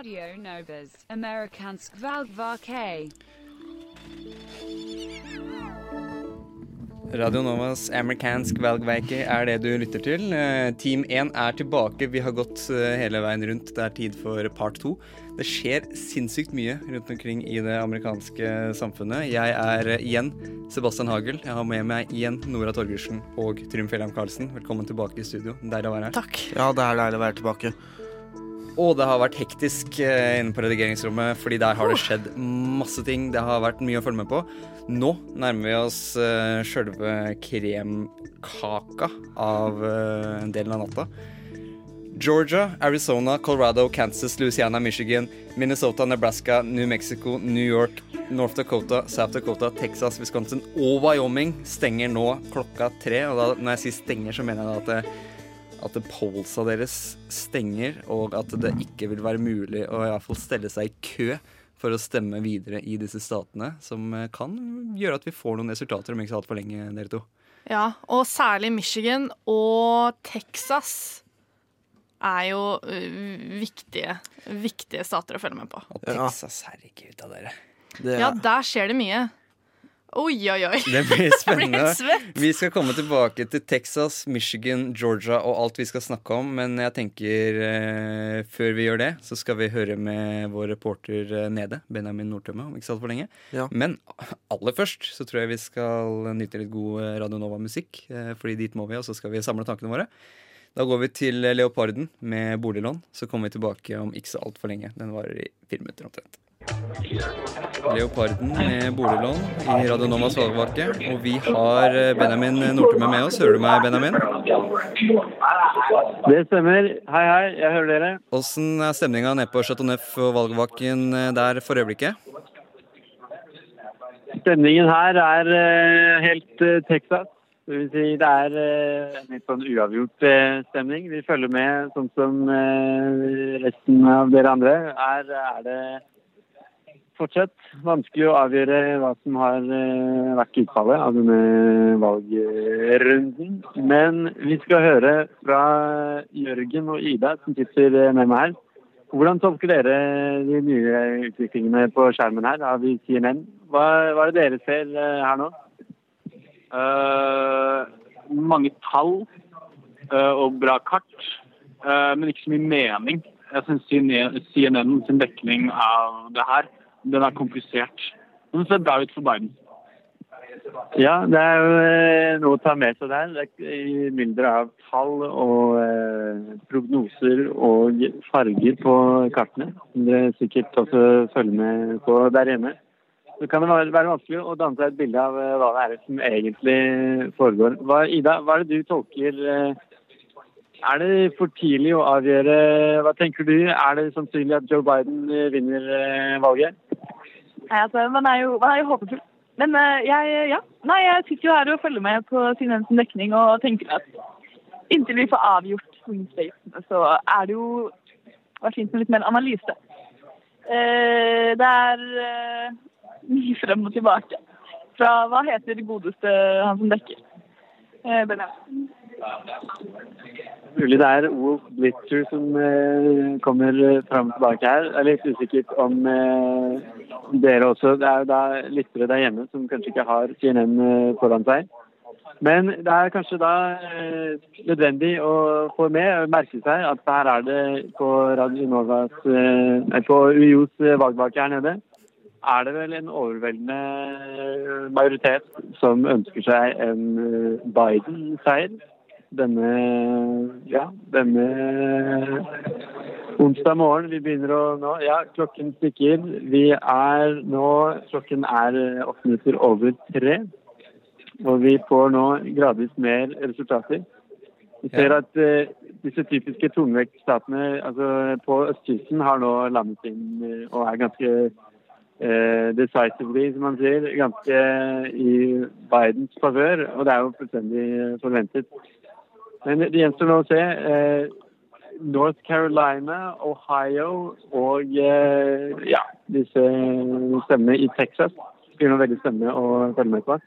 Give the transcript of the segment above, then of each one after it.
Radio Novas, amerikansk valgvake. Radio Novas amerikansk valgveike er det du lytter til. Eh, Team 1 er tilbake. Vi har gått eh, hele veien rundt. Det er tid for part 2. Det skjer sinnssykt mye rundt omkring i det amerikanske samfunnet. Jeg er eh, igjen Sebastian Hagel. Jeg har med meg igjen Nora Torgersen og Trym Fjellheim Karlsen. Velkommen tilbake i studio. Deilig å være her. Takk. Ja, det er deilig å være tilbake. Og det har vært hektisk eh, inne på redigeringsrommet, fordi der har det skjedd masse ting. Det har vært mye å følge med på. Nå nærmer vi oss uh, sjølve kremkaka av uh, en del av natta. Georgia, Arizona, Colorado, Kansas, Louisiana, Michigan, Minnesota, Nebraska, New Mexico, New York, North Dakota, South Dakota, Texas, Wisconsin og Wyoming stenger nå klokka tre. Og da, når jeg sier stenger, så mener jeg da at at polsa deres stenger, og at det ikke vil være mulig å i hvert fall stelle seg i kø for å stemme videre i disse statene, som kan gjøre at vi får noen resultater om ikke så altfor lenge, dere to. Ja, og særlig Michigan og Texas er jo uh, viktige, viktige stater å følge med på. Og Texas, herregud av dere. Det, ja, der skjer det mye. Oi, oi, oi. Det blir spennende. vi skal komme tilbake til Texas, Michigan, Georgia og alt vi skal snakke om. Men jeg tenker eh, før vi gjør det, så skal vi høre med vår reporter eh, nede, Benjamin Nordtømme, om ikke så altfor lenge. Ja. Men aller først så tror jeg vi skal nyte litt god eh, Radio Nova-musikk. Eh, fordi dit må vi, og så skal vi samle tankene våre. Da går vi til Leoparden med boliglån. Så kommer vi tilbake om ikke så altfor lenge. Den varer i fire minutter omtrent. Leoparden med boliglån i Radio valgvake. Og vi har eh, Benjamin Nordtømme med oss. Hører du meg, Benjamin? Det stemmer. Hei, hei. Jeg hører dere. Åssen er stemninga nede på Chateau Neuf og valgvaken eh, der for øyeblikket? Stemningen her er uh, helt Texas. Det vil si det er en litt sånn uavgjort stemning. Vi følger med sånn som resten av dere andre. Her er det fortsatt vanskelig å avgjøre hva som har eh, vært utfallet av denne valgrunden. Men vi skal høre fra Jørgen og Ida, som sitter med meg her. Hvordan tolker dere de nye utviklingene på skjermen her av CNN? Hva, hva er det dere ser eh, her nå? Uh, mange tall uh, og bra kart, uh, men ikke så mye mening. Jeg syns CNN sin dekning av det her den er komplisert. Den ser bra ut for Biden. Ja, det er jo eh, noe å ta med seg der. Er i mylderet av tall og eh, prognoser og farger på kartene. Som dere sikkert også følger med på der hjemme. Så kan det være vanskelig å danne seg et bilde av eh, hva det er som egentlig foregår. Hva, Ida, hva er det du tolker eh, er det for tidlig å avgjøre Hva tenker du? Er det sannsynlig at Joe Biden vinner valget? Nei, altså, man er jo, man er jo håpefull. Men uh, jeg, ja. Nei, jeg sitter jo her og følger med på Sinens dekning og tenker at inntil vi får avgjort swing statene, så er det jo vært fint med litt mer analyse. Det er mye frem og tilbake. Fra hva heter det godeste han som dekker? Benjamin. Mulig det er Wolf Blitzer som eh, kommer fram og tilbake her. Jeg er litt usikker om eh, dere også. Det er jo da lyttere der hjemme som kanskje ikke har CNN eh, foran seg. Men det er kanskje da eh, nødvendig å få med, og merke seg at her er det på Radio Novas, eh, på UiOs valgbake her nede er det vel en overveldende majoritet som ønsker seg en Biden-seier denne ja, denne onsdag morgen. Vi begynner å nå Ja, klokken stikker. Vi er nå Klokken er åtte minutter over tre. Og vi får nå gradvis mer resultater. Vi ser at uh, disse typiske tungvektstatene altså på østkysten har nå landet inn uh, og er ganske uh, decisively, som man sier, ganske i Bidens favør. Og det er jo fullstendig forventet. Men det gjenstår nå å se. Eh, North Carolina, Ohio og eh, ja, disse stemmene i Texas blir nå veldig spennende å følge med på.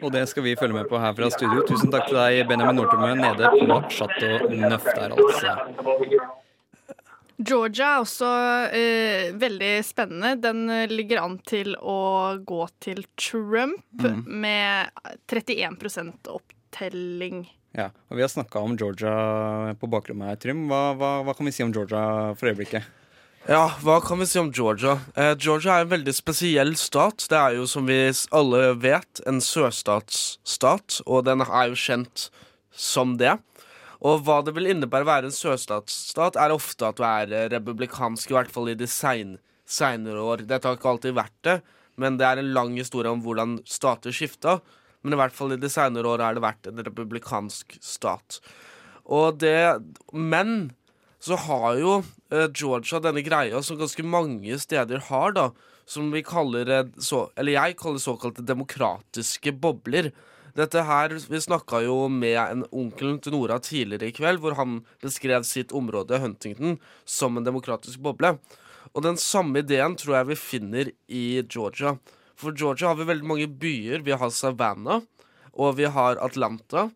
Og det skal vi følge med på her fra studio. Tusen takk til deg, Benjamin Nortemø, nede på Chateau Neuf der, altså. Georgia er også eh, veldig spennende. Den eh, ligger an til å gå til Trump Mm. med 31 opptelling. Ja, og Vi har snakka om Georgia på bakrommet her, Trym. Hva, hva, hva kan vi si om Georgia for øyeblikket? Ja, hva kan vi si om Georgia? Eh, Georgia er en veldig spesiell stat. Det er jo, som vi alle vet, en sørstatsstat, og den er jo kjent som det. Og hva det vil innebære å være en sørstatsstat, er ofte at du er eh, republikansk, i hvert fall i de sein, seinere år. Dette har ikke alltid vært det, men det er en lang historie om hvordan stater skifta. Men i hvert fall i de seinere åra har det vært en republikansk stat. Og det Men så har jo eh, Georgia denne greia som ganske mange steder har, da. Som vi kaller så, Eller jeg kaller såkalte demokratiske bobler. Dette her, Vi snakka jo med en onkelen til Nora tidligere i kveld, hvor han beskrev sitt område, Huntington, som en demokratisk boble. Og den samme ideen tror jeg vi finner i Georgia. For Georgia har vi veldig mange byer. Vi har Savannah, og vi har Atlanta.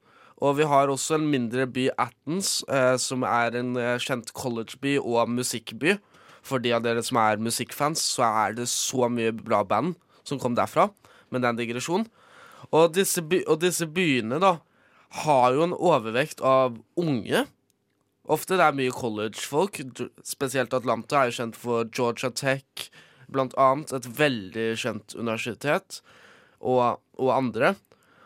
Og vi har også en mindre by, Athens, eh, som er en eh, kjent collegeby og musikkby. For de av dere som er musikkfans, så er det så mye bra band som kom derfra. Men det er en digresjon. Og disse, by og disse byene, da, har jo en overvekt av unge. Ofte det er mye college-folk. Spesielt Atlanta er jo kjent for Georgia Tech, blant annet. Et veldig kjent universitet. Og, og andre.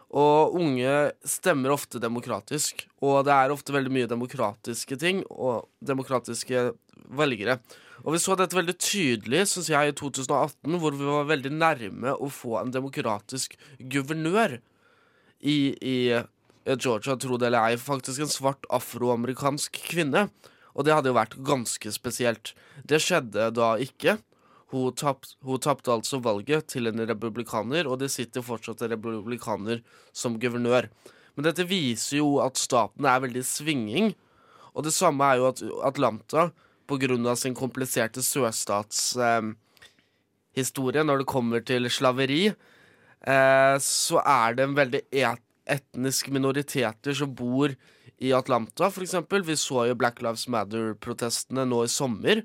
Og unge stemmer ofte demokratisk. Og det er ofte veldig mye demokratiske ting og demokratiske velgere. Og vi så dette veldig tydelig, syns jeg, i 2018, hvor vi var veldig nærme å få en demokratisk guvernør i, i Georgia, tro det eller ei, faktisk en svart afroamerikansk kvinne. Og det hadde jo vært ganske spesielt. Det skjedde da ikke. Hun tapt- tapte altså valget til en republikaner, og det sitter fortsatt en republikaner som guvernør. Men dette viser jo at staten er veldig svinging. Og det samme er jo at Atlanta, av sin kompliserte sørstatshistorie eh, når det kommer til slaveri, eh, så er det en veldig et etnisk minoriteter som bor i Atlanta, eksempel. Vi så jo Black Lives Matter-protestene nå i sommer.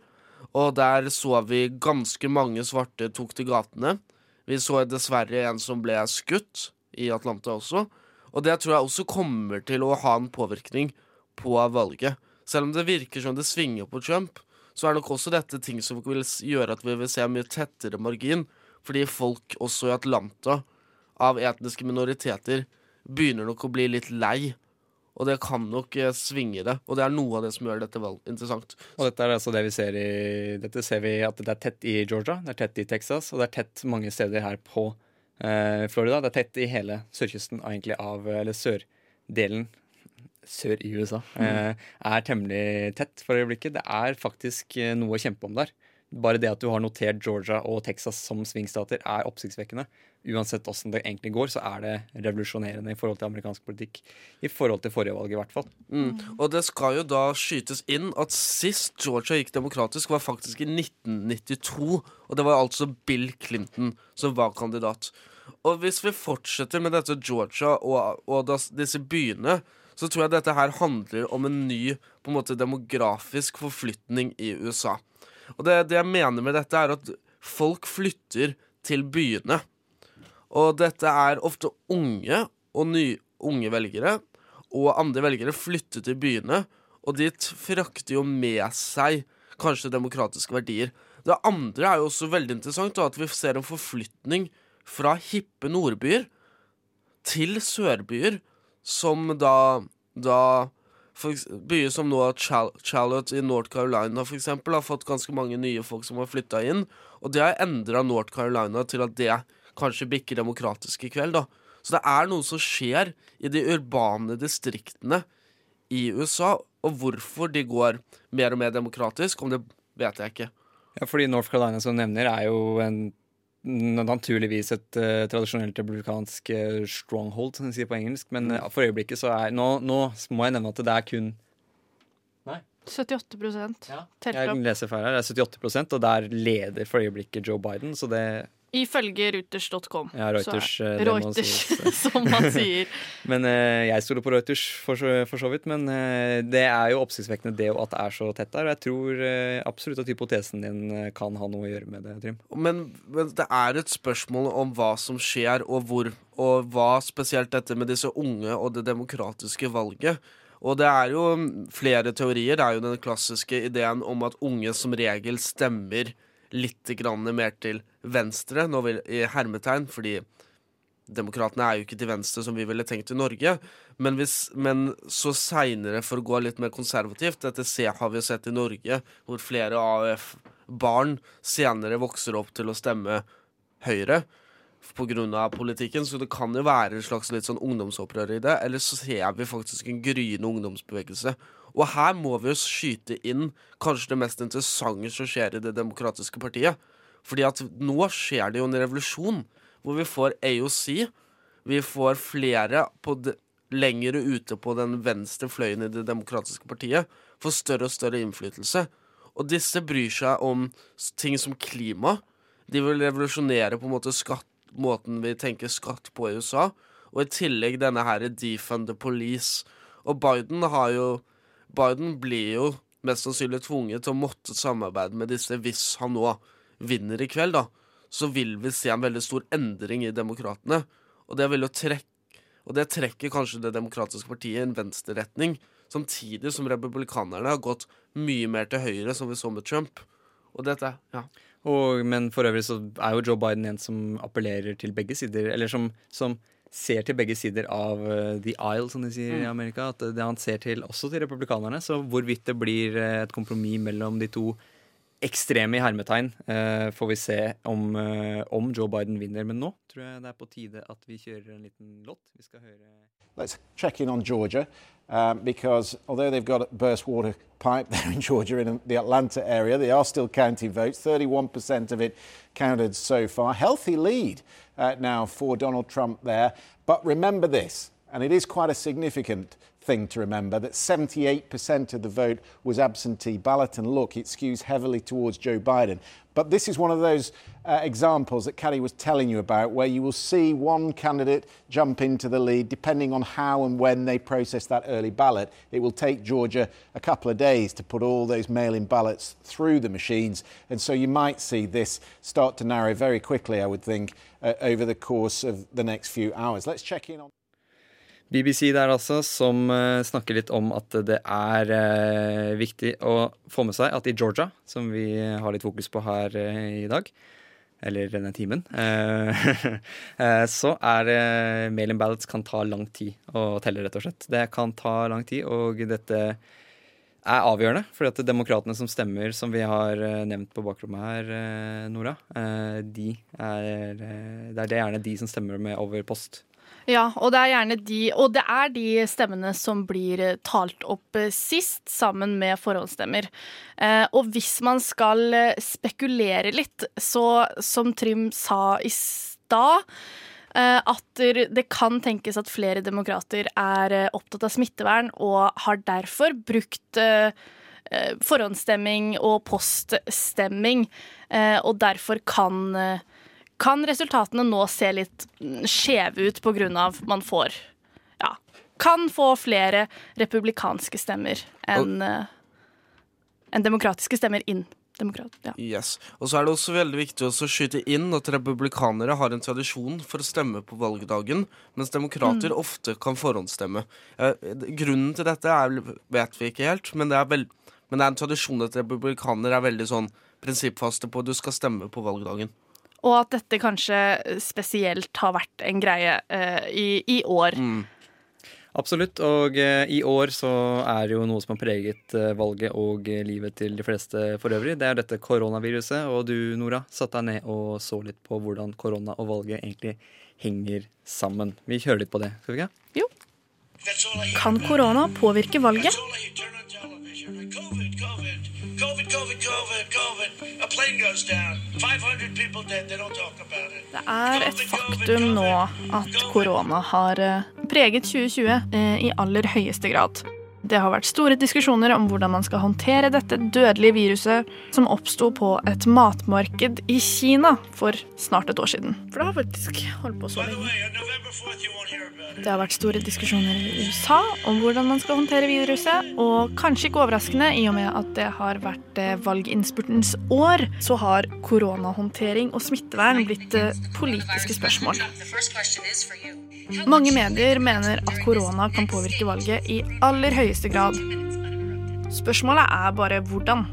Og der så vi ganske mange svarte tok til gatene. Vi så dessverre en som ble skutt i Atlanta også. Og det tror jeg også kommer til å ha en påvirkning på valget. Selv om det virker som det svinger på Trump, så er nok også dette ting som vil gjøre at vi vil se mye tettere margin. Fordi folk også i Atlanta av etniske minoriteter begynner nok å bli litt lei. Og det kan nok eh, svinge det. Og det er noe av det som gjør dette valget interessant. Og dette er altså det vi ser i Dette ser vi at det er tett i Georgia, det er tett i Texas, og det er tett mange steder her på eh, Florida. Det er tett i hele sørkysten egentlig av Eller sørdelen sør i USA. Eh, er temmelig tett for øyeblikket. Det er faktisk eh, noe å kjempe om der. Bare det at du har notert Georgia og Texas som svingstater, er oppsiktsvekkende. Uansett åssen det egentlig går, så er det revolusjonerende i forhold til amerikansk politikk. I forhold til forrige valg, i hvert fall. Mm. Og det skal jo da skytes inn at sist Georgia gikk demokratisk, var faktisk i 1992. Og det var altså Bill Clinton som var kandidat. Og hvis vi fortsetter med dette Georgia og, og das, disse byene, så tror jeg dette her handler om en ny på en måte demografisk forflytning i USA. Og det, det jeg mener med dette, er at folk flytter til byene. Og dette er ofte unge og ny, unge velgere, og andre velgere flytter til byene, og de frakter jo med seg kanskje demokratiske verdier. Det andre er jo også veldig interessant, da, at vi ser en forflytning fra hippe nordbyer til sørbyer, som da, da Byer som nå Charlotte i North Carolina for eksempel, har fått ganske mange nye folk som har flytta inn. Og det har endra North Carolina til at det kanskje bikker demokratisk i kveld. da. Så det er noe som skjer i de urbane distriktene i USA. Og hvorfor de går mer og mer demokratisk, om det vet jeg ikke. Ja, fordi North Carolina, som du nevner, er jo en, naturligvis et uh, tradisjonelt republikansk uh, stronghold, som de sier på engelsk. Men uh, for øyeblikket så er nå, nå må jeg nevne at det er kun Nei. 78 ja. Jeg opp. leser feil her, det er 78% og der leder for øyeblikket Joe Biden. Så det Ifølge Reuters.com. Ja, Reuters, så er- eh, det Reuters, som man sier. Men eh, jeg stoler på Reuters for så, for så vidt. Men eh, det er jo oppsiktsvekkende det at det er så tett der. Og jeg tror eh, absolutt at hypotesen din eh, kan ha noe å gjøre med det, Trym. Men, men det er et spørsmål om hva som skjer, og hvor, og hva spesielt dette med disse unge og det demokratiske valget. Og det er jo flere teorier. Det er jo den klassiske ideen om at unge som regel stemmer litt grann mer til venstre, nå vil, i hermetegn, fordi Demokratene er jo ikke til venstre som vi ville tenkt i Norge. Men, hvis, men så seinere, for å gå litt mer konservativt Dette har vi jo sett i Norge, hvor flere AUF-barn senere vokser opp til å stemme Høyre pga. politikken. Så det kan jo være et slags litt sånn ungdomsopprør i det. Eller så ser vi faktisk en gryende ungdomsbevegelse. Og her må vi jo skyte inn kanskje det mest interessante som skjer i Det demokratiske partiet. Fordi at nå skjer det jo en revolusjon hvor vi får AOC. Vi får flere på de, lengre ute på den venstre fløyen i Det demokratiske partiet. Får større og større innflytelse. Og disse bryr seg om ting som klima. De vil revolusjonere på en måte skatt, måten vi tenker skatt på i USA. Og i tillegg denne her defund the police. Og Biden har jo Biden blir jo mest sannsynlig tvunget til å måtte samarbeide med disse hvis han nå vinner i kveld, da. Så vil vi se en veldig stor endring i demokratene. Og det vil jo trekke Og det trekker kanskje Det demokratiske partiet i en venstreretning. Samtidig som republikanerne har gått mye mer til høyre, som vi så med Trump. Og dette, ja. Og, men for øvrig så er jo Joe Biden en som appellerer til begge sider, eller som, som ser til begge sider av eh, the aisle, som de sier i Amerika. At det han ser til også til republikanerne. Så hvorvidt det blir eh, et kompromiss mellom de to ekstreme i hermetegn, eh, får vi se om, om Joe Biden vinner. Men nå tror jeg det er på tide at vi kjører en liten låt. Vi skal høre Let's check in on Georgia um, because although they've got a burst water pipe there in Georgia in the Atlanta area, they are still counting votes. 31% of it counted so far. Healthy lead uh, now for Donald Trump there. But remember this, and it is quite a significant thing to remember that 78% of the vote was absentee ballot, and look, it skews heavily towards Joe Biden. But this is one of those uh, examples that Caddy was telling you about where you will see one candidate jump into the lead depending on how and when they process that early ballot. It will take Georgia a couple of days to put all those mail in ballots through the machines, and so you might see this start to narrow very quickly, I would think, uh, over the course of the next few hours. Let's check in on. BBC der altså, som eh, snakker litt om at det er eh, viktig å få med seg at i Georgia, som vi har litt fokus på her eh, i dag, eller denne timen, så er mail-in ballots kan ta lang tid å telle, rett og slett. Det kan ta lang tid, og dette er avgjørende, for at demokratene som stemmer, som vi har nevnt på bakrommet her, Nora, de er, det er det gjerne de som stemmer med over post. Ja, og det er gjerne de Og det er de stemmene som blir eh, talt opp eh, sist, sammen med forhåndsstemmer. Eh, og hvis man skal spekulere litt, så som Trym sa i stad at det kan tenkes at flere demokrater er opptatt av smittevern og har derfor brukt forhåndsstemming og poststemming, og derfor kan kan resultatene nå se litt mm, skjeve ut av man får ja, kan få flere republikanske stemmer enn eh, enn demokratiske stemmer inn. Demokrat, ja. Yes. Og så er det også veldig viktig også å skyte inn at republikanere har en tradisjon for å stemme på valgdagen, mens demokrater ofte kan forhåndsstemme. Eh, grunnen til dette er, vet vi ikke helt, men det, er vel, men det er en tradisjon at republikanere er veldig sånn prinsippfaste på at du skal stemme på valgdagen. Og at dette kanskje spesielt har vært en greie eh, i, i år. Absolutt, og eh, i år så er det jo noe som har preget eh, valget og eh, livet til de fleste for øvrig. Det er dette koronaviruset, og du Nora satte deg ned og så litt på hvordan korona og valget egentlig henger sammen. Vi kjører litt på det, skal vi ikke? Kan korona påvirke valget? COVID, COVID, COVID, COVID, COVID, COVID. A plane goes down. 500 people dead. They don't talk about it. Det er et faktum nå at korona har eh, preget 2020 eh, i aller høyeste grad. Det har vært store diskusjoner om hvordan man skal håndtere dette dødelige viruset som oppsto på et matmarked i Kina for snart et år siden. For det har faktisk holdt på så lenge. Det har vært store diskusjoner i USA om hvordan man skal håndtere viruset, og kanskje ikke overraskende i og med at det har vært eh, valginnspurtens år, så har koronahåndtering og smittevern blitt eh, politiske spørsmål. Mange medier mener at korona kan påvirke valget i aller høyeste grad. Spørsmålet er bare hvordan.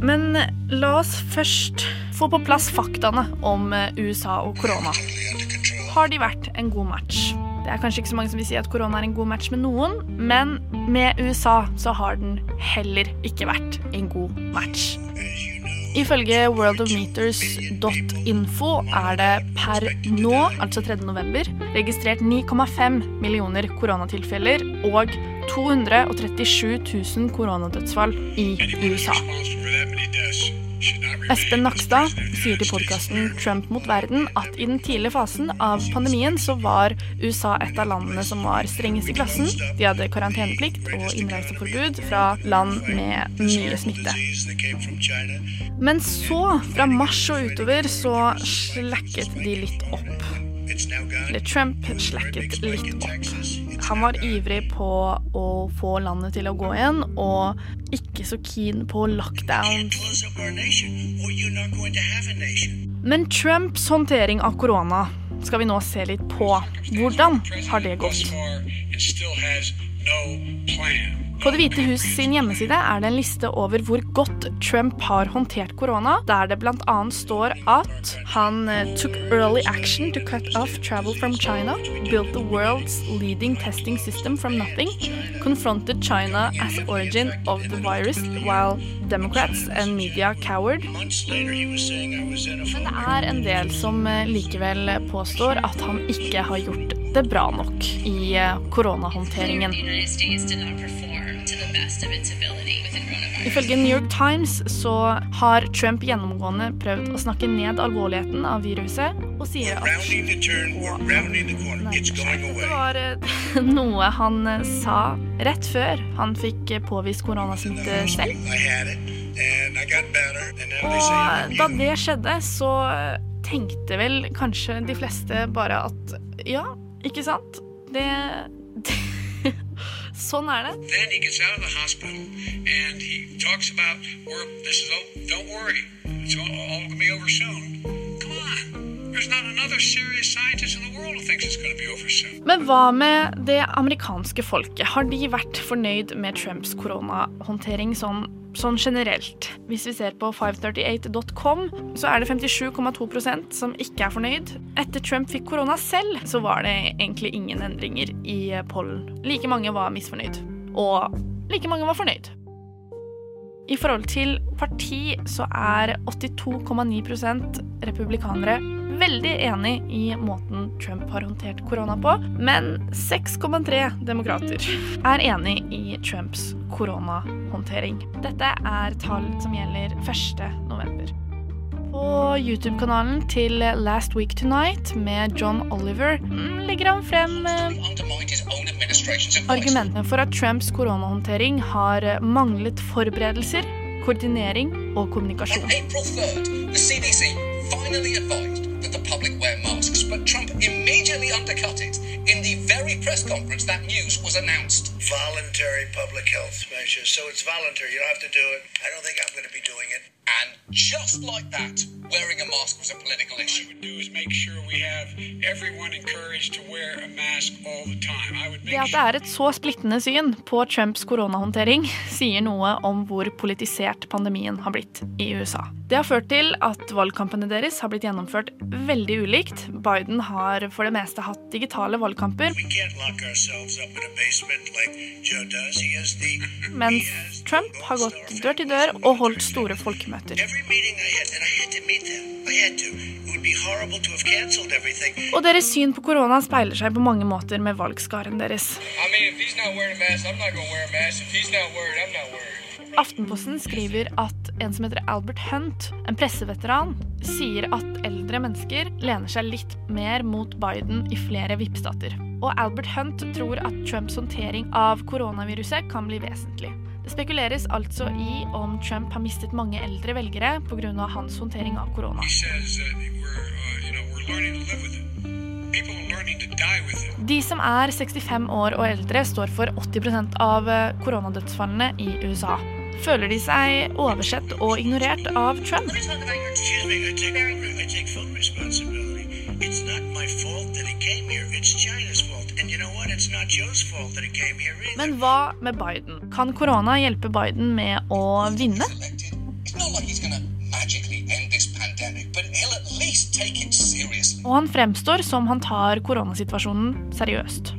Men la oss først få på plass faktaene om eh, USA og korona. Har de vært en god match? Det er kanskje ikke så mange som vil si at korona er en god match med noen, men med USA så har den heller ikke vært en god match. Ifølge worldofmeters.info er det per nå, altså 3. november, registrert 9,5 millioner koronatilfeller og 237 000 koronadødsfall i USA. Espen Nakstad sier til podkasten Trump mot verden at i den tidlige fasen av pandemien så var USA et av landene som var strengest i klassen. De hadde karanteneplikt og innreiseforbud fra land med mye smitte. Men så, fra mars og utover, så slakket de litt opp. Eller Trump slakket litt opp. Han var ivrig på å få landet til å gå igjen, og ikke så keen på lockdown. Men Trumps håndtering av korona skal vi nå se litt på. Hvordan har det gått? På Det hvite hus sin hjemmeside er det en liste over hvor godt Trump har håndtert korona, der det bl.a. står at han eh, took early action to cut off travel from China, built the world's leading testing system from nothing, confronted China as origin of the virus, while Democrats and media cowered. Men det er en del som eh, likevel påstår at han ikke har gjort det bra nok i eh, koronahåndteringen. Ifølge New York Times så har Trump gjennomgående prøvd å snakke ned alvorligheten av viruset, og sier at det var eh, noe han eh, sa rett før han fikk eh, påvist koronasmitte. Selv. Og da det skjedde, så tenkte vel kanskje de fleste bare at ja, ikke sant? Det, det Sånn er det. Then he Men hva med det amerikanske folket? Har de vært fornøyd med Trumps koronahåndtering sånn, sånn generelt? Hvis vi ser på 538.com, så er det 57,2% som ikke er fornøyd. Etter Trump fikk korona selv, så var det egentlig ingen endringer i pollen. Like mange var misfornøyd. Og like mange var fornøyd. I forhold til parti så er 82,9% republikanere veldig enig i måten Trump har håndtert korona på, men 6,3 demokrater er enig i Trumps koronahåndtering. Dette er tall som gjelder 1. november. På YouTube-kanalen til Last Week Tonight med John Oliver mm, legger han frem eh, argumentene for at Trumps koronahåndtering har manglet forberedelser, koordinering og kommunikasjon. But Trump immediately undercut it in the very press conference that news was announced. Voluntary public health measures. So it's voluntary. You don't have to do it. I don't think I'm going to be doing it. And just like that, wearing a mask was a political issue. What I would do is make sure we have everyone encouraged to wear a mask all the time. I would Det at det er et så splittende syn på Trumps koronahåndtering, sier noe om hvor politisert pandemien har blitt i USA. Det har ført til at valgkampene deres har blitt gjennomført veldig ulikt. Biden har for det meste hatt digitale valgkamper, like mens Trump har gått dør til dør og holdt store folkemøter. Every meeting I had, and I had to meet them. I had to. It would be horrible to have canceled everything. Og deres syn på korona speiler seg på mange måter med valgskaren deres. I mean, if he's not wearing a mask, I'm not going to wear a mask. If he's not worried, I'm not worried. Aftenposten skriver at en som heter Albert Hunt, en presseveteran, sier at eldre mennesker lener seg litt mer mot Biden i flere vippstater. og Albert Hunt tror at Trumps håndtering av koronaviruset kan bli vesentlig. Det spekuleres altså i om Trump har mistet mange eldre velgere pga. hans håndtering av korona. Uh, it. It. De som er 65 år og eldre, står for 80% av eh, koronadødsfallene i USA. Føler de seg oversett og ignorert av Trump? It's not my fault that he came here. It's China's fault. Men hva med Biden? Kan korona hjelpe Biden med å vinne? Og han fremstår som han tar koronasituasjonen seriøst.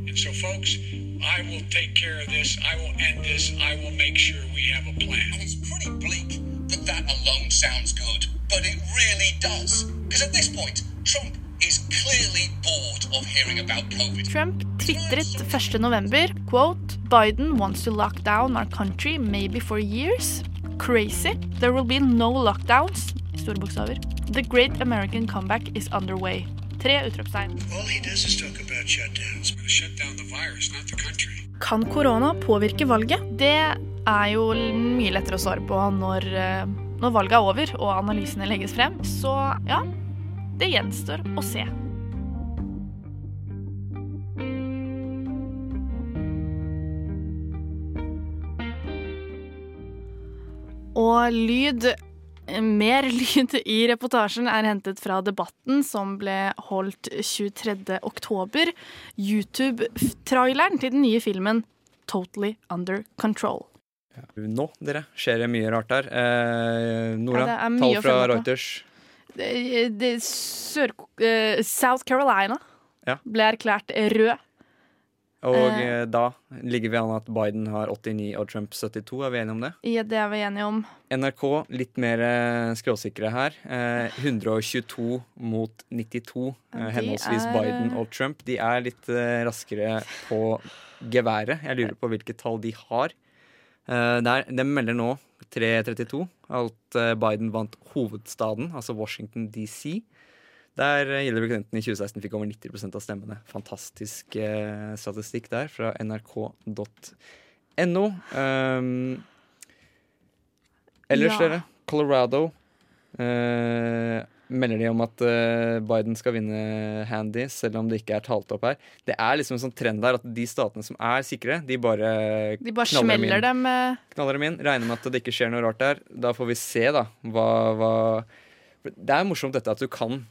That that alone sounds good, but it really does. Because at this point, Trump is clearly bored of hearing about COVID. Trump tvitret 1.11. quote Biden wants to lock down our country maybe for years. Crazy. There will be no lockdowns. Store bokstaver. The great American comeback is underway. Tre utropstegn. Kan korona påvirke valget? Det er jo mye lettere å svare på når, eh, når valget er over og analysene legges frem. Så ja, det gjenstår å se. Og lyd mer lyd i reportasjen er hentet fra debatten som ble holdt 23. oktober. YouTube-traileren til den nye filmen Totally Under Control. Nå, dere, skjer det mye rart der. Eh, Nora, Ja, tall fra. Reuters. Sør, eh, South Carolina Ja. ble erklært rød. Og Eh. eh, da ligger vi an at Biden har 89 og Trump 72. Er vi enige om det? Ja, det er vi enige om. NRK litt mer eh, skråsikre her. Eh, 122 mot 92, eh, henholdsvis er, Biden og Trump. De er litt raskere på geværet. Jeg lurer på hvilket tall de har. Eh, der, de melder nå 3.32 at eh, Biden vant hovedstaden, altså Washington DC. Der eh, Hillary Clinton i 2016 fikk over 90% av stemmene. Fantastisk eh, statistikk der fra nrk.no. Um, ellers, Ja. dere. Colorado eh, melder de om at eh, Biden skal vinne handy, selv om det ikke er talt opp her. Det er liksom en sånn trend der at de statene som er sikre, de bare, De bare knaller dem inn. dem eh, Knaller dem inn. Regner med at det ikke skjer noe rart der. Da får vi se, da, hva, hva Det er morsomt dette at du kan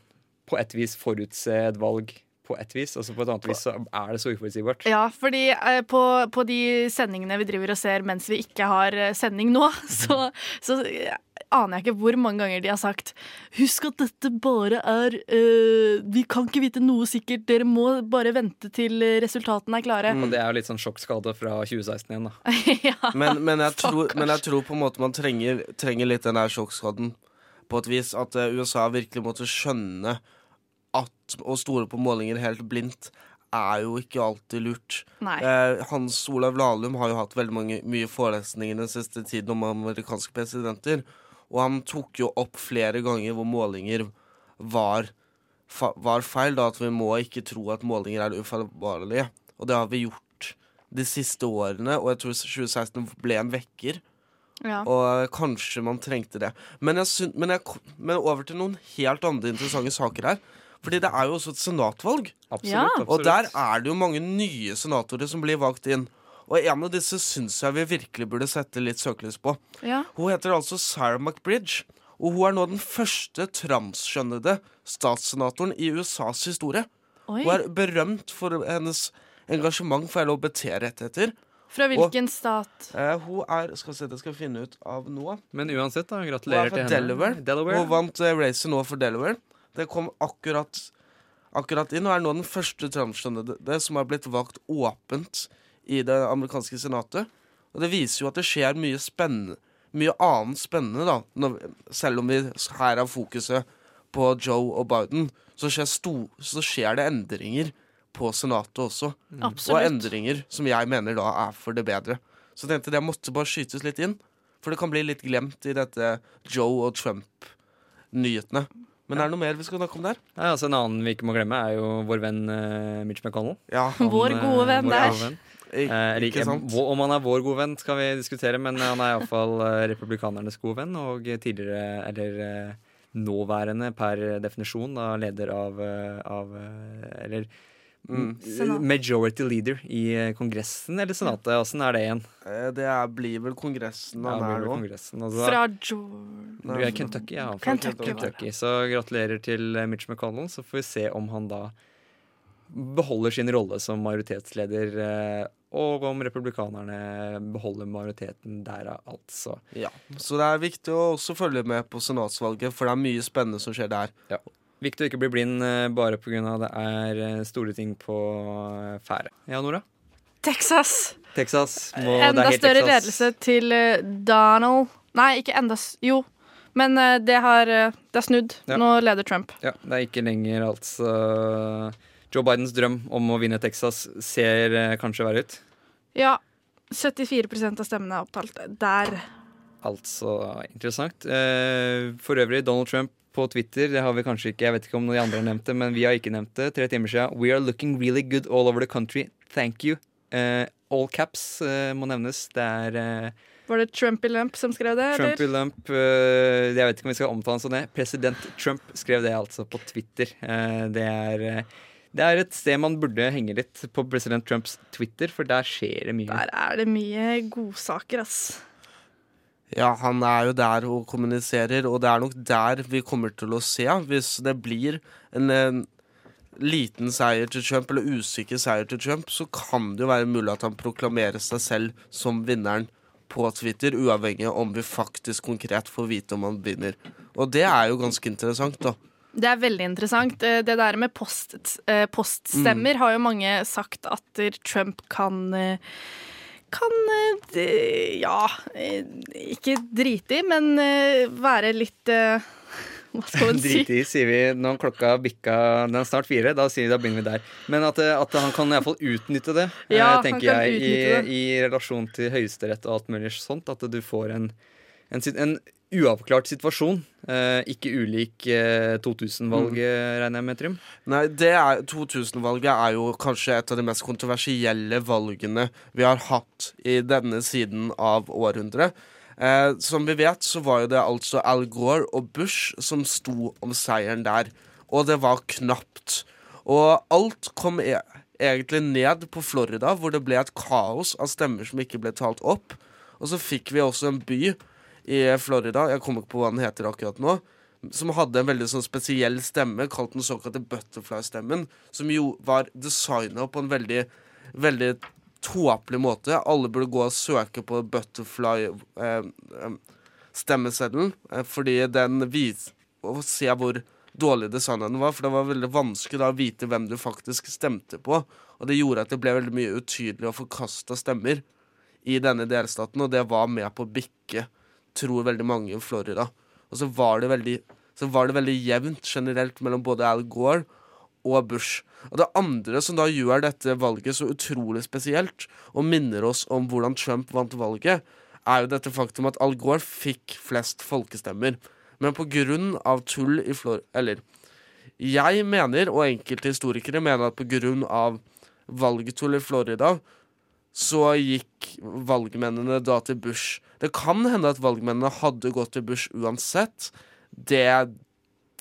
på et vis forutse et valg på et vis, og så på et annet vis så er det så uforutsigbart. Ja, fordi eh, på, på de sendingene vi driver og ser mens vi ikke har sending nå, så, så aner jeg ikke hvor mange ganger de har sagt Husk at dette bare er eh, Vi kan ikke vite noe sikkert, dere må bare vente til resultatene er klare. Og det er jo litt sånn sjokkskade fra 2016 igjen, da. ja, Men, men, jeg tror, men jeg tror på en måte man trenger, trenger litt den der sjokkskaden på et vis. At eh, USA virkelig måtte skjønne at å stole på målinger helt blindt er jo ikke alltid lurt. Eh, Hans Olav Lahlum har jo hatt veldig mange, mye forelesninger den siste tiden om amerikanske presidenter. Og han tok jo opp flere ganger hvor målinger var, var feil. Da at vi må ikke tro at målinger er ufeilbarlige. Og det har vi gjort de siste årene, og jeg tror 2016 ble en vekker. Ja. Og kanskje man trengte det. Men, jeg syn- men, jeg, men over til noen helt andre interessante saker her. Fordi det er jo også et senatvalg. Absolutt. Ja. absolutt. Og der er det jo mange nye senatorer som blir valgt inn. Og en av disse syns jeg vi virkelig burde sette litt søkelys på. Ja. Hun heter altså Sarah McBridge. Og hun er nå den første transkjønnede statssenatoren i USAs historie. Oi. Hun er berømt for hennes engasjement for LHBT-rettigheter. Fra hvilken stat? Eh, hun er Skal vi se, det skal jeg finne ut av nå. Men uansett, da. Er Gratulerer til henne. Delaware. Delaware. Hun vant uh, racet nå for Delaware. Det kom akkurat, akkurat inn, og er nå den første transkjønnede som har blitt valgt åpent i det amerikanske senatet. Og det viser jo at det skjer mye spennende Mye annet spennende, da. Når, selv om vi her har fokuset på Joe og Biden, så skjer, sto, så skjer det endringer på senatet også. Og endringer som jeg mener da er for det bedre. Så jeg tenkte det måtte bare skytes litt inn. For det kan bli litt glemt i dette Joe og Trump-nyhetene. Men er det noe mer vi skal snakke om der? Ja, altså En annen vi ikke må glemme, er jo vår venn eh, Mitch McConnell. Ja, Vår eh, gode venn vår der. gode venn. Eh, ikke ikke- sant? Om han er vår gode venn, skal vi diskutere, men han er iallfall uh, republikanernes gode venn. Og tidligere, eller eh, nåværende per definisjon, da leder av, eh, av eh, Eller Mm. Majority leader i eh, Kongressen eller Senatet. Åssen er det igjen? Eh, Det er, blir vel Kongressen han ja, er nå. Kongressen. Altså, Fra George Du er Kentucky, ja. Kentucky, Kentucky. Så gratulerer til eh, Mitch McConnell. Så får vi se om han da beholder sin rolle som majoritetsleder, eh, og om republikanerne beholder majoriteten der, altså. Ja. Så det er viktig å også følge med på senatsvalget, for det er mye spennende som skjer der. Viktig å ikke bli blind eh, bare pga. det er eh, store ting på ferde. Ja, Nora? Texas. Texas. Må, det er Enda større Texas. ledelse til Donald Nei, ikke enda Jo. Men det har Det er snudd. Ja. Nå leder Trump. Ja, det er ikke lenger altså Joe Bidens drøm om å vinne Texas ser eh, kanskje verre ut. Ja. 74% av stemmene er opptalt der. Altså interessant. Eh, for øvrig, Donald Trump på Twitter, det har vi kanskje ikke, jeg vet ikke om de andre har nevnt det, men vi har ikke nevnt det. Tre timer siden. We are looking really good all over the country. Thank you. Eh, all caps må nevnes. Det er Var det Trumpy Lump som skrev det? Trumpy eller? lump. jeg vet ikke om vi skal omtale ham som det. President Trump skrev det altså på Twitter. Det er det er et sted man burde henge litt på president Trumps Twitter, for der skjer det mye. Der er det mye godsaker, ass. Ja, han er jo der og kommuniserer, og det er nok der vi kommer til å se. Hvis det blir en, en liten seier til Trump, eller usikker seier til Trump, så kan det jo være mulig at han proklamerer seg selv som vinneren på Twitter, uavhengig av om vi faktisk konkret får vite om han vinner. Og det er jo ganske interessant, da. Det er veldig interessant. Eh, Det der med post, poststemmer poststemmer har jo mange sagt at eh, Trump kan eh, kan eh, ja eh, ikke drite i, men eh, være litt eh, Hva skal man si? Drite i, sier vi når klokka bikka Den er snart fire. Da sier vi, da begynner vi der. Men at, eh, at han kan iallfall utnytte det, eh, Ja, tenker jeg, i, i relasjon til Høyesterett og alt mulig sånt. At du får en, en, en uavklart situasjon. Eh, ikke ulik eh, 2000-valget, regner jeg med, Trym. Nei, er 2000-valget er jo kanskje et av de mest kontroversielle valgene vi har hatt i denne siden av århundret. Eh, som vi vet, så var jo det altså Al Gore og Bush som sto om seieren der. Og det var knapt. Og alt kom e egentlig ned på Florida, hvor det ble et kaos av stemmer som ikke ble talt opp. Og så fikk vi også en by i Florida, jeg kommer ikke på hva den heter akkurat nå, som hadde en veldig sånn spesiell stemme, kalt den såkalte butterfly-stemmen, som jo var designa på en veldig, veldig tåpelig måte. Alle burde gå og søke på butterfly-stemmeseddelen, eh, fordi den viser Og se hvor dårlig designa den var, for det var veldig vanskelig da å vite hvem du faktisk stemte på. Og det gjorde at det ble veldig mye utydelig og forkasta stemmer i denne delstaten, og det var med på å bikke, tror veldig mange i Florida. Og så var det veldig, var det veldig jevnt generelt mellom både Al Gore og Bush. Og det andre som da gjør dette valget så utrolig spesielt, og minner oss om hvordan Trump vant valget, er jo dette faktum at Al Gore fikk flest folkestemmer. Men på grunn av tull i Florida Eller jeg mener, og enkelte historikere mener, at på grunn av valgtull i Florida, så gikk valgmennene da til Bush. Det kan hende at valgmennene hadde gått til Bush uansett. Det,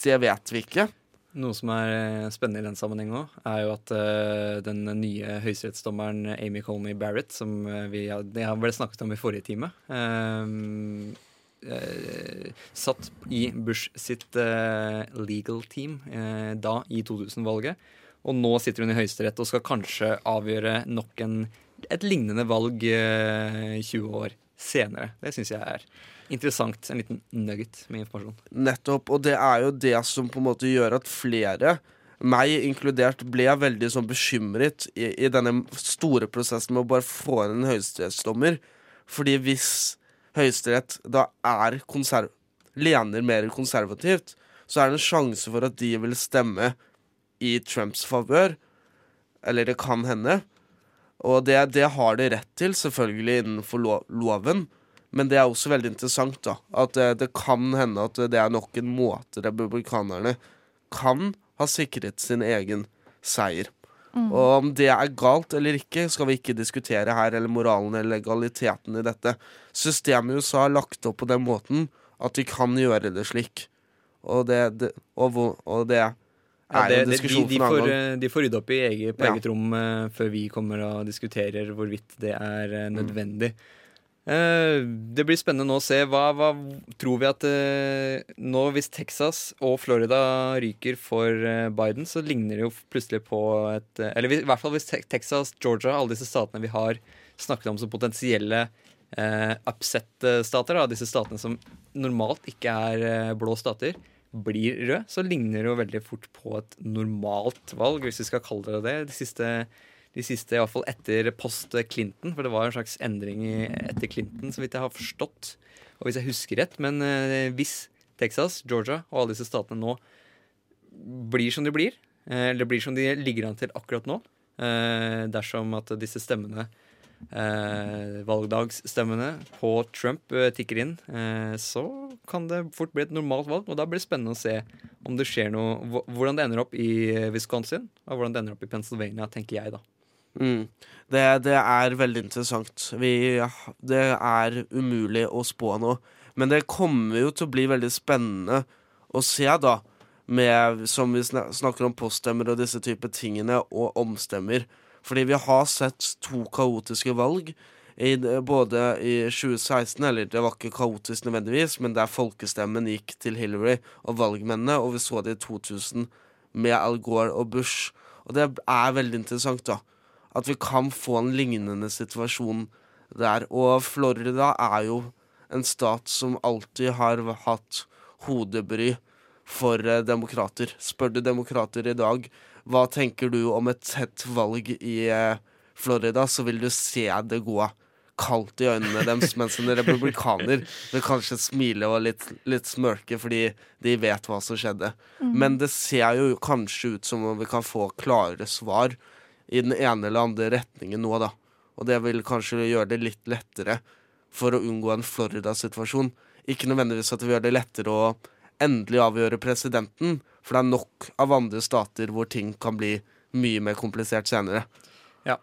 det vet vi ikke. Noe som er eh, spennende i den sammenheng òg, er jo at uh, den nye høyesterettsdommeren Amy Colney Barrett, som eh, vi har vel snakket om i forrige time, eh, uh, satt i Bush sitt uh, legal team da i 2000-valget. Og nå sitter hun i Høyesterett og skal kanskje avgjøre nok en, et lignende valg eh, 20 år senere. Det syns jeg er interessant. En liten nugget med informasjon. Nettopp, og det er jo det som på en måte gjør at flere, meg inkludert, ble veldig sånn bekymret i, i denne store prosessen med å bare få inn en høyesterettsdommer. Fordi hvis Høyesterett da er konserv lener mer konservativt, så er det en sjanse for at de vil stemme i Trumps favør. Eller det kan hende. Og det, det har de rett til, selvfølgelig innenfor lo loven. Men det er også veldig interessant da, at eh, det kan hende at det er nok en måte republikanerne kan ha sikret sin egen seier. Mm. Og om det er galt eller ikke, skal vi ikke diskutere her, eller moralen eller legaliteten i dette. Systemet i USA har lagt opp på den måten at de kan gjøre det slik. Og det, det, og, og det Ja, det, det, de, de, får, eh, de får rydde opp i eget, på Ja. eget rom uh, før vi kommer og diskuterer hvorvidt det er uh, eh, nødvendig. Uh, det blir spennende nå å se. Hva, hva tror vi at eh, nå hvis Texas og Florida ryker for eh, Biden, så ligner det jo plutselig på et eh, Eller i hvert fall hvis Te- Texas, Georgia, alle disse statene vi har snakket om som potensielle eh, upset-stater, disse statene som normalt ikke er eh, blå stater, blir rød, så ligner det jo veldig fort på et normalt valg, hvis vi skal kalle det det. De siste, de siste fall etter post Clinton, for det var en slags endring etter Clinton, så vidt jeg har forstått, og hvis jeg husker rett. Men eh, hvis Texas, Georgia og alle disse statene nå blir som de blir, eh, eller blir som de ligger an til akkurat nå, eh, dersom at disse stemmene eh, valgdagsstemmene på Trump eh, tikker inn, eh, så kan det fort bli et normalt valg. Og da blir det spennende å se om det skjer noe Hvordan det ender opp i eh, Wisconsin, og hvordan det ender opp i Pennsylvania, tenker jeg, da. Mm. Det, det er veldig interessant. Vi, det er umulig å spå nå. Men det kommer jo til å bli veldig spennende å se, da. Med, som vi snakker om poststemmer og disse typer tingene, og omstemmer. Fordi vi har sett to kaotiske valg. I, både i 2016, eller det var ikke kaotisk nødvendigvis, men der folkestemmen gikk til Hillary og valgmennene, og vi så det i 2000 med Al Gore og Bush. Og det er veldig interessant, da. At vi kan få en lignende situasjon der. Og Florida er jo en stat som alltid har hatt hodebry for eh, demokrater. Spør du demokrater i dag hva tenker du om et tett valg i eh, Florida, så vil du se det gå kaldt i øynene deres, mens en republikaner vil kanskje smile og litt, litt smørke fordi de vet hva som skjedde. Mm. Men det ser jo kanskje ut som om vi kan få klarere svar i den ene eller andre retningen nå, da. Og det vil kanskje gjøre det litt lettere for å unngå en Florida-situasjon. Ikke nødvendigvis at det vil gjøre det lettere å endelig avgjøre presidenten, for det er nok av andre stater hvor ting kan bli mye mer komplisert senere. Ja.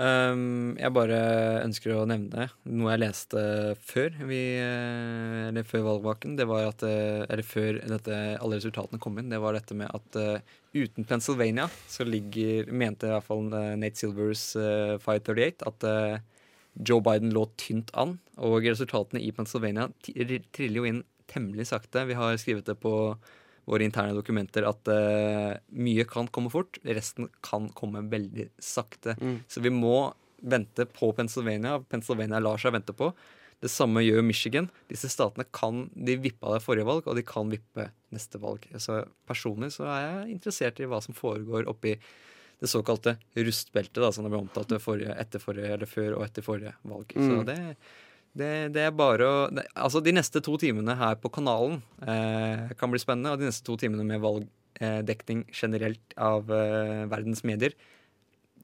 Um, jeg bare ønsker å nevne noe jeg leste før vi eh, Eller før valgvaken. Det var at eh, Eller før dette, alle resultatene kom inn. Det var dette med at uh, uten Pennsylvania så ligger Mente i hvert fall Nate Silvers uh, 538 at uh, Joe Biden lå tynt an. Og resultatene i Pennsylvania triller jo inn temmelig sakte. Vi har skrevet det på våre interne dokumenter at uh, mye kan komme fort, resten kan komme veldig sakte. Mm. Så vi må vente på Pennsylvania. Pennsylvania lar seg vente på. Det samme gjør Michigan. Disse statene kan De vippa det forrige valg, og de kan vippe neste valg. Så personlig så er jeg interessert i hva som foregår oppi det såkalte rustbeltet, da, som det ble omtalt etter forrige, eller før og etter forrige valg. Så Mm. det, det, det er bare å det, Altså, de neste to timene her på kanalen eh, kan bli spennende, og de neste to timene med valgdekning generelt av eh, verdens medier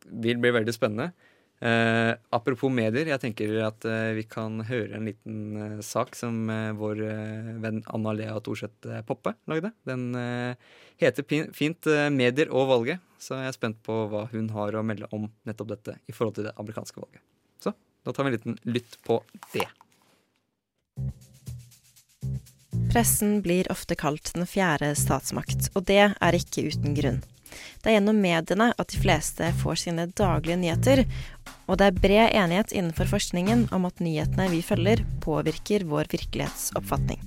vil bli veldig spennende. Eh, apropos medier, jeg tenker at eh, vi kan høre en liten eh, sak som eh, vår eh, venn Anna Lea Thorseth eh, Poppe lagde. Den eh, heter fint eh, 'Medier og valget', så jeg er spent på hva hun har å melde om nettopp dette i forhold til det amerikanske valget. Så da tar vi en liten lytt på det. Pressen blir ofte kalt den fjerde statsmakt, og det er ikke uten grunn. Det er gjennom mediene at de fleste får sine daglige nyheter, og det er bred enighet innenfor forskningen om at nyhetene vi følger, påvirker vår virkelighetsoppfatning.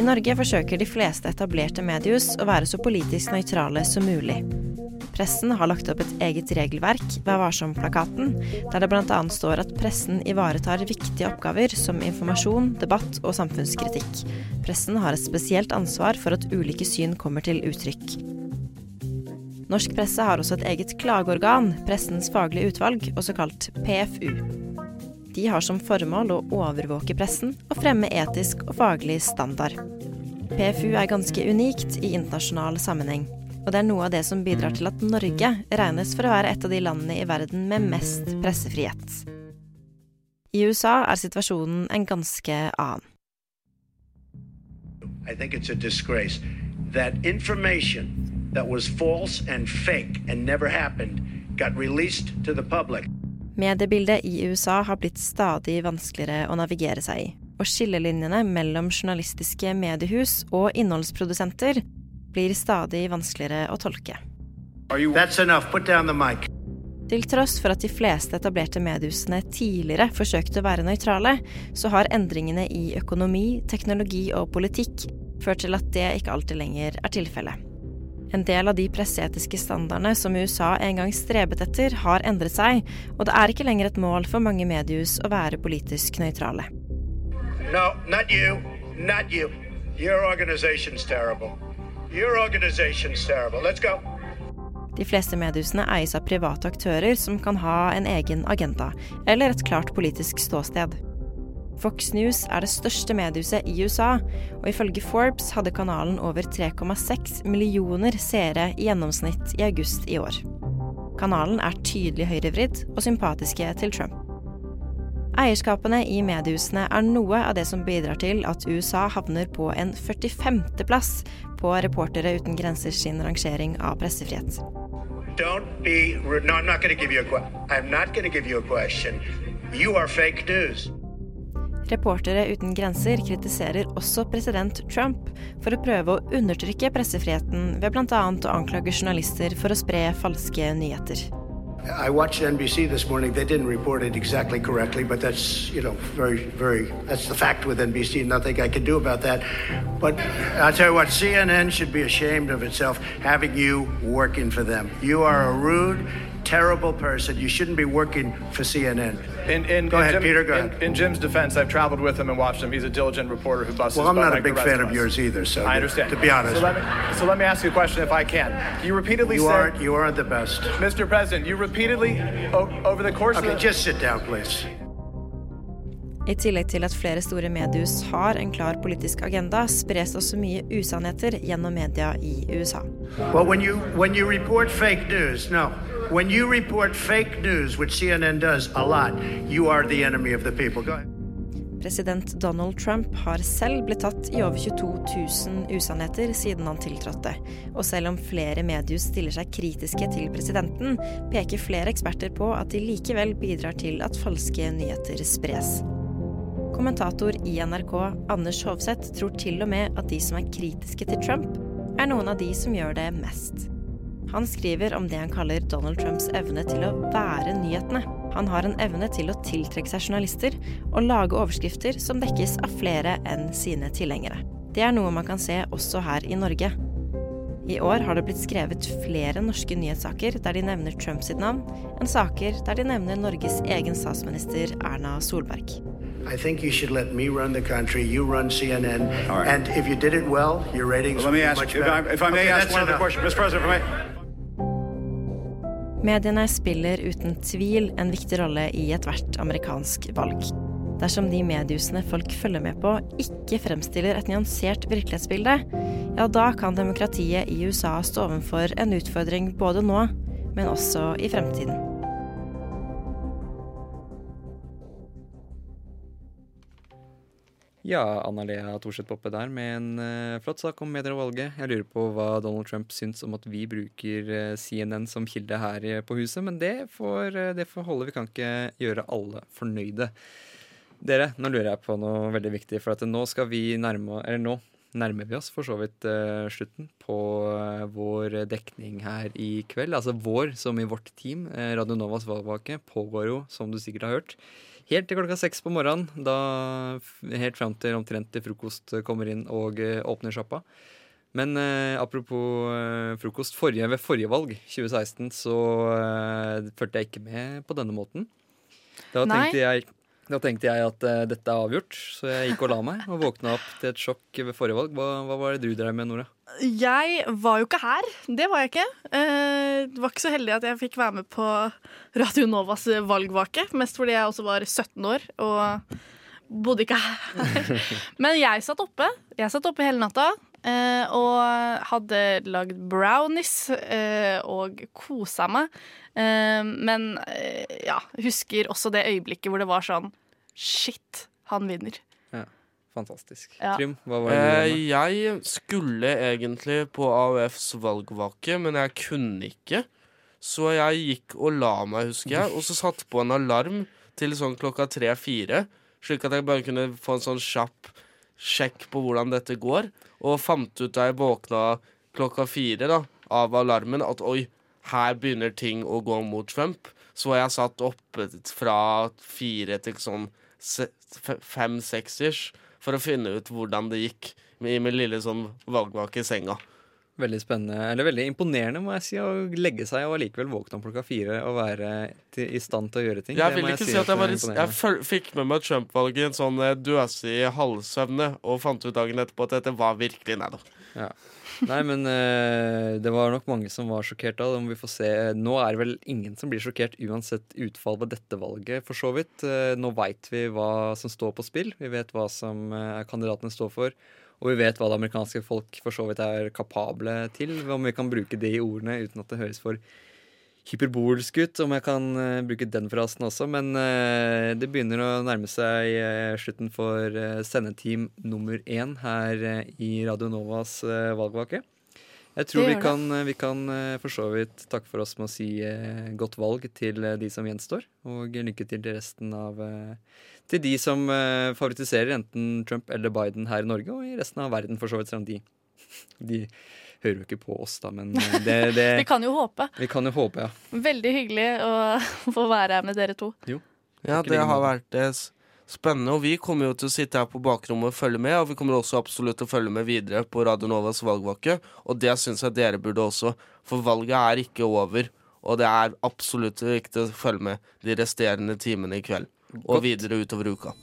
I Norge forsøker de fleste etablerte mediehus å være så politisk nøytrale som mulig. Pressen har lagt opp et eget regelverk, Vær varsom-plakaten, der det bl.a. står at pressen ivaretar viktige oppgaver som informasjon, debatt og samfunnskritikk. Pressen har et spesielt ansvar for at ulike syn kommer til uttrykk. Norsk presse har også et eget klageorgan, Pressens faglige utvalg, også kalt PFU. De har som formål å overvåke pressen og fremme etisk og faglig standard. PFU er ganske unikt i internasjonal sammenheng, og det er noe av det som bidrar til at Norge regnes for å være et av de landene i verden med mest pressefrihet. I USA er situasjonen en ganske annen. I think it's a disgrace that information that was false and fake and never happened got released to the public. Mediebildet i USA har blitt stadig vanskeligere å navigere seg i, og skillelinjene mellom journalistiske mediehus og innholdsprodusenter blir stadig vanskeligere å tolke. Til tross for at de fleste etablerte mediehusene tidligere forsøkte å være nøytrale, så har endringene i økonomi, teknologi og politikk ført til at det ikke alltid lenger er tilfellet. En del av de presseetiske standardene som USA en gang strebet etter, har endret seg, og det er ikke lenger et mål for mange mediehus å være politisk nøytrale. No, not you. Not you. Your organization's terrible. De fleste mediehusene eies av private aktører som kan ha en egen agenda, eller et klart politisk ståsted. Fox News er det største mediehuset i USA, og ifølge Forbes hadde kanalen over 3,6 millioner seere i gjennomsnitt i august i år. Kanalen er tydelig høyrevridd og sympatiske til Trump. Eierskapene i mediehusene er noe av det som bidrar til at USA havner på en 45.-plass på Reportere uten grenser sin rangering av pressefrihet. Be. No. Reportere uten grenser kritiserer også president Trump for å prøve å undertrykke pressefriheten ved bl.a. å anklage journalister for å spre falske nyheter. I watched NBC this morning. They didn't report it exactly correctly, but that's, you know, very, very, that's the fact with NBC. Nothing I can do about that. But I'll tell you what, CNN should be ashamed of itself having you working for them. You are a rude, terrible person. You shouldn't be working for CNN. In, in, Go in ahead, Jim- Peter, go in- ahead. In Jim's defense, I've traveled with him and watched him. He's a diligent reporter who busts Well, I'm not a like the big fan of of yours either, so I understand. to be honest. So let, me, so let me ask you a question if I can. You repeatedly You said... aren't, you aren't the best. Mr. President, you repeatedly, o- over the course Okay, of the... just sit down, please. I tillegg til at flere store mediehus har en klar politisk agenda, spres også mye usannheter gjennom media i USA. Well, when you when you report fake news, no. When you report fake news, which CNN does a lot, you are the enemy of the people. Go ahead. President Donald Trump har selv blitt tatt i over 22 000 usannheter siden han tiltrådte. Og selv om flere medier stiller seg kritiske til presidenten, peker flere eksperter på at de likevel bidrar til at falske nyheter spres. Kommentator i NRK Anders Hovseth tror til og med at de som er kritiske til Trump, er noen av de som gjør det mest. Han skriver om det han kaller Donald Trumps evne til å være nyhetene. Han har en evne til å tiltrekke seg journalister og lage overskrifter som dekkes av flere enn sine tilhengere. Det er noe man kan se også her i Norge. I år har det blitt skrevet flere norske nyhetssaker der de nevner Trumps sitt navn, enn saker der de nevner Norges egen statsminister Erna Solberg. I think you should let me run the country. You run CNN, and if you did it well, your ratings Let would me ask, if. I, if I may Okay, ask one enough. other question, Mr. President, if I may. Mediene spiller uten tvil en viktig rolle i ethvert amerikansk valg. Dersom de mediehusene folk følger med på, ikke fremstiller et nyansert virkelighetsbilde, ja, da kan demokratiet i USA stå overfor en utfordring både nå, men også i fremtiden. Ja, Anna Lea Thorseth Poppe der med en uh, flott sak om medier og valget. Jeg lurer på hva Donald Trump syns om at vi bruker uh, CNN som kilde her eh, på huset, men det får, uh, det får holde. Vi kan ikke gjøre alle fornøyde. Dere, nå lurer jeg på noe veldig viktig, for nå skal vi nærme Eller nå nærmer vi oss for så vidt eh, slutten på eh, vår dekning her i kveld. Altså vår, som i vårt team. Eh, Radio Novas valgvake pågår jo, som du sikkert har hørt. Helt til klokka seks på morgenen, da helt fram til omtrent til frokost kommer inn og eh, åpner sjappa. Men eh, apropos eh, frokost. Forrige, ved forrige valg, 2016, så eh, fulgte jeg ikke med på denne måten. Da tenkte jeg, da tenkte jeg at eh, dette er avgjort, så jeg gikk og la meg. Og våkna opp til et sjokk ved forrige valg. Hva, hva var det du drev med, Nora? Jeg var jo ikke her. Det var jeg ikke. Eh, Det var ikke så heldig at jeg fikk være med på Radio Novas valgvake. Mest fordi jeg også var 17 år og bodde ikke her. Men jeg satt oppe. Jeg satt oppe hele natta. eh, Og hadde lagd brownies eh, og kosa meg. Men ja, husker også det øyeblikket hvor det var sånn shit, han vinner. Fantastisk. Ja. Trym, hva var det Eh, jeg skulle egentlig på AUFs valgvake, men jeg kunne ikke. Så jeg gikk og la meg, husker jeg, og så satte på en alarm til sånn klokka tre-fire. Slik at jeg bare kunne få en sånn kjapp sjekk på hvordan dette går. Og fant ut da jeg våkna klokka fire da, av alarmen, at oi, her begynner ting å gå mot Trump. Så jeg satt oppe fra fire til sånn fem-seks-ish for å finne ut hvordan det gikk i min lille sånn valgvake i senga. Veldig spennende, eller veldig imponerende, må jeg si, å legge seg og allikevel våkne om klokka fire og være til, i stand til å gjøre ting. Jeg vil ikke jeg si at jeg, i- jeg fikk med meg Trump-valget i en sånn eh, døse i halvsøvne, og fant ut dagen etterpå at dette var virkelig nei da. Ja. Nei, men uh, det var nok mange som var sjokkert da. Må vi få se. Nå er det vel ingen som blir sjokkert uansett utfall ved dette valget, for så vidt. Uh, nå veit vi hva som står på spill. Vi vet hva som uh, kandidatene står for. Og vi vet hva det amerikanske folk for så vidt er kapable til. Om vi kan bruke de ordene uten at det høres for hyperbolsk ut, om jeg kan uh, bruke den frasen også. Men uh, det begynner å nærme seg uh, slutten for sendeteam nummer én her i Radio Novas valgvake. Jeg tror vi kan, vi kan for så vidt takke for oss med å si godt valg til de som gjenstår. Og lykke til til resten av Til de som favoritiserer enten Trump eller Biden her i Norge, og i resten av verden, for så vidt. Selv om de, de hører jo ikke på oss, da, men eh, det, det Vi kan jo håpe. Vi kan jo håpe, ja. Veldig hyggelig å få være her med dere to. Jo. Ja, det har vært eh, spennende, og vi kommer jo til å sitte her på bakrommet og følge med, og vi kommer også absolutt til å følge med videre på Radio Novas valgvake, og det syns jeg dere burde også, for valget er ikke over, og det er absolutt viktig å følge med de resterende timene i kveld, og Godt. videre utover uka.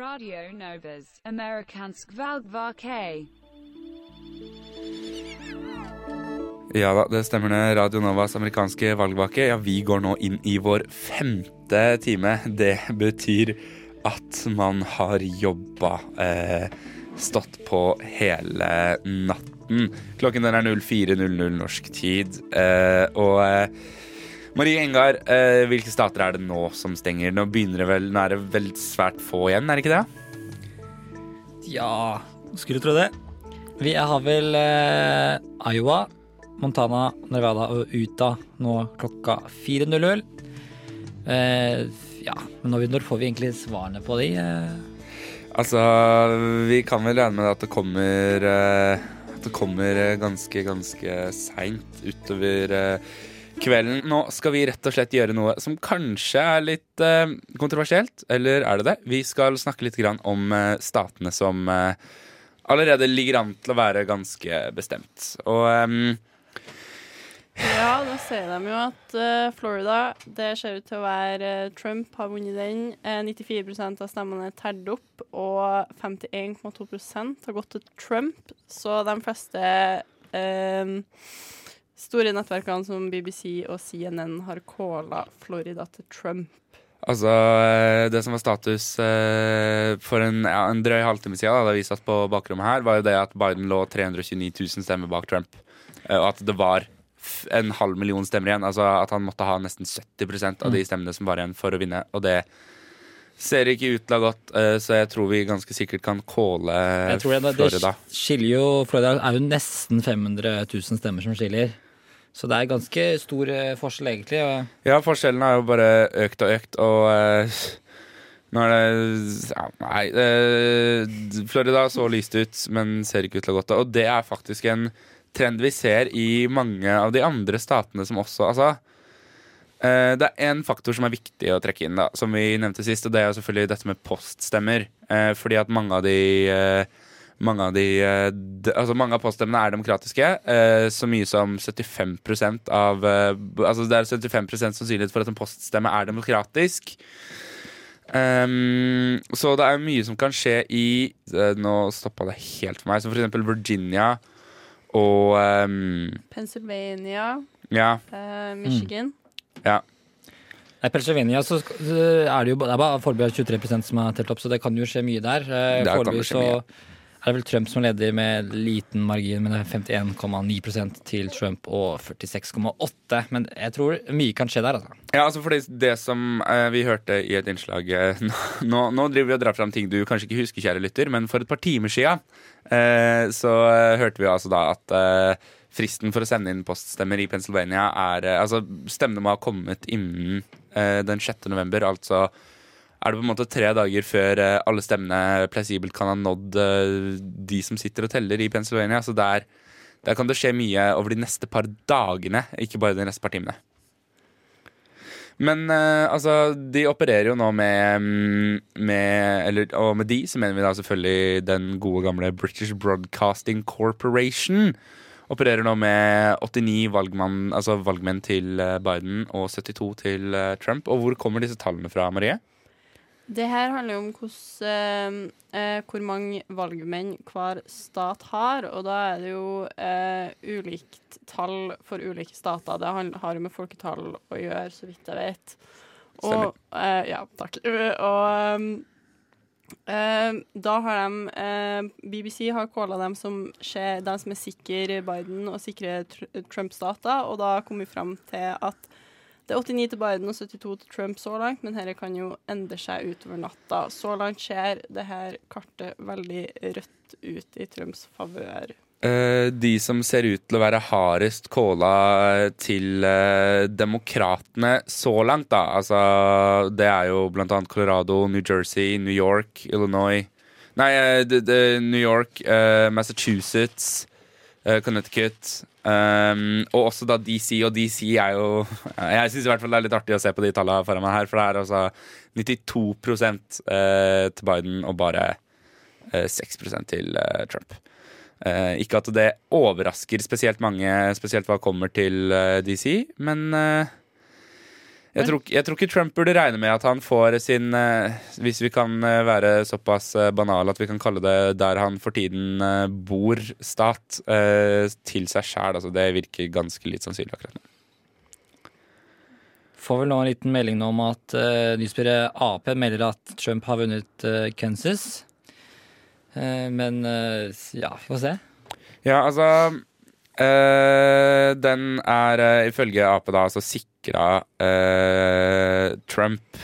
Radio Novas Amerikansk valgvake. Ja da, det stemmer det. Radio Novas amerikanske valgvake. Ja, vi går nå inn i vår femte time. Det betyr at man har jobba eh, stått på hele natten. Klokken den er 04.00 norsk tid. Eh, og eh, Marie Engar, eh, hvilke stater er det nå som stenger? Nå begynner det vel, nå er det vel svært få igjen, er det ikke det? Ja, skulle tro det. Vi har vel eh, Iowa, Montana, Nevada og Utah nå klokka 4.00. Eh, ja, men når, når får vi egentlig svarene på de? Eh? Altså, vi kan vel regne med at det kommer eh, At det kommer eh, ganske, ganske seint utover eh, kvelden. Nå skal vi rett og slett gjøre noe som kanskje er litt eh, kontroversielt. Eller er det det? Vi skal snakke litt grann om eh, statene som eh, allerede ligger an til å være ganske bestemt. Og ehm, Ja, da ser de jo at uh, Florida Det ser ut til å være uh, Trump har vunnet den. Eh, 94 av stemmene er tært opp, og 51,2% har gått til Trump. Så de fleste eh, store nettverkene som BBC og CNN har calla Florida til Trump. Altså, eh, det som var status eh, for en, ja, en drøy halvtime siden, da vi satt på bakrommet her, var jo det at Biden lå 329 000 stemmer bak Trump. Eh, Og at det var en halv million stemmer igjen. Altså at han måtte ha nesten 70% av de stemmene som var igjen for å vinne. Og det ser ikke ut til å ha gått, eh, så jeg tror vi ganske sikkert kan calle Florida. det skiller jo Florida er jo nesten 500 000 stemmer som skiller. Så det er ganske stor eh, forskjell, egentlig. Ja, forskjellen har jo bare økt og økt, og eh, nå er det ja, Nei. eh, Florida så lyst ut, men ser ikke ut til å ha gått. Og det er faktisk en trend vi ser i mange av de andre statene som også Altså, det er en faktor som er viktig å trekke inn, da, som vi nevnte sist, og det er jo selvfølgelig dette med poststemmer. Fordi at mange av de mange av de eh, Altså mange av poststemmene er demokratiske. eh, Så mye som 75% av eh, Altså det er 75% sannsynlighet for at en poststemme er demokratisk. Um, så det er mye som kan skje i eh, Nå stoppa det helt for meg. Som eksempel Virginia og um, Pennsylvania, Ja. Michigan. ja. I Pennsylvania så er det jo det er bare foreløpig 23% som er telt opp, så det kan jo skje mye der. det Foreløpig skje så mye. Er det vel Trump som leder med liten margin, men det er 51,9% til Trump og 46,8 Men jeg tror mye kan skje der, altså. Ja, altså fordi det som eh, vi hørte i et innslag eh, nå, nå driver vi og drar fram ting du kanskje ikke husker, kjære lytter, men for et par timer siden eh, så hørte vi altså da at fristen for å sende inn poststemmer i Pennsylvania er Altså, stemmene må ha kommet innen den 6. november, altså er det på en måte tre dager før eh, alle stemmene plausibelt kan ha nådd eh, de som sitter og teller i Pennsylvania. Så der, der kan det skje mye over de neste par dagene, ikke bare de neste par timene. Men uh, altså, de opererer jo nå med, mm, med eller, Og med de så mener vi da selvfølgelig den gode gamle British Broadcasting Corporation. Opererer nå med 89 valgmann, altså valgmenn til Biden og 72 til Trump. Og hvor kommer disse tallene fra, Marie? Det her handler jo om hvordan, eh, eh, hvor mange valgmenn hver stat har, og da er det jo eh, ulikt tall for ulike stater. Det har jo med folketall å gjøre, så vidt jeg vet. Og, eh, ja, takk. Og um, eh, da har de eh, BBC har kåla dem som, skjer, dem som er sikre Biden og sikre tr Trump-stater, og da kom vi fram til at det er 89 til Biden og 72 til Trump så langt, men dette kan jo endre seg utover natta. Så langt ser det her kartet veldig rødt ut i Trumps favør. Uh, de som ser ut til å være hardest kåla til uh, demokratene så langt, da. Altså, det er jo blant annet Colorado, New Jersey, New York, Illinois Nei, uh, New York, Massachusetts, Connecticut. Um, og også da DC, og DC er jo Jeg syns i hvert fall det er litt artig å se på de tallene foran meg her, for det er altså 92 uh, til Biden og bare uh, 6 til uh, Trump. Eh, ikke at det overrasker spesielt mange, spesielt hva kommer til eh, DC, men eh, jeg, tror, jeg tror ikke Trump burde regne med at han får sin eh, Hvis vi kan eh, være såpass eh, banale at vi kan kalle det der han for tiden eh, bor, stat, eh, til seg sjæl. Altså, det virker ganske litt sannsynlig akkurat nå. Får vel nå en liten melding nå om at uh, nyhetsbyrået Ap melder at Trump har vunnet uh, Kansas. Eh, men eh, ja, vi får se. Ja, altså eh, Den er eh, ifølge Ap da altså sikra eh, Trump.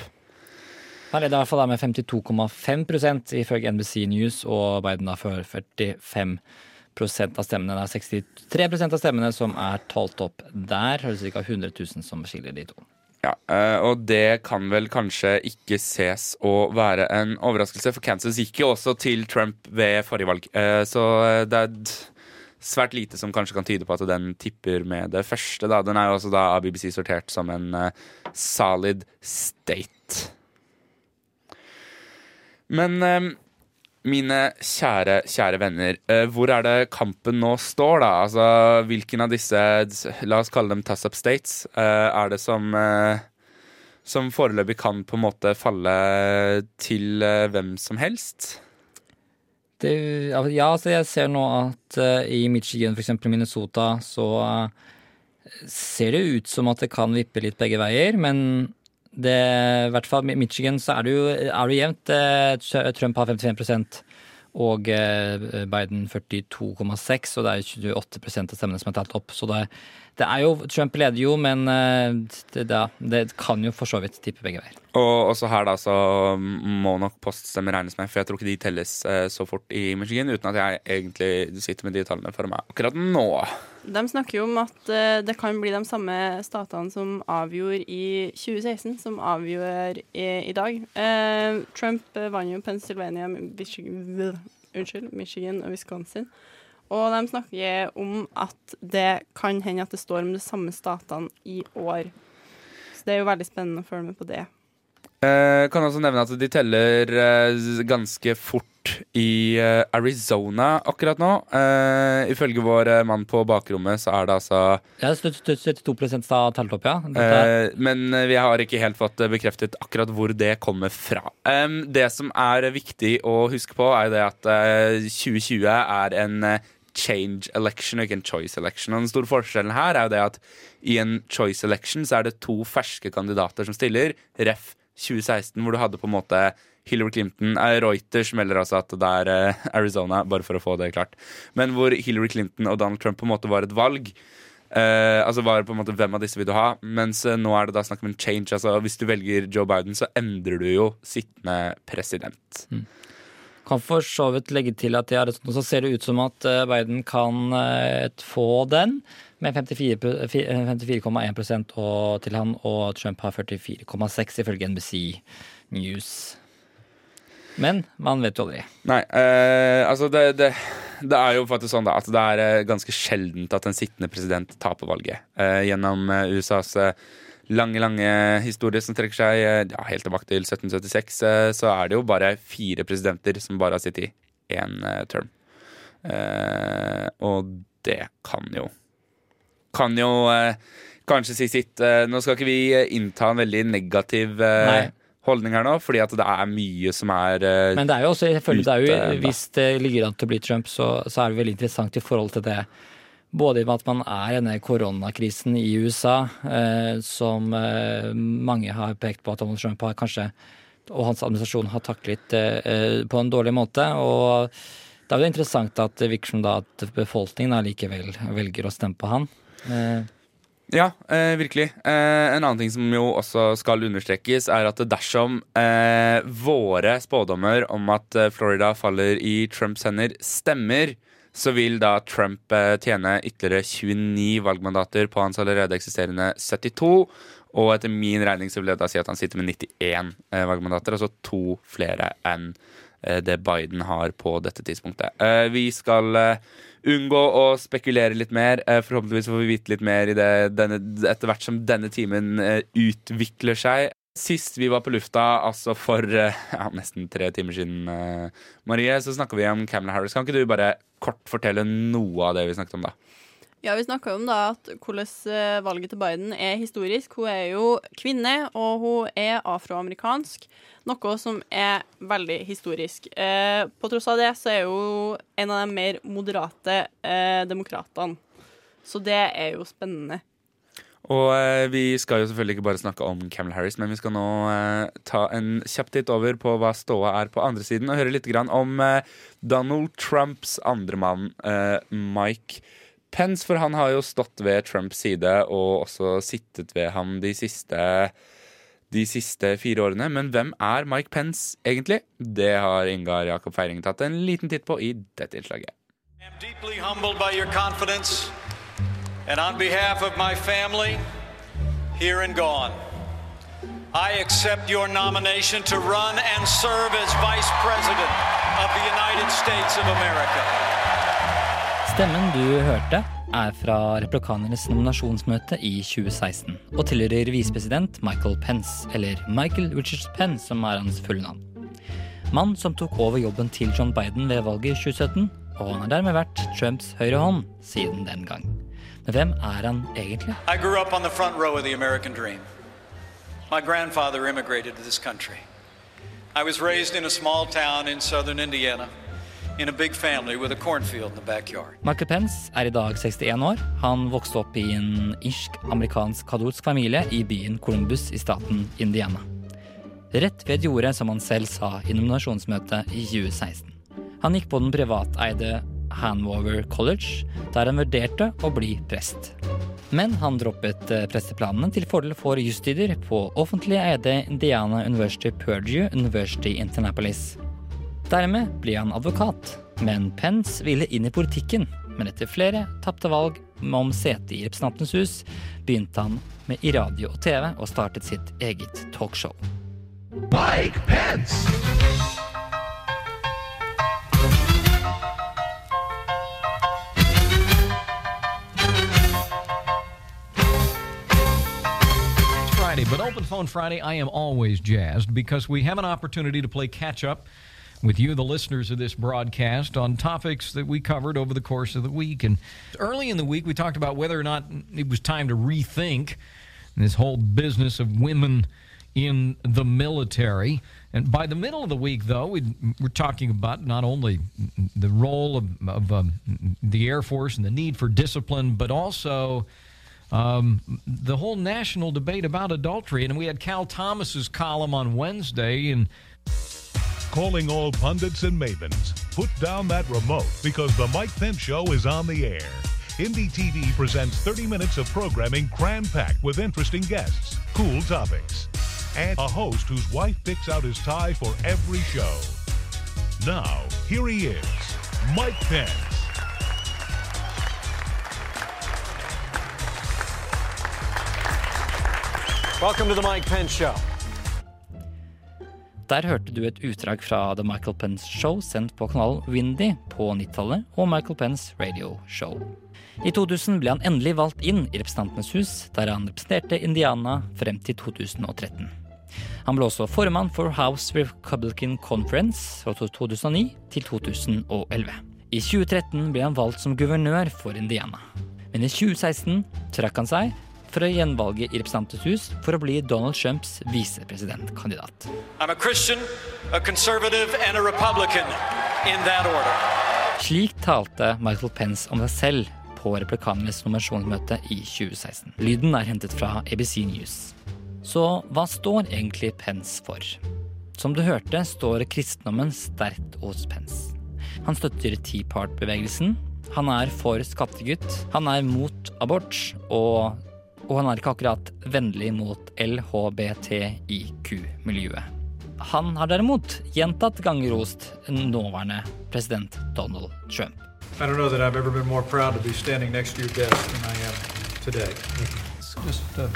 Han leder i hvert fall med 52,5% ifølge NBC News, og Biden har for 45% av stemmene. Det er 63% av stemmene som er talt opp der. Er ca. 100 000 som skiller de to. Ja, eh, og det kan vel kanskje ikke ses å være en overraskelse, for Kansas gikk jo også til Trump ved forrige valg. Eh, Så eh, det er svært lite som kanskje kan tyde på at den tipper med det første. Da. Den er jo også da av BBC sortert som en uh, solid state. Men eh, mine kjære, kjære venner, uh, hvor er det kampen nå står, da? Altså, hvilken av disse, la oss kalle dem toss-up states, uh, er det som som foreløpig kan på en måte falle til hvem som helst? Det, ja, altså jeg ser nå at eh, i Michigan, eksempel Minnesota, så eh, ser det ut som at det kan vippe litt begge veier, men det, i hvert fall i Michigan så er det jo, er det jevnt. Eh, Trump har 55 og eh, Biden 42,6, og det er 28% av stemmene som er talt opp. Så det, det er jo, Trump leder jo, men eh, det, det, kan jo for så vidt tippe begge veier. Og også her da så må nok poststemmer regnes med, for jeg tror ikke de telles eh, så fort i Michigan, uten at jeg egentlig sitter med de tallene for meg akkurat nå. De snakker jo om at eh, det kan bli de samme statene som avgjorde i 2016, som avgjør i, i dag. Eh, Trump eh, vant jo Pennsylvania, Michigan, unnskyld, Michigan og Wisconsin. Og de snakker om at det kan hende at det står om de samme statene i år. Så det er jo veldig spennende å følge med på det. Eh, kan også nevne at de teller eh, ganske fort i eh, Arizona akkurat nå. Uh, ifølge vår eh, mann på bakrommet så er det altså Ja, 72 sa talt opp, ja. Uh, men vi har ikke helt fått bekreftet akkurat hvor det kommer fra. Um, det som er viktig å huske på, er det at uh, 2020 er en change election og ikke en choice election. Og den store forskjellen her er jo det at i en choice election så er det to ferske kandidater som stiller. Ref 2016, hvor du hadde på en måte Hillary Clinton Reuters melder altså at det er eh, Arizona, bare for å få det klart. Men hvor Hillary Clinton og Donald Trump på en måte var et valg. Eh, altså var på en måte Hvem av disse vil du ha? Mens eh, nå er det da snakk om en change. Altså Hvis du velger Joe Biden, så endrer du jo sittende president. Kan for så vidt legge til at det- så ser det ut som at eh, Biden kan få den, med 54 pro- fi- eh, 54,1 og- til han, og Trump har 44,6 ifølge NBC News. Men man vet jo aldri. Nei, eh, altså det, det, det er jo faktisk sånn da at det er eh, ganske sjeldent at en sittende president taper valget. Eh, gjennom eh, USAs eh, lange, lange historie som trekker seg ja, helt tilbake til 1776, eh, så er det jo bare fire presidenter som bare har sittet i én eh, term. Og det kan jo Kan jo kanskje si sitt. Nå skal ikke vi innta en veldig negativ Nei. Holdning her nå, fordi at det er mye som er uh, Men det er jo også, jeg føler det er jo, enda. hvis det ligger an til å bli Trump, så, så er det veldig interessant i forhold til det. Både med at man er i denne koronakrisen i USA, eh, som eh, mange har pekt på at Donald Trump har kanskje, og hans administrasjon har taklet eh, på en dårlig måte. Og det er jo interessant at det virker som da at befolkningen allikevel velger å stemme på han. Eh, Ja, eh, virkelig. Eh, en annen ting som jo også skal understrekes, er at dersom eh, våre spådommer om at eh, Florida faller i Trumps hender, stemmer, så vil da Trump eh, tjene ytterligere 29 valgmandater på hans allerede eksisterende 72. Og etter min regning så vil det da si at han sitter med 91 eh, valgmandater, altså to flere enn eh, det Biden har på dette tidspunktet. Eh, vi skal eh, unngå å spekulere litt mer. Eh, forhåpentligvis får vi vite litt mer i det, denne, etter hvert som denne timen eh, utvikler seg. Sist vi var på lufta, altså for eh, ja, nesten tre timer siden, eh, Marie, så snakka vi om Camelot Harris. Kan ikke du bare kort fortelle noe av det vi snakket om da? Ja, Vi snakka om da at hvordan eh, valget til Biden er historisk. Hun er jo kvinne, og hun er afroamerikansk. Noe som er veldig historisk. Eh, på tross av det så er hun en av de mer moderate eh, demokratene. Så det er jo spennende. Og eh, vi skal jo selvfølgelig ikke bare snakke om Camel Harris, men vi skal nå eh, ta en kjapp titt over på hva ståa er på andre siden, og høre litt om eh, Donald Trumps andre mann, eh, Mike Pence. For han har jo stått ved Trumps side og også sittet ved ham de siste, de siste fire årene. Men hvem er Mike Pence egentlig? Det har Ingar Jakob Feiring tatt en liten titt på i dette innslaget. and on behalf of my family, here and gone, I accept your nomination to run and serve as Vice President of the United States of America. Stemmen du hørte, er fra replikanernes nominasjonsmøte i 2016 og tilhører visepresident Michael Pence, eller Michael Richards Pence, som er hans fulle navn. Mann som tok over jobben til John Biden ved valget i 2017, og han har dermed vært Trumps høyre hånd siden den gang. Men hvem er han egentlig? I grew up on the front row of the American dream. My grandfather immigrated to this country. I was raised in a small town in southern Indiana Michael Pence er i dag 61 år. Han vokste opp i en irsk-amerikansk katolsk familie i byen Columbus i staten Indiana. Rett ved jordet, som han selv sa i nominasjonsmøtet i 2016. Han gikk på den privateide Hanover College, der han vurderte å bli prest. Men han droppet eh, presteplanene til fordel for jusstudier på offentlig eide Indiana University Purdue University Internapolis. Dermed ble han advokat, men Pence ville inn i politikken. Men etter flere tapte valg om sete i Representantenes hus, begynte han med i radio og TV og startet sitt eget talkshow. Mike Pence. Friday, but Open Phone Friday, I am always jazzed because we have an opportunity to play catch up with you, the listeners of this broadcast, on topics that we covered over the course of the week. And early in the week, we talked about whether or not it was time to rethink this whole business of women in the military. And by the middle of the week, though, we we're talking about not only the role of, of um, the Air Force and the need for discipline, but also um, the whole national debate about adultery. And we had Cal Thomas's column on Wednesday, and Calling all pundits and mavens. Put down that remote because the Mike Pence Show is on the air. Indie TV presents 30 minutes of programming cram packed with interesting guests, cool topics, and a host whose wife picks out his tie for every show. Now, here he is, Mike Pence. Welcome to the Mike Pence Show. Der hørte du et utdrag fra The Michael Pence Show sendt på kanalen Windy på 90-tallet og Michael Pence Radio Show. I 2000 ble han endelig valgt inn i Representantenes hus, der han representerte Indiana frem til 2013. Han ble også formann for House Republican Conference fra 2009 til 2011. I 2013 ble han valgt som guvernør for Indiana. Men i 2016 trakk han seg fra gjenvalge i Representantenes hus for å bli Donald Trumps visepresidentkandidat. Slik talte Michael Pence om seg selv på replikanernes nominasjonsmøte i 2016. Lyden er hentet fra ABC News. Så hva står egentlig Pence for? Som du hørte, står kristendommen sterkt hos Pence. Han støtter Tea Part-bevegelsen. Han er for skattegutt. Han er mot abort. Og, og han er ikke akkurat vennlig mot LHBTIQ-miljøet. Han har derimot gjentatt ganger rost nåværende president Donald Trump. I don't know that I've ever been more proud to be standing next to your desk than I am today. It's just the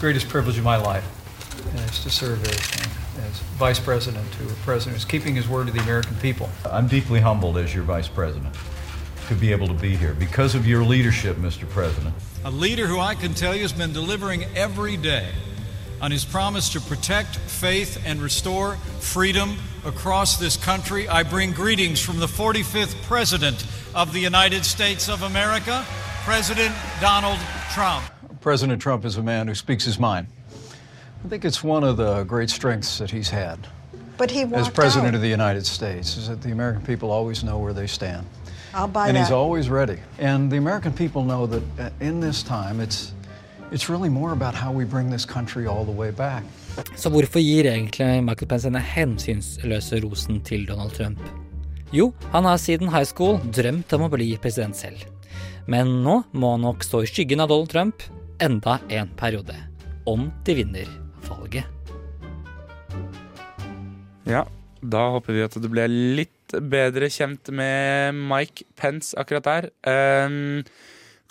greatest privilege of my life is to serve as, as vice president to a president who's keeping his word to the American people. I'm deeply humbled as your vice president to be able to be here because of your leadership, Mr. President. A leader who I can tell you has been delivering every day on his promise to protect faith and restore freedom across this country. I bring greetings from the 45th President of the United States of America, President Donald Trump. President Trump is a man who speaks his mind. I think it's one of the great strengths that he's had But he as President out. of the United States is that the American people always know where they stand. I'll buy and that. he's always ready. And the American people know that uh, in this time, it's, it's really more about how we bring this country all the way back. Så hvorfor gir egentlig Michael Pence denne hensynsløse rosen til Donald Trump? Jo, han har siden high school drømt om å bli president selv. Men nå må han nok stå i skyggen av Donald Trump enda en periode. Om de vinner valget. Ja, da håper vi at det ble litt bedre kjent med Mike Pence akkurat der. Um,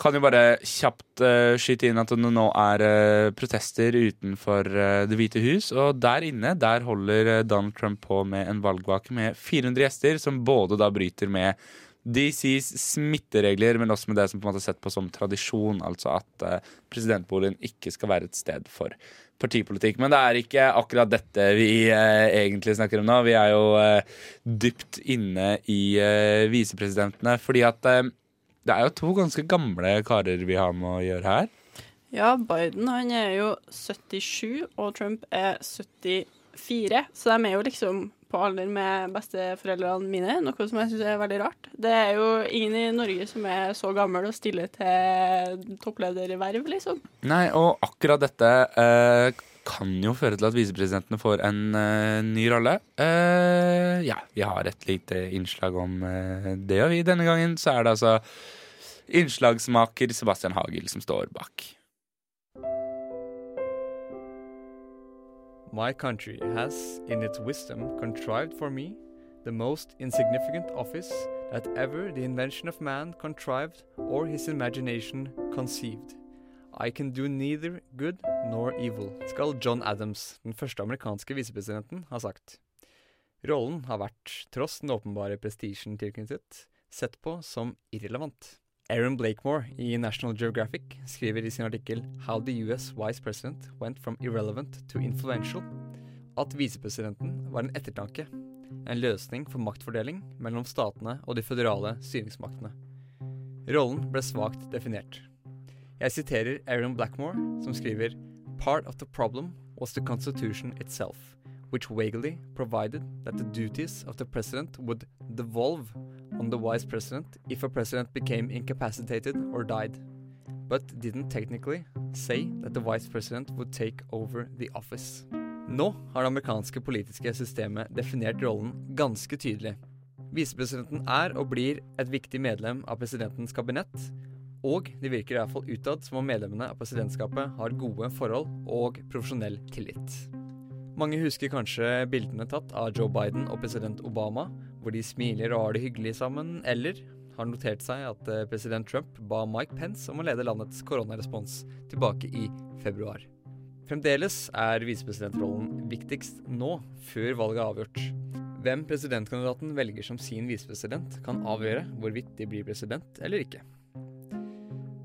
kan jo bare kjapt uh, skyte inn at det nå er uh, protester utenfor uh, Det hvite hus. Og der inne der holder Donald Trump på med en valgvake med 400 gjester, som både da bryter med DCs smitteregler, men også med det som på en måte er sett på som tradisjon, altså at presidentboligen ikke skal være et sted for partipolitikk. Men det er ikke akkurat dette vi eh, egentlig snakker om nå. Vi er jo eh, dypt inne i eh, visepresidentene, fordi at uh, det er jo to ganske gamle karer vi har med å gjøre her. Ja, Biden han er jo 77, og Trump er 74. Så de er jo liksom på alder med besteforeldrene mine, noe som jeg syns er veldig rart. Det er jo ingen i Norge som er så gammel og stiller til topplederverv, liksom. Nei, og akkurat dette eh, kan jo føre til at visepresidentene får en eh, ny rolle. Eh, ja, vi har et lite innslag om eh, det, og vi denne gangen så er det altså innslagsmaker Sebastian Hagel som står bak. My country has, in its wisdom, contrived for me the most insignificant office that ever the invention of man contrived or his imagination conceived. I can do neither good nor evil, skal John Adams, den første amerikanske visepresidenten, ha sagt. Rollen har vært, tross den åpenbare prestisjen tilknyttet, sett på som irrelevant. Aaron Blakemore i National Geographic skriver i sin artikkel How the US Vice President Went from Irrelevant to Influential at visepresidenten var en ettertanke. en løsning for maktfordeling mellom statene og de føderale styringsmaktene. Rollen ble svakt definert. Jeg siterer Aaron Blackmore, som skriver Part of the problem was the constitution itself, which vaguely provided that the duties of the president would devolve on the vice president if a president became incapacitated or died, but didn't technically say that the vice president would take over the office. Nå har det amerikanske politiske systemet definert rollen ganske tydelig. Visepresidenten er og blir et viktig medlem av presidentens kabinett, og det virker i hvert fall utad som om medlemmene av presidentskapet har gode forhold og profesjonell tillit. Mange husker kanskje bildene tatt av Joe Biden og president Obama, hvor de smiler og har det hyggelig sammen, eller har notert seg at eh, president Trump ba Mike Pence om å lede landets koronarespons tilbake i februar. Fremdeles er visepresidentrollen viktigst nå, før valget er avgjort. Hvem presidentkandidaten velger som sin visepresident, kan avgjøre hvorvidt de blir president eller ikke.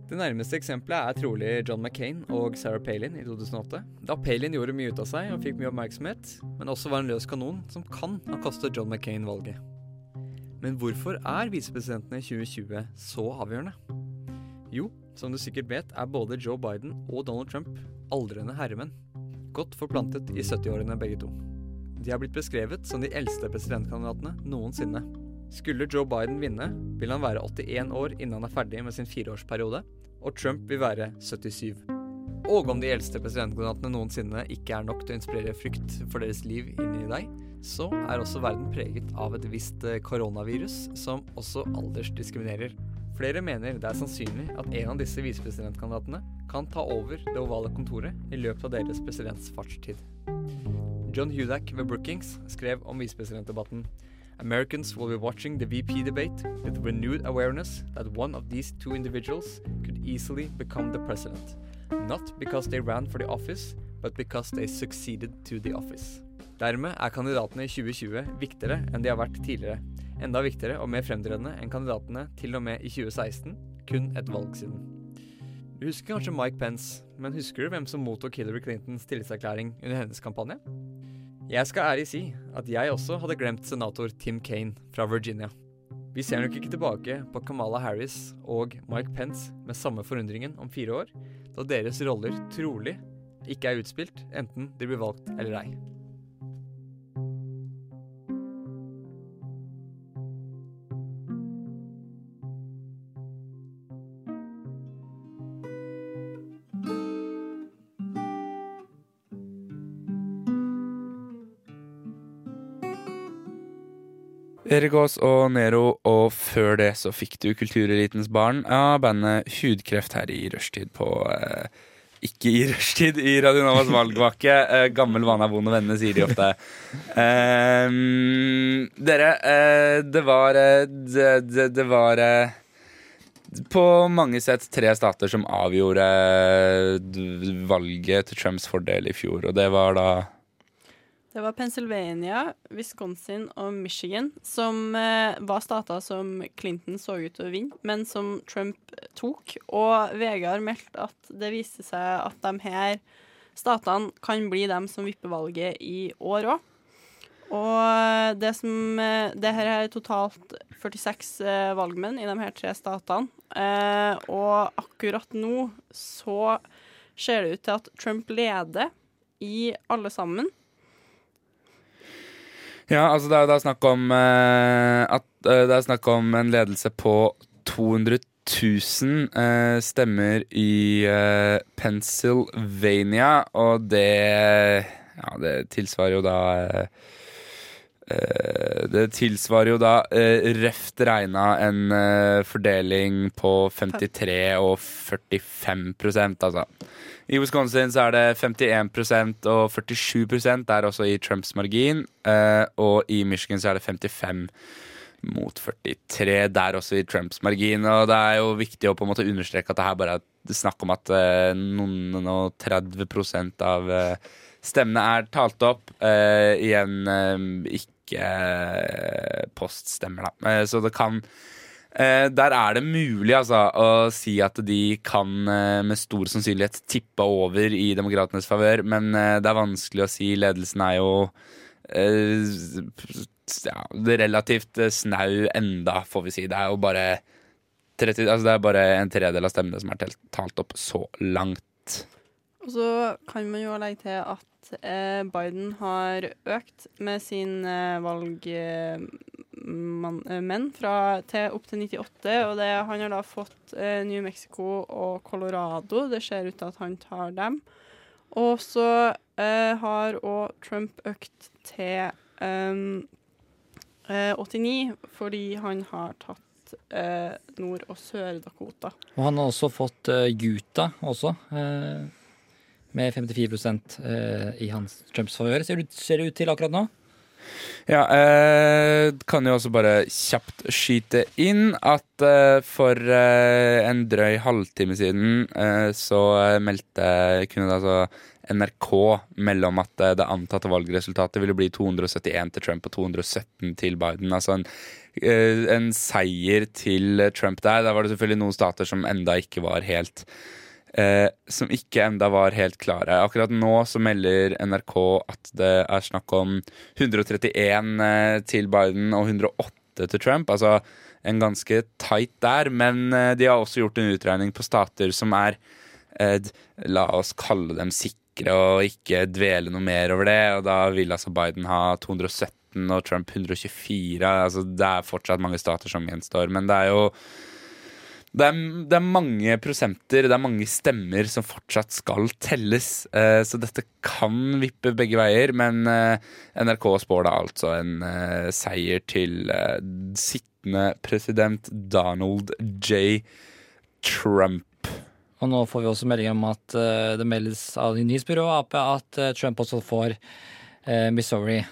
Det nærmeste eksempelet er trolig John McCain og Sarah Palin i 2008. Da Palin gjorde mye ut av seg og fikk mye oppmerksomhet, men også var en løs kanon som kan ha kastet John McCain valget. Men hvorfor er visepresidentene i 2020 så avgjørende? Jo, som du sikkert vet, er både Joe Biden og Donald Trump aldrende herremenn. Godt forplantet i 70-årene begge to. De har blitt beskrevet som de eldste presidentkandidatene noensinne. Skulle Joe Biden vinne, vil han være 81 år innen han er ferdig med sin fireårsperiode, og Trump vil være 77. Og om de eldste presidentkandidatene noensinne ikke er nok til å inspirere frykt for deres liv inni deg, så er også verden preget av et visst eh, koronavirus som også aldersdiskriminerer. Flere mener det er sannsynlig at en av disse visepresidentkandidatene kan ta over det ovale kontoret i løpet av deres presidents fartstid. John Hudak ved Brookings skrev om visepresidentdebatten Americans will be watching the VP debate with renewed awareness that one of these two individuals could easily become the president. Not because they ran for the office, but because they succeeded to the office. Dermed er kandidatene i 2020 viktigere enn de har vært tidligere. Enda viktigere og mer fremtredende enn kandidatene til og med i 2016, kun et valg siden. Du husker kanskje Mike Pence, men husker du hvem som mottok Hillary Clintons tillitserklæring under hennes kampanje? Jeg skal ærlig si at jeg også hadde glemt senator Tim Kaine fra Virginia. Vi ser nok ikke tilbake på Kamala Harris og Mike Pence med samme forundringen om fire år, da deres roller trolig ikke er utspilt, enten de blir valgt eller ei. Erik Aas og Nero, og før det så fikk du Kulturelitens barn av bandet Hudkreft her i rushtid på eh, Ikke i rushtid, i Radio Novas valgvake. Eh, gammel vane er vond å vende, sier de ofte. Eh, dere, eh, det var eh, Det, det, det var eh, på mange sett tre stater som avgjorde valget til Trumps fordel i fjor, og det var da Det var Pennsylvania, Wisconsin og Michigan som eh, var stater som Clinton så ut til å vinne, men som Trump tok. Og Vegard meldte at det viste seg at de her statene kan bli dem som vipper valget i år òg. Og det som eh, Det her er totalt 46 eh, valgmenn i de her tre statene. Eh, og akkurat nå så ser det ut til at Trump leder i alle sammen. Ja, altså det er jo da snakk om eh, at eh, det er snakk om en ledelse på 200 000 eh, stemmer i eh, Pennsylvania, og det Ja, det tilsvarer jo da eh, Det tilsvarer jo da eh, røft regna en eh, fordeling på 53 og 45% altså. I Wisconsin så er det 51% og 47 Det er også i Trumps margin. eh, og i Michigan så er det 55 mot 43 der også i Trumps margin. Og det er jo viktig å på en måte understreke at det her bare er snakk om at eh, noen og 30% av eh, stemmene er talt opp. eh, igjen eh, ikke eh, poststemmer, da. Eh, så det kan Eh, der er det mulig altså, å si at de kan eh, med stor sannsynlighet tippe over i demokratenes favør, men det er vanskelig å si. Ledelsen er jo ja, relativt snau enda, får vi si. Det er jo bare 30, altså det er bare en tredjedel av stemmene som er talt opp så langt. Og så kan man jo legge til at eh, Biden har økt med sin eh, valgmenn eh, fra til opp til 98, og det, han har da fått eh, New Mexico og Colorado. Det ser ut til at han tar dem. Og så eh, har òg Trump økt til ehm, eh, 89, fordi han har tatt eh, Nord- og Sør-Dakota. Og han har også fått Utah også, eh, med 54 eh, i hans Trumps favør, ser, det ut- til akkurat nå. Ja, eh, kan jo også bare kjapt skyte inn at eh, for eh, en drøy halvtime siden eh, så eh, meldte kunne det altså NRK mellom at det antatte valgresultatet ville bli 271 til Trump og 217 til Biden. Altså en, en seier til Trump der. Der var det selvfølgelig noen stater som enda ikke var helt eh, som ikke enda var helt klare. Akkurat nå så melder NRK at det er snakk om 131 eh, til Biden og 108 til Trump. Altså en ganske tight der, men eh, de har også gjort en utregning på stater som er eh, La oss kalle dem sikre og ikke dvele noe mer over det. Og da vil altså Biden ha 217 og Trump 124. Altså det er fortsatt mange stater som gjenstår, men det er jo det er, det er mange prosenter, det er mange stemmer som fortsatt skal telles. Eh, så dette kan vippe begge veier, men eh, NRK spår da altså en eh, seier til eh, sittende president Donald J. Trump. Og nå får vi også melding om at eh, det meldes av nyhetsbyrået Ap at eh, Trump også får Missouri.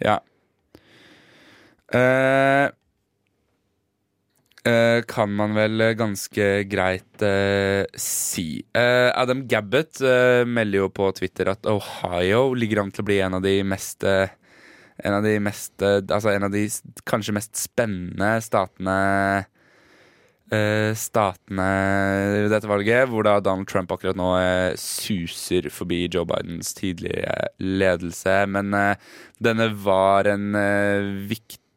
Ja. Eh, kan man vel ganske greit uh, si. Uh, Adam Gabbett uh, melder jo på Twitter at Ohio ligger an til å bli en av de mest eh, en av de mest eh, Altså en av de kanskje mest spennende statene eh, Statene i dette valget, hvor da Donald Trump akkurat nå eh, suser forbi Joe Bidens tidligere ledelse. Men eh, denne var en eh,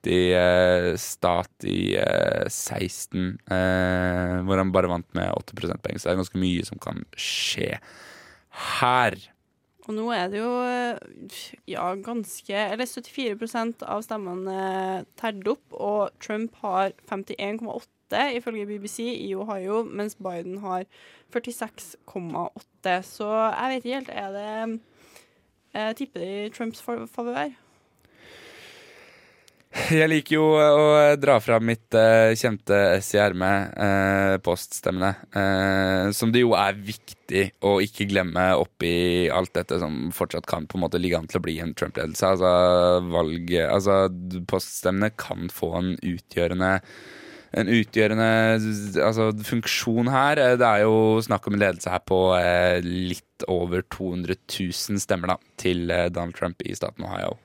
viktig eh, stat i eh, 16, eh, hvor han bare vant med 8 prosentpoeng. Så det er ganske mye som kan skje her. Og nå er det jo eh, ja, ganske Eller 74% av stemmene eh, tært opp, og Trump har 51,8 ifølge BBC i Ohio, mens Biden har 46,8. Så jeg vet ikke helt. Er det Jeg tipper det i Trumps fa- favør. Jeg liker jo å dra fram mitt uh, kjente S i ermet, uh, poststemmene. Uh, som det jo er viktig å ikke glemme oppi alt dette som fortsatt kan på en måte ligge an til å bli en Trump-ledelse. Altså valg Altså poststemmene kan få en utgjørende en utgjørende altså, funksjon her. Eh, Det er jo snakk om en ledelse her på eh, litt over 200 000 stemmer da, til eh, Donald Trump i staten Ohio.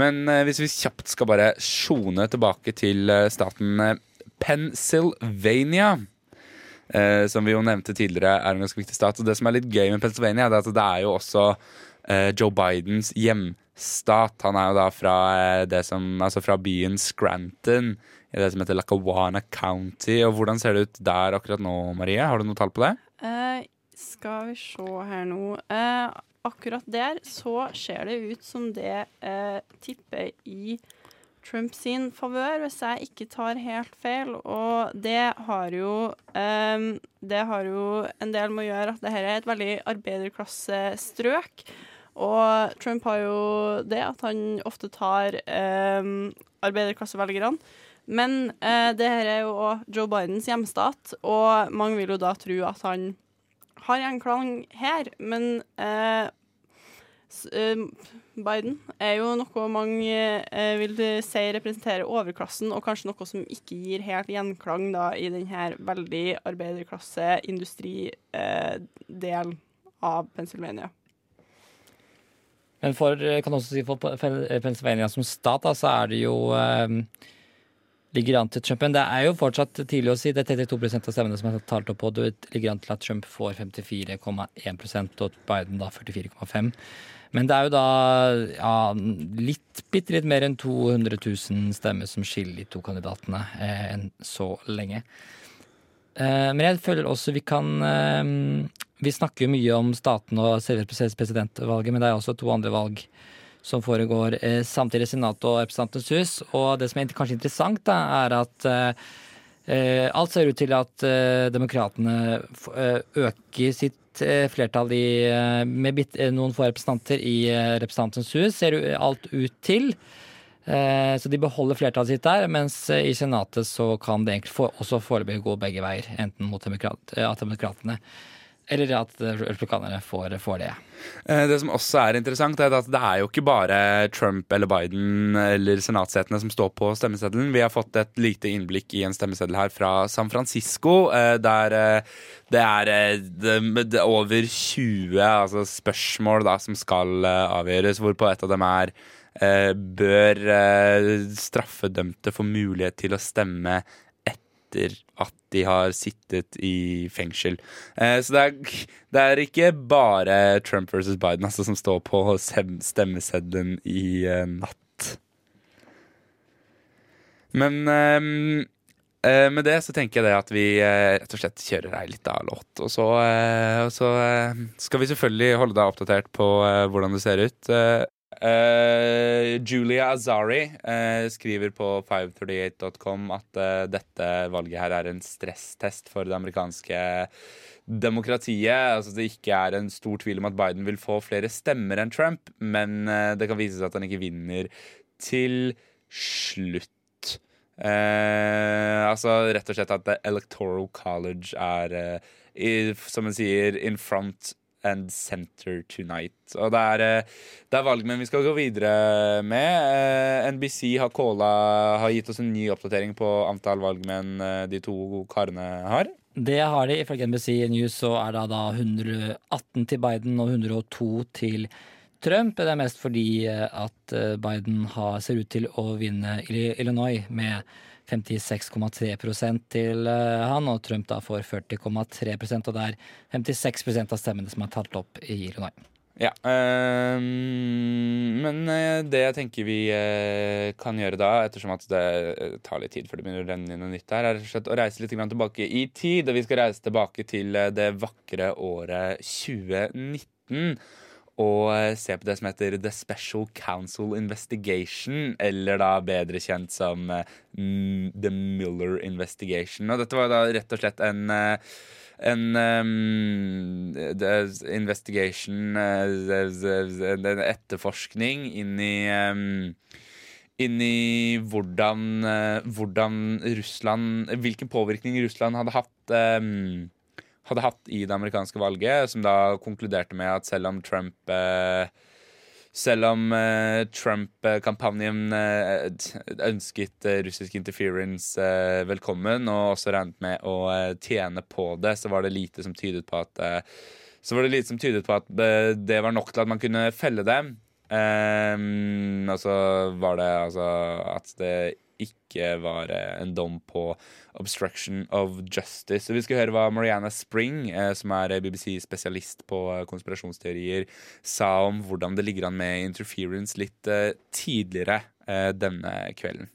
Men eh, hvis vi kjapt skal bare sjone tilbake til eh, staten eh, Pennsylvania, som vi jo nevnte tidligere er en ganske viktig stat. Og det som er litt gøy med Pennsylvania, er at det er jo også Joe Bidens hjemstat. Han er jo da fra, som, altså fra byen Scranton i det som heter Lackawanna County. Og hvordan ser det ut der akkurat nå, Marie? Har du noe tall på det? Uh, skal vi se her nå. Eh, akkurat der så ser det ut som det eh, tipper i Trump sin favør, hvis jeg ikke tar helt feil. Og det har jo um, Det har jo en del med å gjøre at dette er et veldig arbeiderklassestrøk. Og Trump har jo det at han ofte tar um, arbeiderklassevelgerne. Men uh, det her er jo òg Joe Bidens hjemstat, og mange vil jo da tro at han har gjenklang her. Men eh, eh, Biden er jo noe mange eh, vil si representerer overklassen, og kanskje noe som ikke gir helt gjenklang da i denne veldig arbeiderklasse-industridelen av Pennsylvania. Men for, eh, kan også si for Pennsylvania som stat, da, så er det jo eh, ligger an til Trump. Men det er jo fortsatt tidlig å si. Det er 32 av stemmene som er talt opp, og det ligger an til at Trump får 54,1% og Biden da 44,5 Men det er jo da ja, litt, bitte litt mer enn 200 000 stemmer som skiller de to kandidatene eh, enn så lenge. Eh, men jeg føler også vi kan eh, Vi snakker jo mye om staten og selve presidentvalget, men det er også to andre valg som foregår eh, samtidig i Senatet og Representantenes hus. Og det som er kanskje interessant, da, er at eh, eh, alt ser ut til at eh, demokratene eh, øker sitt flertall i, med bit, noen få representanter i representantens hus, ser alt ut til. Så de beholder flertallet sitt der, mens i Senatet så kan det egentlig også foreløpig gå begge veier. Enten mot demokrat, at demokratene eller at republikanerne får, får det. Eh, Det som også er interessant, er at det er jo ikke bare Trump eller Biden eller senatsetene som står på stemmeseddelen. Vi har fått et lite innblikk i en stemmeseddel her fra San Francisco, eh, der eh, det er over 20 altså spørsmål da, som skal avgjøres, hvorpå et av dem er Bør straffedømte få mulighet til å stemme etter at de har sittet i fengsel. Eh, så det er, det er ikke bare Trump versus Biden altså, som står på stemmeseddelen i eh, natt. Men ehm, eh, med det så tenker jeg det at vi rett og slett kjører ei lita låt. Og så, og så skal vi selvfølgelig holde deg oppdatert på hvordan det ser ut. Eh, Julia Azari uh, skriver på 538.com at uh, dette valget her er en stresstest for det amerikanske demokratiet. Altså det ikke er en stor tvil om at Biden vil få flere stemmer enn Trump, men det kan vise seg at han ikke vinner til slutt. Altså rett og slett at The Electoral College er, i, som hun sier, in front and center tonight. Og det er, eh, det er valgmenn vi skal gå videre med. Eh, NBC har, calla, har gitt oss en ny oppdatering på antall valgmenn eh, de to karene har. Det har de. Ifølge NBC News så er det da 118 til Biden og 102 til Trump. Det er mest fordi eh, at eh, Biden har, ser ut til å vinne Illinois med 56,3 til eh, han, og Trump da får 40,3 og det er 56% av stemmene som er tatt opp i Illinois. Ja, Øh, men det jeg tenker vi kan gjøre da, ettersom at det tar litt tid før det begynner å renne inn noe nytt her, er å reise litt tilbake i tid. Og vi skal reise tilbake til det vakre året 2019. Og eh, se på det som heter The Special Council Investigation, eller da bedre kjent som eh, The Miller Investigation. Og dette var da rett og slett en eh, en um, investigation En etterforskning inn i um, inn i hvordan, hvordan Russland Hvilken påvirkning Russland hadde hatt um, hadde hatt i det amerikanske valget, som da konkluderte med at selv om Trump eh, selv om eh, Trump-kampanjen eh, ønsket russisk interference velkommen, og også regnet med å tjene på det, så var det lite som tydet på at så var det lite som tydet på at det var nok til at man kunne felle dem. Um, og så var det altså at det ikke var eh, en dom på obstruction of justice. Så vi skal høre hva Mariana Spring, eh, som er BBC-spesialist på eh, konspirasjonsteorier, sa om hvordan det ligger an med interference litt eh, tidligere eh, denne kvelden.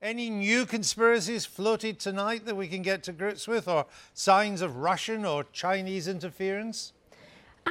Any new conspiracies floated tonight that we can get to grips with, or signs of Russian or Chinese interference?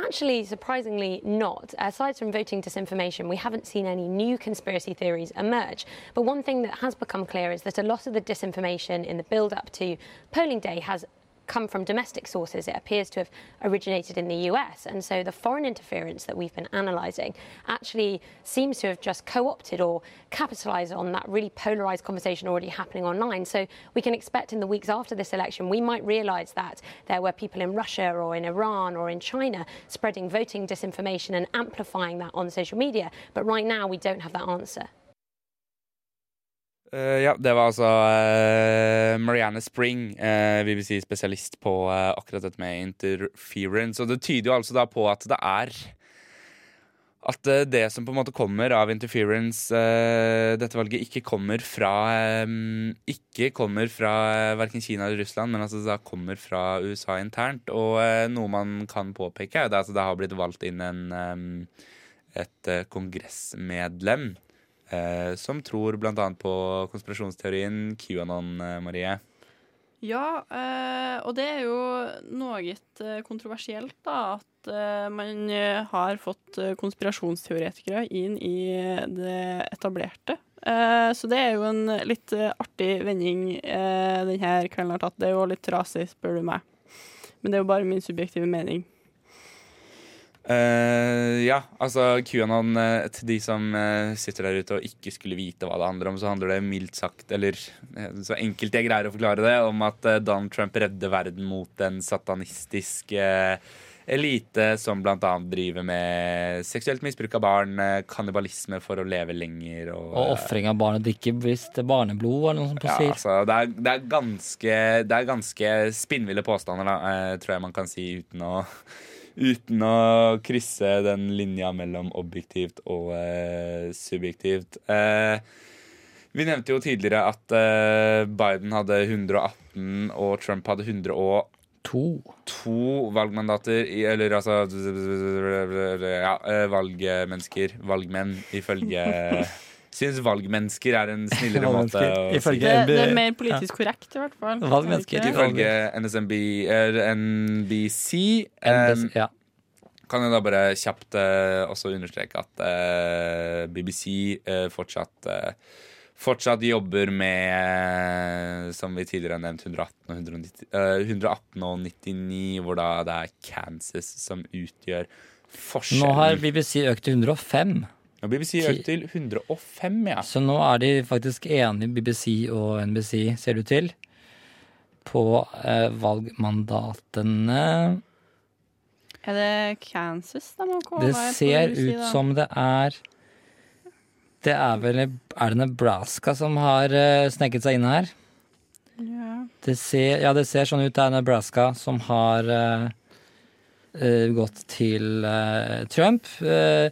Actually, surprisingly not. Aside from voting disinformation, we haven't seen any new conspiracy theories emerge. But one thing that has become clear is that a lot of the disinformation in the build up to polling day has come from domestic sources. It appears to have originated in the US. And so the foreign interference that we've been analysing actually seems to have just co opted or capitalised on that really polarised conversation already happening online. So we can expect in the weeks after this election, we might realise that there were people in Russia or in Iran or in China spreading voting disinformation and amplifying that on social media. But right now, we don't have that answer. Eh, ja, det var altså uh, Marianne Spring, eh, BBC-spesialist på eh, akkurat dette med interference. Og det tyder jo altså da på at det er at det som på en måte kommer av interference dette valget, ikke kommer fra um, Ikke kommer fra verken Kina eller Russland, men altså det kommer fra USA internt. Og noe man kan påpeke, er at det har blitt valgt inn en, um, et kongressmedlem eh, som tror bl.a. på konspirasjonsteorien QAnon, eh, Marie. Ja, eh, og det er jo noe eh, kontroversielt, da, at eh, man eh, har fått konspirasjonsteoretikere inn i det etablerte. Eh, så det er jo en litt artig vending denne kvelden har tatt. Det er jo litt trasig, spør du meg. Men det er jo bare min subjektive mening. Eh, ja, altså QAnon uh, Til de som uh, sitter der ute og ikke skulle vite hva det handler om, så handler det mildt sagt, eller så enkelt jeg greier å forklare det, om at Donald Trump redder verden mot en satanistisk elite som bl.a. driver med seksuelt misbruk av barn, kannibalisme for å leve lenger og, Og ofring av barn og drikke er barneblod, eller noe sånt på ja, altså, det, er, det, er ganske, det er ganske spinnville påstander, da, tror jeg man kan si, uten å, uten å krysse den linja mellom objektivt og eh, subjektivt. Eh, vi nevnte jo tidligere at eh, Biden hadde 118 og Trump hadde 102 to valgmandater, i, eller altså ja, eh, valgmennesker, valgmenn, ifølge Syns valgmennesker er en snillere måte å si Det, det er mer politisk korrekt, i hvert fall. Valgmennesker. Er? Ifølge NSMB, er NBC NBC, ja. kan jeg da bare kjapt eh, også understreke at eh, BBC eh, fortsatt eh, Fortsatt jobber med, eh, som vi tidligere har nevnt, 118 og, 190, eh, 118 og 99, hvor da det er Kansas som utgjør forskjellen. Nå har BBC økt til 105. Og BBC økt til 105, ja. Så nå er de faktisk enige, BBC og NBC, ser det ut til, på eh, valgmandatene. Er det Kansas da må komme Det ser BBC, ut da? som det er Det er vel Er det Nebraska som har eh, sneket seg inn her? Ja. Det ser, ja, det ser sånn ut. Det er Nebraska som har eh, eh, gått til eh, Trump. Eh,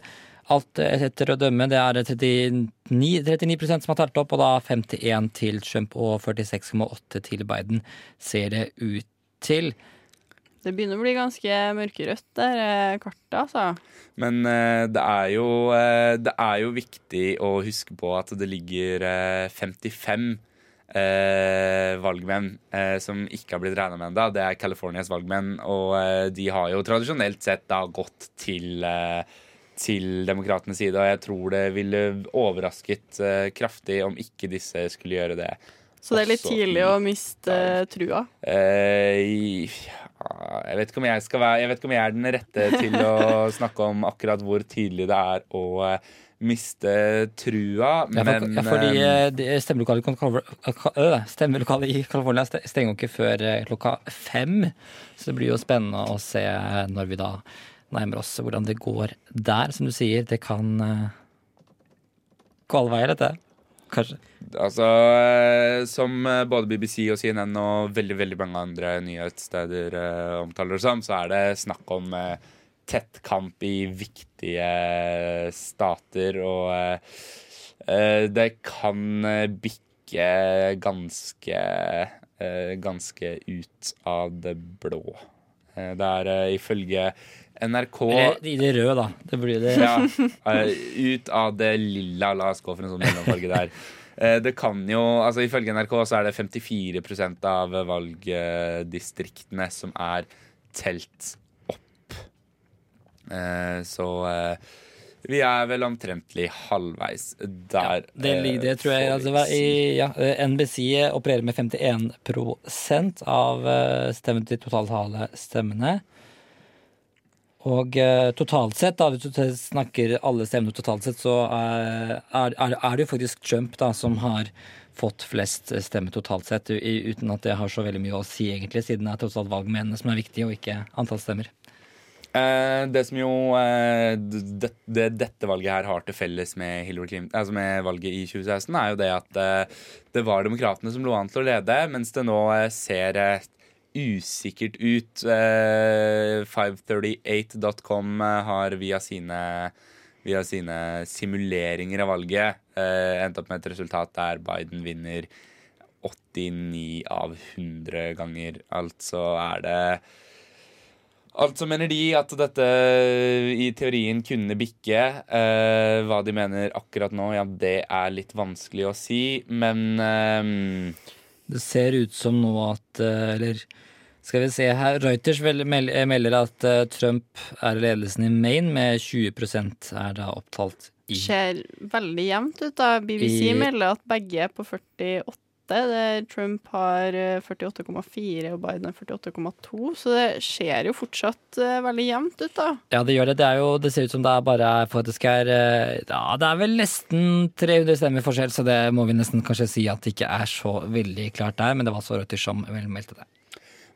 alt etter å dømme, det er 39, 39 som har talt opp, og da 51 til Trump og 46,8 til Biden, ser det ut til. Det begynner å bli ganske mørkerødt, der eh, kartet, altså. Men eh, det, er jo, eh, det er jo viktig å huske på at det ligger eh, 55 eh, valgmenn eh, som ikke har blitt regna med ennå. Det er Californias valgmenn, og eh, de har jo tradisjonelt sett da gått til eh, til demokratenes side, og jeg tror det ville overrasket uh, kraftig om ikke disse skulle gjøre det. Så det er litt tidlig å miste trua. Uh, jeg vet ikke om jeg skal være Jeg vet ikke om jeg er den rette til å snakke om akkurat hvor tidlig det er å uh, miste trua, Ja, for, ja, fordi eh, eh, stemmelokalet, stemmelokalet i California stenger ikke før eh, klokka fem. Så det blir jo spennende å se når vi da nærmer oss hvordan det går der. Som du sier, det kan eh, gå alle veier, dette. Kanskje. Altså, eh, som eh, både BBC og CNN og veldig veldig mange andre nyhetssteder omtaler det som, så er det snakk om tett kamp i viktige stater, og det kan bikke ganske ganske ut av det blå. Det er ifølge NRK Eller i det røde, da. Det blir det. ja, eh, ut av det lilla. La oss gå for en sånn mellomfarge der. Eh, Det kan jo, altså Ifølge NRK så er det 54% av valgdistriktene som er telt opp. Eh, Så vi er vel omtrentlig halvveis der. Det, ligger- det tror jeg altså, i, ja, NBC opererer med 51% av stemmen til totaltale stemmene. Og eh, totalt sett, da, du snakker alle stemmene totalt sett, så eh, er, er, er det jo faktisk Trump da, som har fått flest stemmer totalt sett, uten at det har så veldig mye å si, egentlig, siden det er tross alt valgmennene som er viktige, og ikke antall stemmer. Eh, det som jo eh, det, det, dette valget her har til felles med Clinton, altså med valget i 2016, er jo det at eh, det var demokratene som lå an til å lede, mens det nå eh, ser eh, usikkert ut. Eh, 538.com har via sine via sine simuleringer av valget endt endte opp med et resultat der Biden vinner 89 av 100 ganger. Altså er det Altså mener de at dette i teorien kunne bikke. Eh, hva de mener akkurat nå, ja, det er litt vanskelig å si, men eh, Det ser ut som nå at eh, Eller skal vi se her Reuters eh, melder at eh, Trump er ledelsen i Maine med 20% er da opptalt i Ser veldig jevnt ut, da. BBC I- melder at begge er på 48. Trump har eh, 48,4 og Biden har 48,2. Så det ser jo fortsatt eh, veldig jevnt ut, da. Ja, det gjør det. Det, jo, det ser ut som det er bare faktisk er eh, Ja, det er vel nesten 300 stemmer forskjell, så det må vi nesten kanskje si at det ikke er så veldig klart der. Men det var så Rødt som vel meldte det.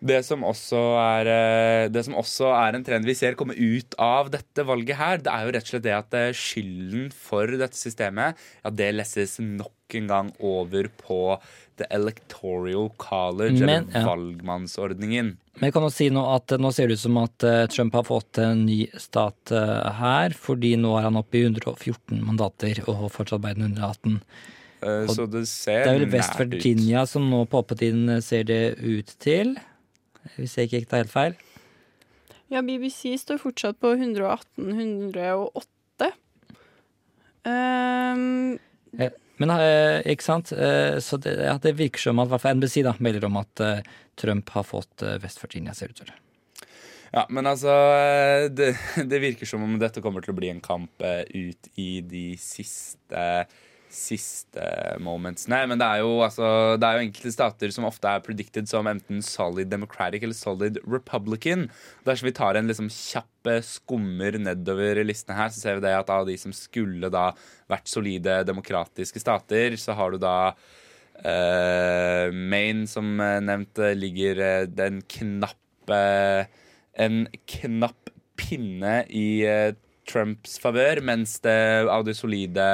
Det som, også er, eh, det som også er en trend vi ser komme ut av dette valget her, det er jo rett og slett det at eh, skylden for dette systemet, ja, det lesses nok en gang over på The Electoral College, Men, eller ja. valgmannsordningen. Men jeg kan jo si nå at nå ser det ut som at eh, Trump har fått en ny stat eh, her, fordi nå er han oppe i 114 mandater og fortsatt Biden 118. Eh, Og Så det ser Det er vel West nært. Virginia som nå på inn, ser det ut til. Hvis jeg ikke tar helt feil. Ja, BBC står fortsatt på 118-108. Um, ja, Men eh, ikke sant? Eh, Så det, ja, det virker som at i hvert fall NBC da, melder om at eh, Trump har fått West Virginia, ser det ut til. Ja, men altså det, det virker som om dette kommer til å bli en kamp ut i de siste Siste moments. Nei, men det er, jo, altså, det er jo enkelte stater som ofte er predicted som enten solid democratic eller solid republican. Dersom vi tar en liksom kjapp eh, skummer nedover listene her, så ser vi det at av de som skulle da vært solide demokratiske stater, så har du da uh, Maine, som eh, nevnt, ligger den knappe En knapp pinne i eh, Trumps favør, mens det av de solide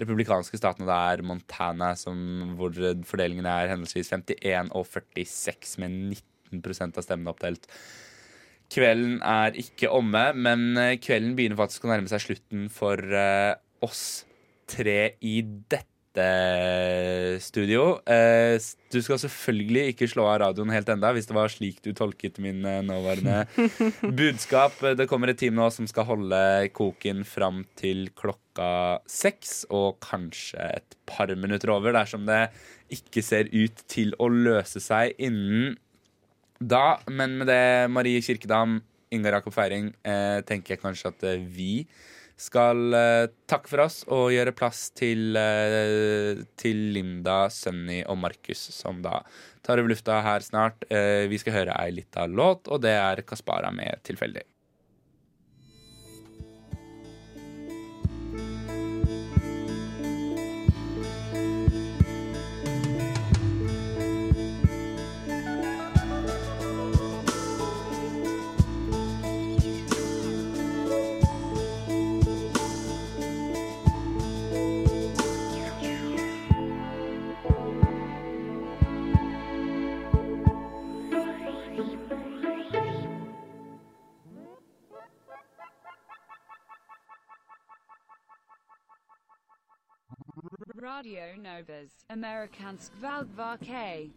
republikanske statene det er Montana, som, hvor fordelingen er henholdsvis 51 og 46, med 19% av stemmene oppdelt. Kvelden er ikke omme, men eh, kvelden begynner faktisk å nærme seg slutten for eh, oss tre i dette studio. Eh, du skal selvfølgelig ikke slå av radioen helt enda, hvis det var slik du tolket min eh, nåværende budskap. Det kommer et team nå som skal holde koken fram til klokka seks, og kanskje et par minutter over, dersom det ikke ser ut til å løse seg innen da. Men med det, Marie Kirkedam, Ingar Jakob Feiring, eh, tenker jeg kanskje at vi skal uh, takke for oss og gjøre plass til, uh, til Linda, Sunny og Markus, som da tar over lufta her snart. Uh, vi skal høre ei lita låt, og det er Kaspara med 'Tilfeldig'. Radio Novas amerikansk valgvake.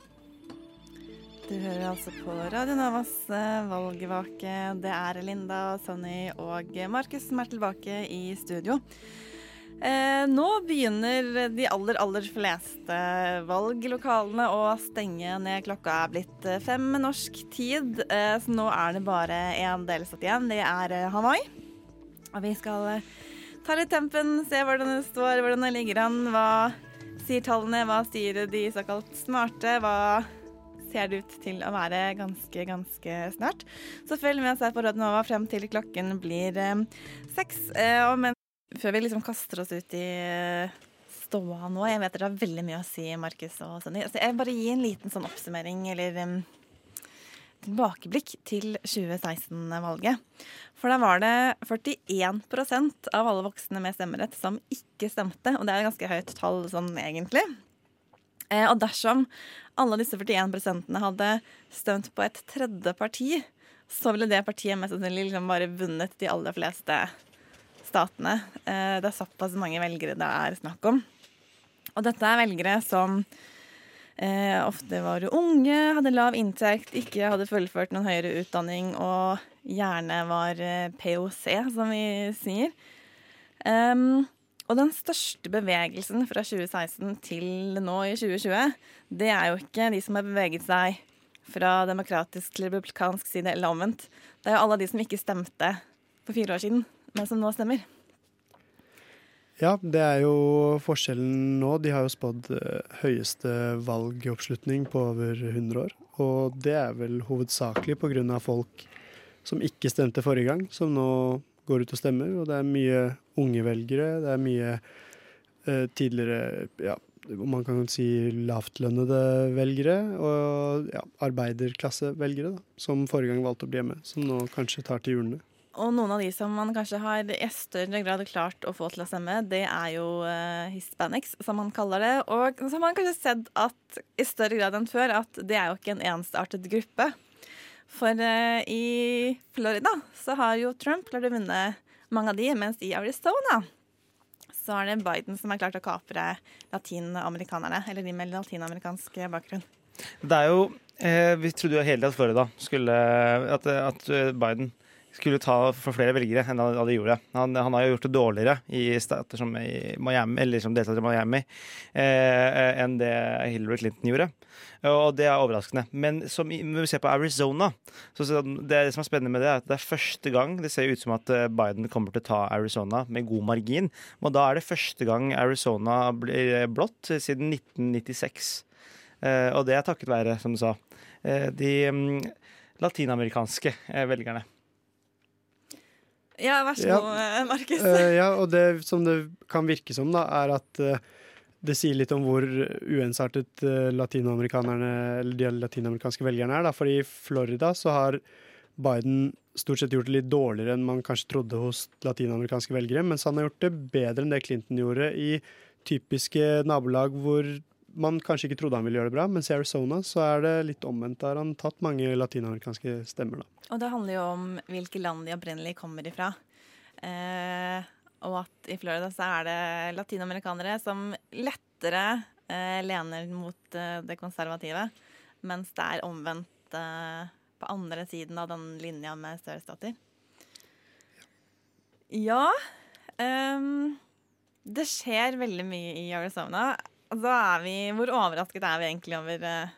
Du hører altså på Radio Novas eh, valgvake. Det er Linda, Sonny og Markus som er tilbake i studio. Eh, nå begynner de aller, aller fleste valglokalene å stenge ned. Klokka er blitt eh, fem norsk tid, eh, så nå er det bare én delstat igjen. Det er Hawaii, Hanoi. Og vi skal eh, ta litt tempen, se hvordan det står, hvordan det ligger an. Hva sier tallene, hva sier de såkalt smarte? Hva ser det ut til å være ganske, ganske snart. Så følg med oss her på Radio Nova frem til klokken blir eh, seks. Eh, men før vi liksom kaster oss ut i eh, ståa nå Jeg vet dere har veldig mye å si, Markus og Sonny. Altså, jeg vil bare gi en liten sånn oppsummering eller em, tilbakeblikk til 2016-valget. For da var det 41% av alle voksne med stemmerett som ikke stemte. Og det er et ganske høyt tall sånn egentlig. Eh, og dersom alle disse 41% hadde stemt på et tredje parti, så ville det partiet mest sannsynlig liksom bare vunnet de aller fleste statene. Eh, det er såpass mange velgere det er snakk om. Og dette er velgere som eh, ofte var unge, hadde lav inntekt, ikke hadde fullført noen høyere utdanning og gjerne var eh, POC, som vi sier. Um, og den største bevegelsen fra 2016 til nå i 2020, det er jo ikke de som har beveget seg fra demokratisk til republikansk side eller omvendt. Det er jo alle de som ikke stemte for fire år siden, men som nå stemmer. Ja, det er jo forskjellen nå. De har jo spådd eh, høyeste valgoppslutning på over 100 år. Og det er vel hovedsakelig pga. folk som ikke stemte forrige gang, som nå går ut og stemmer. Og det er mye unge velgere. Det er mye eh, tidligere ja, man kan si lavtlønnede velgere. Og ja, arbeiderklassevelgere, da, som forrige gang valgte å bli hjemme. Som nå kanskje tar til hjulene. Og noen av de som man kanskje har i større grad klart å få til å stemme, det er jo uh, hispanics, som man kaller det. Og så har man kanskje sett at i større grad enn før at det er jo ikke en ensartet gruppe. For uh, i Florida så har jo Trump klart å vinne mange av de, mens i Arizona så er det Biden som har klart å kapre latinamerikanerne, eller de med latinamerikansk bakgrunn. Det er jo eh, Vi trodde jo hele tiden at Florida skulle At, at Biden skulle ta for flere velgere enn han, han gjorde. Han, han, har jo gjort det dårligere i stater som i Miami, eller som deltater i Miami eh, enn det Hillary Clinton gjorde. Og det er overraskende. Men som, når vi ser på Arizona, så det, det som er spennende med det, er at det er første gang det ser ut som at eh, Biden kommer til å ta Arizona med god margin. Og da er det første gang Arizona blir blått siden 1996. Eh, og det er takket være, som du sa, eh, de um, latinamerikanske velgerne. Ja, vær så god, ja. Markus. Uh, ja, og det som det kan virke som, da, er at uh, det sier litt om hvor uensartet latinamerikanerne, eller de latinamerikanske velgerne er. Da. For i Florida så har Biden stort sett gjort det litt dårligere enn man kanskje trodde hos latinamerikanske velgere, mens han har gjort det bedre enn det Clinton gjorde i typiske nabolag hvor man kanskje ikke trodde han ville gjøre det bra, mens i Arizona så er det litt omvendt. Der han tatt mange latinamerikanske stemmer, da. Og det handler jo om hvilke land de opprinnelig kommer ifra. Eh, og at i Florida så er det latinamerikanere som lettere eh, lener mot eh, det konservative, mens det er omvendt eh, på andre siden av den linja med sørstater. Ja um, Det skjer veldig mye i Arizona. Vi, hvor overrasket er vi egentlig over uh,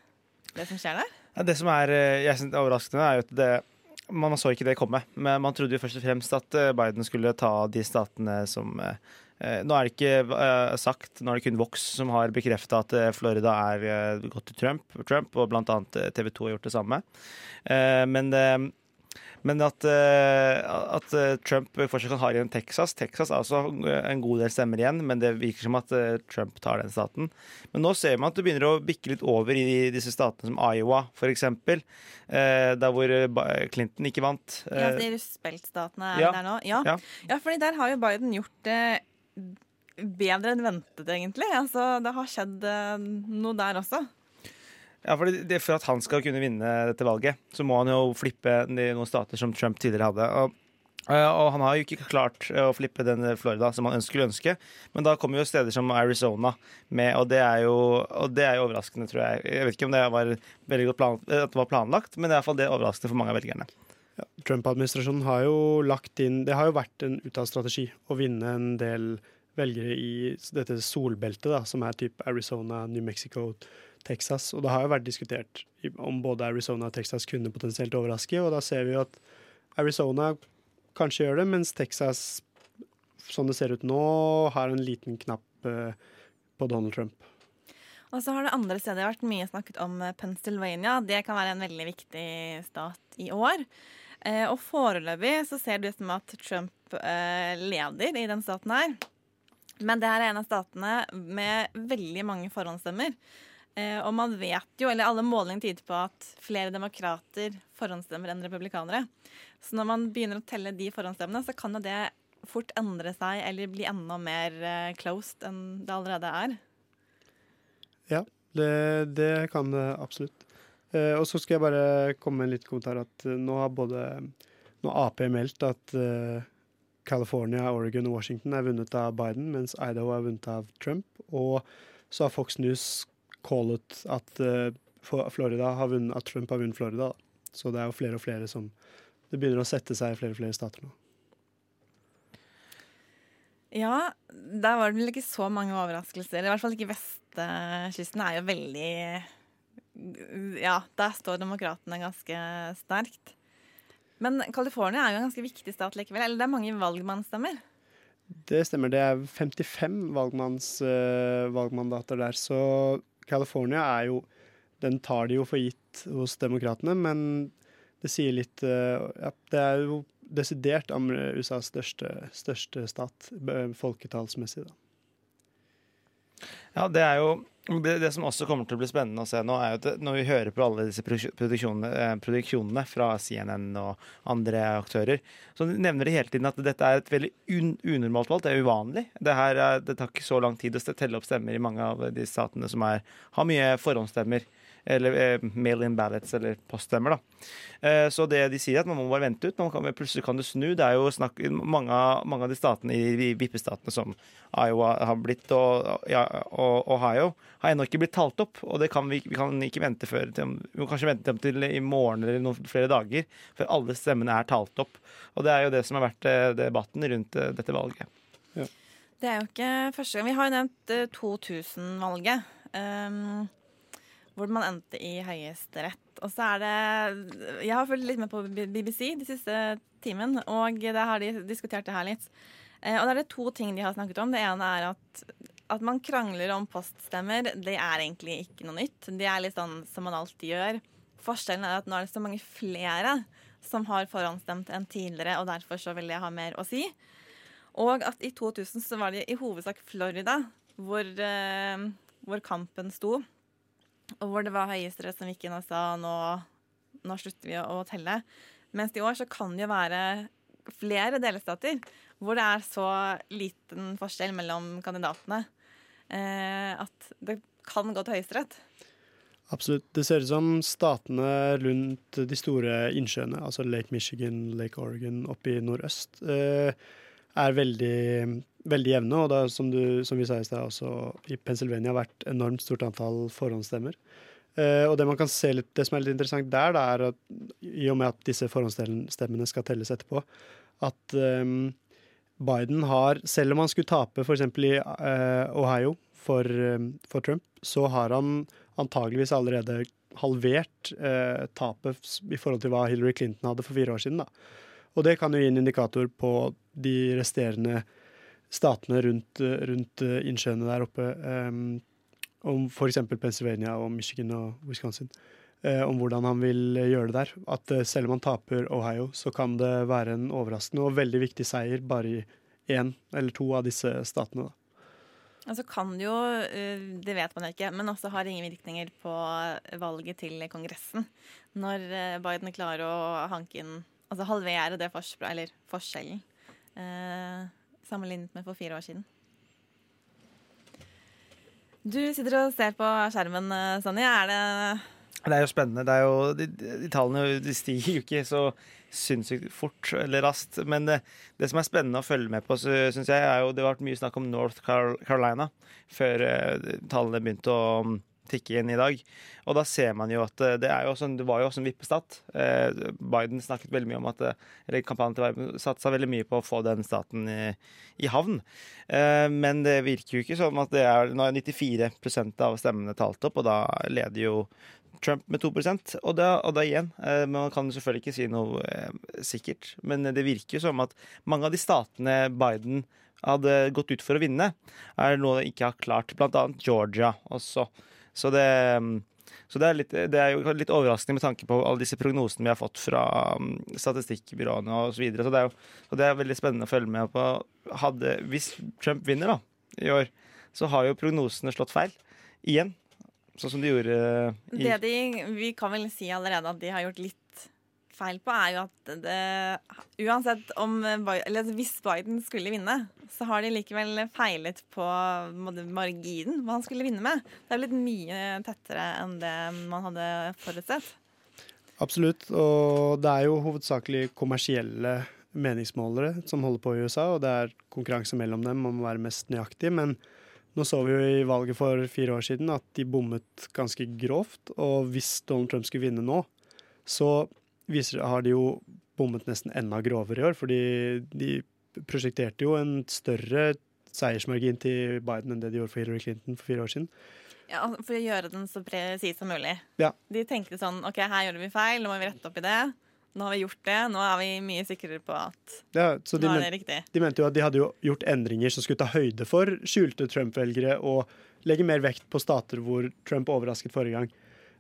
det som skjer der? Det som er eh, jeg synes, overraskende, er jo at det man så ikke det komme. Men man trodde jo først og fremst at eh, Biden skulle ta de statene som eh, Nå er det ikke eh, sagt, nå er det kun Vox som har bekrefta at Florida er gått til Trump, Trump og bl.a. TV 2 har gjort det samme. Men men at, eh, at, eh, Trump fortsatt kan ha igjen Texas Texas er også en god del stemmer igjen, men det virker som at eh, Trump tar den staten. Men nå ser man at det begynner å bikke litt over i disse statene som Iowa, f.eks. Der hvor Clinton ikke vant. Ja, de rustbeltstatene er ja. der nå? Ja. ja. ja, fordi der har jo Biden gjort det bedre enn ventet, egentlig. Altså, det har skjedd noe der også. Ja, for, det, for at han skal kunne vinne dette valget, så må han jo flippe noen stater som Trump tidligere hadde. Og, eh, og han har jo ikke klart å flippe den Florida som han skulle ønske. Men da kommer jo steder som Arizona med, og det er jo, det er jo overraskende, tror jeg. Jeg vet ikke om det var plan, det var planlagt, men det er iallfall det overraskende for mange av velgerne. Ja, Trump-administrasjonen har jo lagt inn Det har jo vært en uttalt strategi å vinne en del velgere i dette solbeltet, da, som er type Arizona, New Mexico, Texas. Og det har jo vært diskutert om både Arizona og Texas kunne potensielt overraske, og da ser vi jo at Arizona kanskje gjør det, mens Texas, sånn det ser ut nå, har en liten knapp eh, på Donald Trump. Og så har det andre steder vært mye snakket om eh, Pennsylvania. Det kan være en veldig viktig stat i år. Eh, og foreløpig så ser det ut som at Trump leder i den staten her. Men det her er en av statene med veldig mange forhåndsstemmer. Eh, og man vet jo, eller alle målinger tyder på at flere demokrater forhåndsstemmer enn republikanere. Så når man begynner å telle de forhåndsstemmene, så kan jo det fort endre seg eller bli enda mer eh, closed enn det allerede er. Ja, det, det kan det absolutt. Eh, og så skal jeg bare komme med en liten kommentar at nå har både nå Ap meldt at California, Oregon og Washington er vunnet av Biden, mens Idaho er vunnet av Trump. Og så har Fox News callet at eh, Florida har vunnet, at Trump har vunnet Florida. Da. Så det er jo flere og flere som Det begynner å sette seg i flere og flere stater nå. Ja, der var det vel ikke så mange overraskelser. I hvert fall ikke vestkysten er jo veldig Ja, der står demokratene ganske sterkt. Men California er jo en ganske viktig stat likevel. Eller det er mange valgmannsstemmer. Det stemmer. Det er 55 valgmanns, uh, valgmandater der. Så California er jo Den tar de jo for gitt hos demokratene, men det sier litt eh, Ja, det er jo desidert USAs største, største stat, eh, folketallsmessig, da. Ja, det er jo det, det som også kommer til å bli spennende å se nå, er at når vi hører på alle disse produksjonene, eh, produksjonene fra CNN og andre aktører, så nevner de hele tiden at dette er et veldig un unormalt valg. Det er uvanlig. Det, her er, det tar ikke så lang tid å telle opp stemmer i mange av de statene som er, har mye forhåndsstemmer. Eller eh, mail-in ballots, eller poststemmer. da. Eh, så det de sier, er at man må bare vente ut. Man kan, plutselig kan det snu. Det er jo snakk, mange, mange av de statene i vippestatene som Iowa har blitt, og, ja, og Ohio, har ennå ikke blitt talt opp. Og det kan vi, vi kan ikke vente før til, Vi må kanskje vente til i morgen eller noen flere dager før alle stemmene er talt opp. Og det er jo det som har vært eh, debatten rundt eh, dette valget. Det er jo ikke første gang. Vi har jo nevnt eh, 2000-valget. Um, hvor man endte i Høyesterett. Og så er det Jeg har fulgt litt med på BBC de siste timen, og der har de diskutert det her litt. Eh, og da er det to ting de har snakket om. Det ene er at, at man krangler om poststemmer. Det er egentlig ikke noe nytt. Det er litt sånn som man alltid gjør. Forskjellen er at nå er det så mange flere som har forhåndsstemt enn tidligere, og derfor så vil det ha mer å si. Og at i 2000 så var det i hovedsak Florida hvor, eh, hvor kampen sto. Og hvor det var Høyesterett som gikk inn og sa nå, nå slutter vi å, å telle. Mens i år så kan det jo være flere delstater hvor det er så liten forskjell mellom kandidatene eh, at det kan gå til Høyesterett. Absolutt. Det ser ut som statene rundt de store innsjøene, altså Lake Michigan, Lake Oregon oppe i nordøst, eh, er veldig, veldig jevne. Og det er, som, som vi sa i sted, også i Pennsylvania har vært enormt stort antall forhåndsstemmer. Uh, og det man kan se litt, det som er litt interessant der, da, er at i og med at disse forhåndsstemmene skal telles etterpå, at um, Biden har, selv om han skulle tape f.eks. i uh, Ohio for, um, for Trump, så har han antageligvis allerede halvert uh, tapet i forhold til hva Hillary Clinton hadde for fire år siden. Da. Og det kan jo gi en indikator på de resterende statene rundt, rundt eh, innsjøene der oppe, um, om f.eks. Pennsylvania og Michigan og Wisconsin. Eh, om hvordan han vil gjøre det der. At selv om han taper Ohio, så kan det være en overraskende og veldig viktig seier bare i én eller to av disse statene. Da. Altså kan det jo, det vet man ikke, men også har ingen virkninger på valget til Kongressen. Når Biden klarer å hanke inn, altså halvere det forspråket, eller forskjellen, eh, sammenlignet med for fire år siden. Du sitter og ser på skjermen, eh, Sonny. Er det Det er jo spennende. Det er jo, de, de tallene de stiger jo ikke så sinnssykt fort eller raskt. Men det, det som er spennende å følge med på, syns jeg, er jo det har vært mye snakk om North Carolina før eh, tallene begynte å tikke inn i dag. Og da ser man jo at eh, det, jo også, det var jo også en vippestat. Eh, Biden snakket veldig mye om at eh, eller kampanjen til Biden satsa veldig mye på å få den staten i, i havn. Men det virker jo ikke som at det er Nå er 94% av stemmene talt opp, og da leder jo Trump med 2% og da, og da igjen Man kan selvfølgelig ikke si noe sikkert, men det virker jo som at mange av de statene Biden hadde gått ut for å vinne, er noe de ikke har klart. Blant annet Georgia også. Så det, mm, så det, er, litt, det er jo litt overraskende med tanke på alle disse prognosene vi har fått fra mm, statistikkbyråene osv. Så, videre. så, det er jo, så det er veldig spennende å følge med på. Hadde, hvis Trump vinner da, i år, så har jo prognosene slått feil. Igjen. Sånn som de gjorde i Det de, vi kan vel si allerede at de har gjort litt feil på, er jo at det, uansett om eller hvis Biden skulle vinne, så har de likevel feilet på marginen hva han skulle vinne med. Det er blitt mye tettere enn det man hadde forutsett. Absolutt. Og det er jo hovedsakelig kommersielle meningsmålere som holder på i USA, og det er konkurranse mellom dem om å være mest nøyaktig. Men nå så vi jo i valget for fire år siden at de bommet ganske grovt. Og hvis Donald Trump skulle vinne nå, så viser, har de jo bommet nesten enda grovere i år. Fordi de prosjekterte jo en større seiersmargin til Biden enn det de gjorde for Hillary Clinton for fire år siden. Ja, For å gjøre den så presis som mulig. Ja. De tenkte sånn OK, her gjorde vi feil, nå må vi rette opp i det. Nå har vi gjort det. Nå er vi mye sikrere på at Ja, så de, nå er det riktig. de mente jo at de hadde jo gjort endringer som skulle ta høyde for skjulte Trump-velgere og legge mer vekt på stater hvor Trump overrasket forrige gang.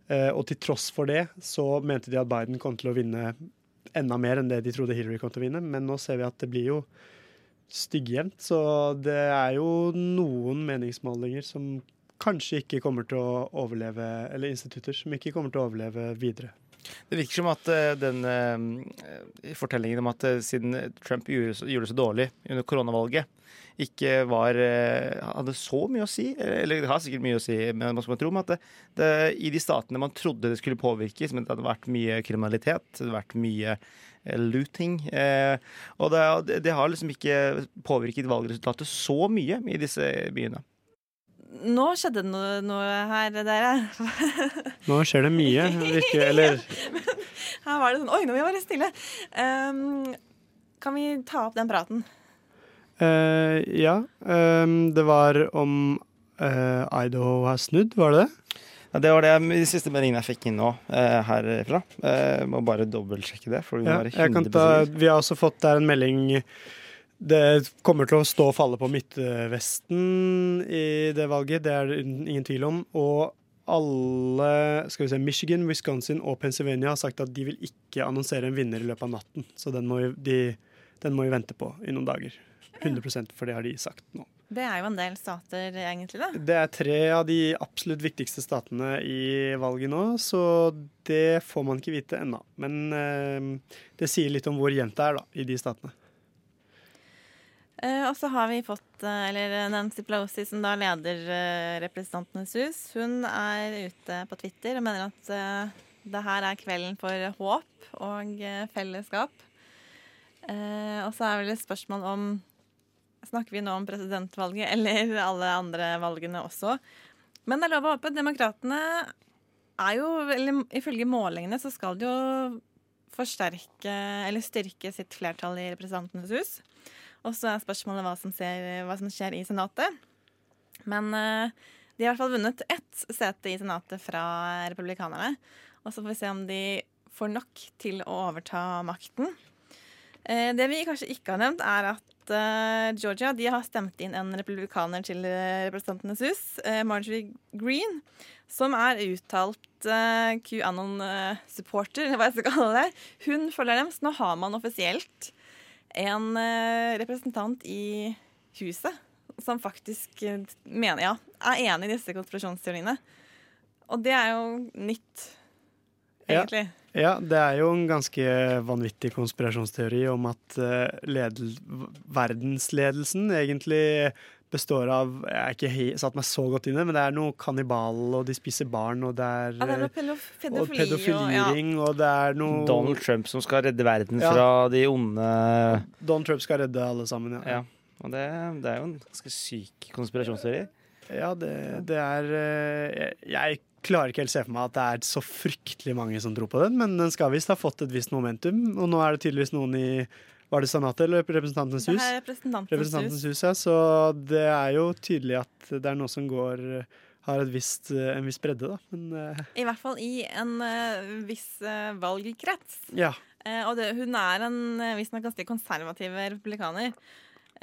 Eh, og til tross for det så mente de at Biden kom til å vinne enda mer enn det de trodde Hillary kom til å vinne. Men nå ser vi at det blir jo styggjevnt. så det er jo noen meningsmålinger som kanskje ikke kommer til å overleve, eller institutter som ikke kommer til å overleve videre. Det virker som at eh, den eh, fortellingen om at eh, siden Trump gjorde, det så dårlig under koronavalget, ikke var, hadde så mye å si. Eller det har sikkert mye å si, men man skal tro at det, det, i de statene man trodde det skulle påvirke, som det hadde vært mye kriminalitet, det hadde vært mye looting. Og det, det har liksom ikke påvirket valgresultatet så mye i disse byene. Nå skjedde det noe, noe her, dere. Nå skjer det mye, virker Eller Her var det sånn Oi, nå må vi være stille. Um, kan vi ta opp den praten? Uh, ja. Um, det var om uh, Idaho har snudd, var det det? Ja, det var det de siste meldingene jeg fikk inn nå uh, herfra. Uh, må bare dobbeltsjekke det. For vi må Ja, jeg kan ta, vi har også fått der en melding Det kommer til å stå og falle på Midtvesten i det valget, det er det ingen tvil om. Og alle skal vi se, Michigan, Wisconsin og Pennsylvania har sagt at de vil ikke annonsere en vinner i løpet av natten. Så den må, vi- de, den må vi vente på i noen dager. 100 for det har de sagt nå. Det er jo en del stater, egentlig, da. Det er tre av de absolutt viktigste statene i valget nå, så det får man ikke vite ennå. Men eh, det sier litt om hvor jevnt det er da, i de statene. Eh, og så har vi fått eh, eller Nancy Pelosi, som da leder eh, Representantenes hus. Hun er ute på Twitter og mener at eh, det her er kvelden for håp og eh, fellesskap. Eh, og så er vel et spørsmål om Snakker vi nå om presidentvalget eller alle andre valgene også? Men det er lov å håpe. Demokratene er jo, eller ifølge målingene, så skal de jo forsterke eller styrke sitt flertall i Representantenes hus. Og så er spørsmålet hva som, ser, hva som skjer i Senatet. Men eh, de har i hvert fall vunnet ett sete i Senatet fra republikanerne. Og så får vi se om de får nok til å overta makten. Eh, det vi kanskje ikke har nevnt, er at eh, Georgia de har stemt inn en republikaner til Representantenes hus, Marjorie Green, som er uttalt QAnon-supporter, hva jeg skal kalle det. Hun følger dem, så nå har man offisielt en eh, representant i huset som faktisk eh, mener, ja, er enig i disse konspirasjonsteoriene. Og det er jo nytt, egentlig. Ja, ja, det er jo en ganske vanvittig konspirasjonsteori om at ledel, verdensledelsen egentlig består av Jeg har ikke satt meg så godt inn i det, men det er noe kannibal, og de spiser barn, og det er, Ja, det er noe pedof og pedofiliring, og, ja. og det er noe Donald Trump som skal redde verden Ja. fra de onde Donald Trump skal redde alle sammen, ja. Ja. Og det, det er jo en ganske syk konspirasjonsteori. Ja, det, det er eh, jeg, jeg klarer ikke helt se for meg at det er så fryktelig mange som tror på den, men den skal visst ha fått et visst momentum. Og nå er det tydeligvis noen i Var det Senatet eller Representantenes hus? Det er Representantenes Representantenes hus. hus, ja. Så det er jo tydelig at det er noe som går har visst, en viss bredde, da. Men uh... I hvert fall i en uh, viss uh, valgkrets. ja. Og det, hun er en uh, visstnok ganske konservativ republikaner.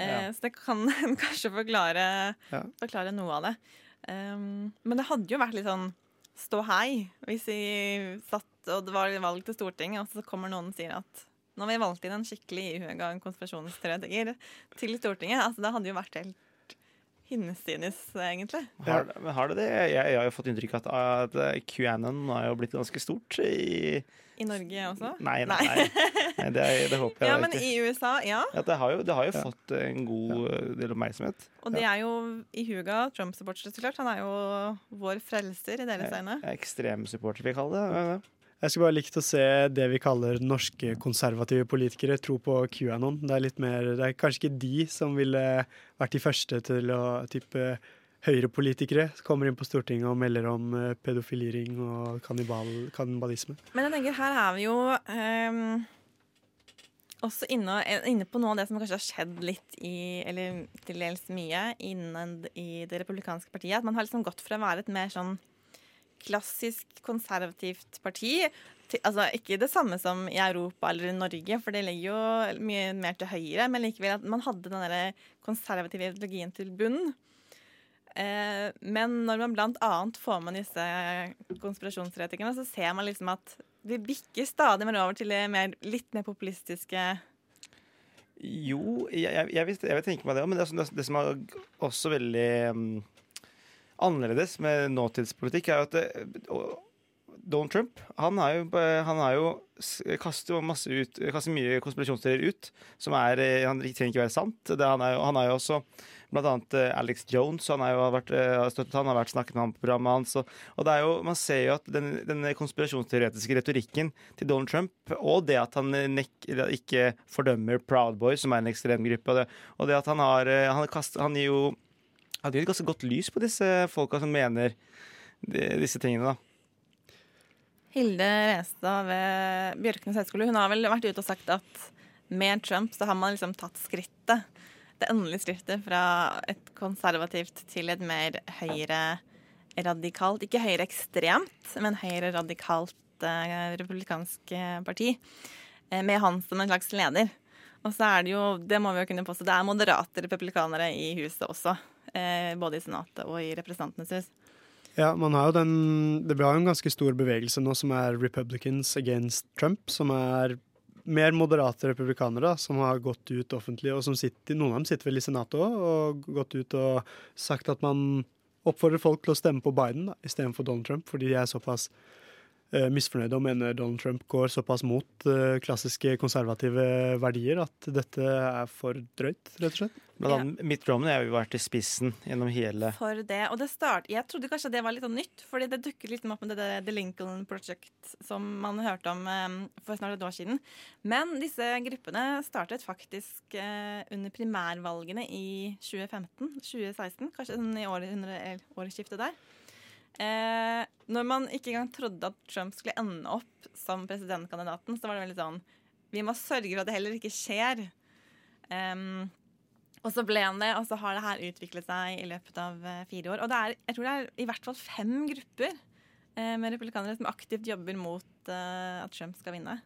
Ja. Så det kan kanskje forklare, Ja. forklare noe av det. Um, men det hadde jo vært litt sånn stå hei hvis vi satt og det var valg til Stortinget, og så kommer noen og sier at nå har vi valgt inn en skikkelig ihuga konspirasjonsteoretiker til Stortinget. Altså, det hadde jo vært helt hinsides, egentlig. Har, men har det det? Jeg, jeg har jo fått inntrykk av at, at QAnon har jo blitt ganske stort i I Norge også? Nei, nei, nei. nei det, det håper jeg ja, da men ikke. i USA, ja. Ja, det har jo, det har jo fått en god ja. del oppmerksomhet. Og de er jo i huga Trump-supportere, så klart. Han er jo vår frelser i deres øyne. Ekstremsupporter, vil jeg kalle det. Jeg skulle bare likt å se det vi kaller norske konservative politikere tro på QAnon. Det er litt mer, det er kanskje ikke de som ville vært de første til å type Høyrepolitikere kommer inn på Stortinget og melder om eh, pedofiliring og kannibal, kannibalisme. Men jeg tenker, her er vi jo um, også inne, inne på noe av det som kanskje har skjedd litt i, eller til dels mye, innen i det republikanske partiet. At man har liksom gått fra å være et mer sånn klassisk konservativt parti altså Ikke det samme som i Europa eller i Norge, for det ligger jo mye mer til høyre, men likevel at man hadde den der konservative ideologien til bunn. Eh, men når man blant annet får med disse konspirasjonsteoretikerne, så ser man liksom at de bikker stadig mer over til det mer, litt mer populistiske Jo, jeg, jeg, jeg, vil, jeg vil tenke meg det òg, men det, det, det, som er også veldig um, annerledes med nåtidspolitikk, er jo at det, Donald Trump han, er jo, han er jo, kaster jo ut, kaster mye konspirasjonsteorier ut som er, han trenger ikke være sant. Det, han, er jo, han er jo også Blant annet eh, Alex Jones han, har vært, eh, støttet han, har vært snakket med ham på programmet hans. Og, og, det er jo, man ser jo at den, den konspirasjonsteoretiske retorikken til Donald Trump, og det at han nek, ikke fordømmer Proud Boys, som er en ekstrem gruppe, og det, og det at han har eh, Han, kast, han gir jo han er et ganske godt lys på disse folka som mener disse tingene, da. Hilde Restad ved Bjørknes høgskole hun har vel vært ute og sagt at med Trump så har man liksom tatt skrittet det endelige skrittet fra et konservativt til et mer høyre-radikalt Ikke høyre-ekstremt, men høyre-radikalt eh, republikansk eh, parti. Eh, med han som en slags leder. Og så er det jo, det må vi jo kunne påstå, det er moderate republikanere i huset også. Eh, både i Senatet og i Representantenes hus. Ja, man har jo den Det blir jo en ganske stor bevegelse nå som er Republicans against Trump, som er mer moderate republikanere da, som har gått ut offentlig, og som sitter, noen av dem sitter vel i Senatet òg, og gått ut og sagt at man oppfordrer folk til å stemme på Biden istedenfor Donald Trump, fordi de er såpass misfornøyde og mener Donald Trump går såpass mot uh, klassiske konservative verdier at dette er for drøyt, rett og slett. Annet ja. Mitt Romney har jo vært i spissen gjennom hele For det. Og det start, jeg trodde kanskje det var litt sånn nytt, fordi det dukket litt opp med det, det The Lincoln Project som man hørte om for snart et år siden. Men disse gruppene startet faktisk under primærvalgene i 2015, 2016, kanskje sånn i årskiftet der. Eh, når man ikke engang trodde at Trump skulle ende opp som presidentkandidaten, så var det veldig sånn Vi må sørge for at det heller ikke skjer. Um, og så ble han det, og så har det her utviklet seg i løpet av uh, fire år. Og det er, jeg tror det er i hvert fall fem grupper eh, med republikanere som aktivt jobber mot eh, at Trump skal vinne.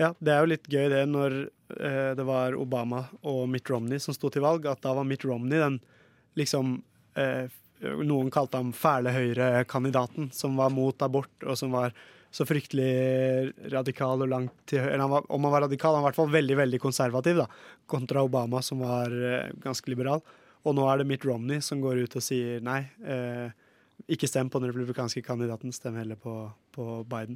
Ja, det er jo litt gøy det når det var Obama og Mitt Romney som sto til valg, at da var Mitt Romney den liksom Noen kalte ham fæle høyre-kandidaten som var mot abort, og som var så fryktelig radikal og langt til høyre. Om han var radikal, han var i hvert fall veldig veldig konservativ, da, kontra Obama, som var uh, ganske liberal. Og nå er det Mitt Romney som går ut og sier nei, eh, ikke stem på den republikanske kandidaten, stem heller på, på Biden.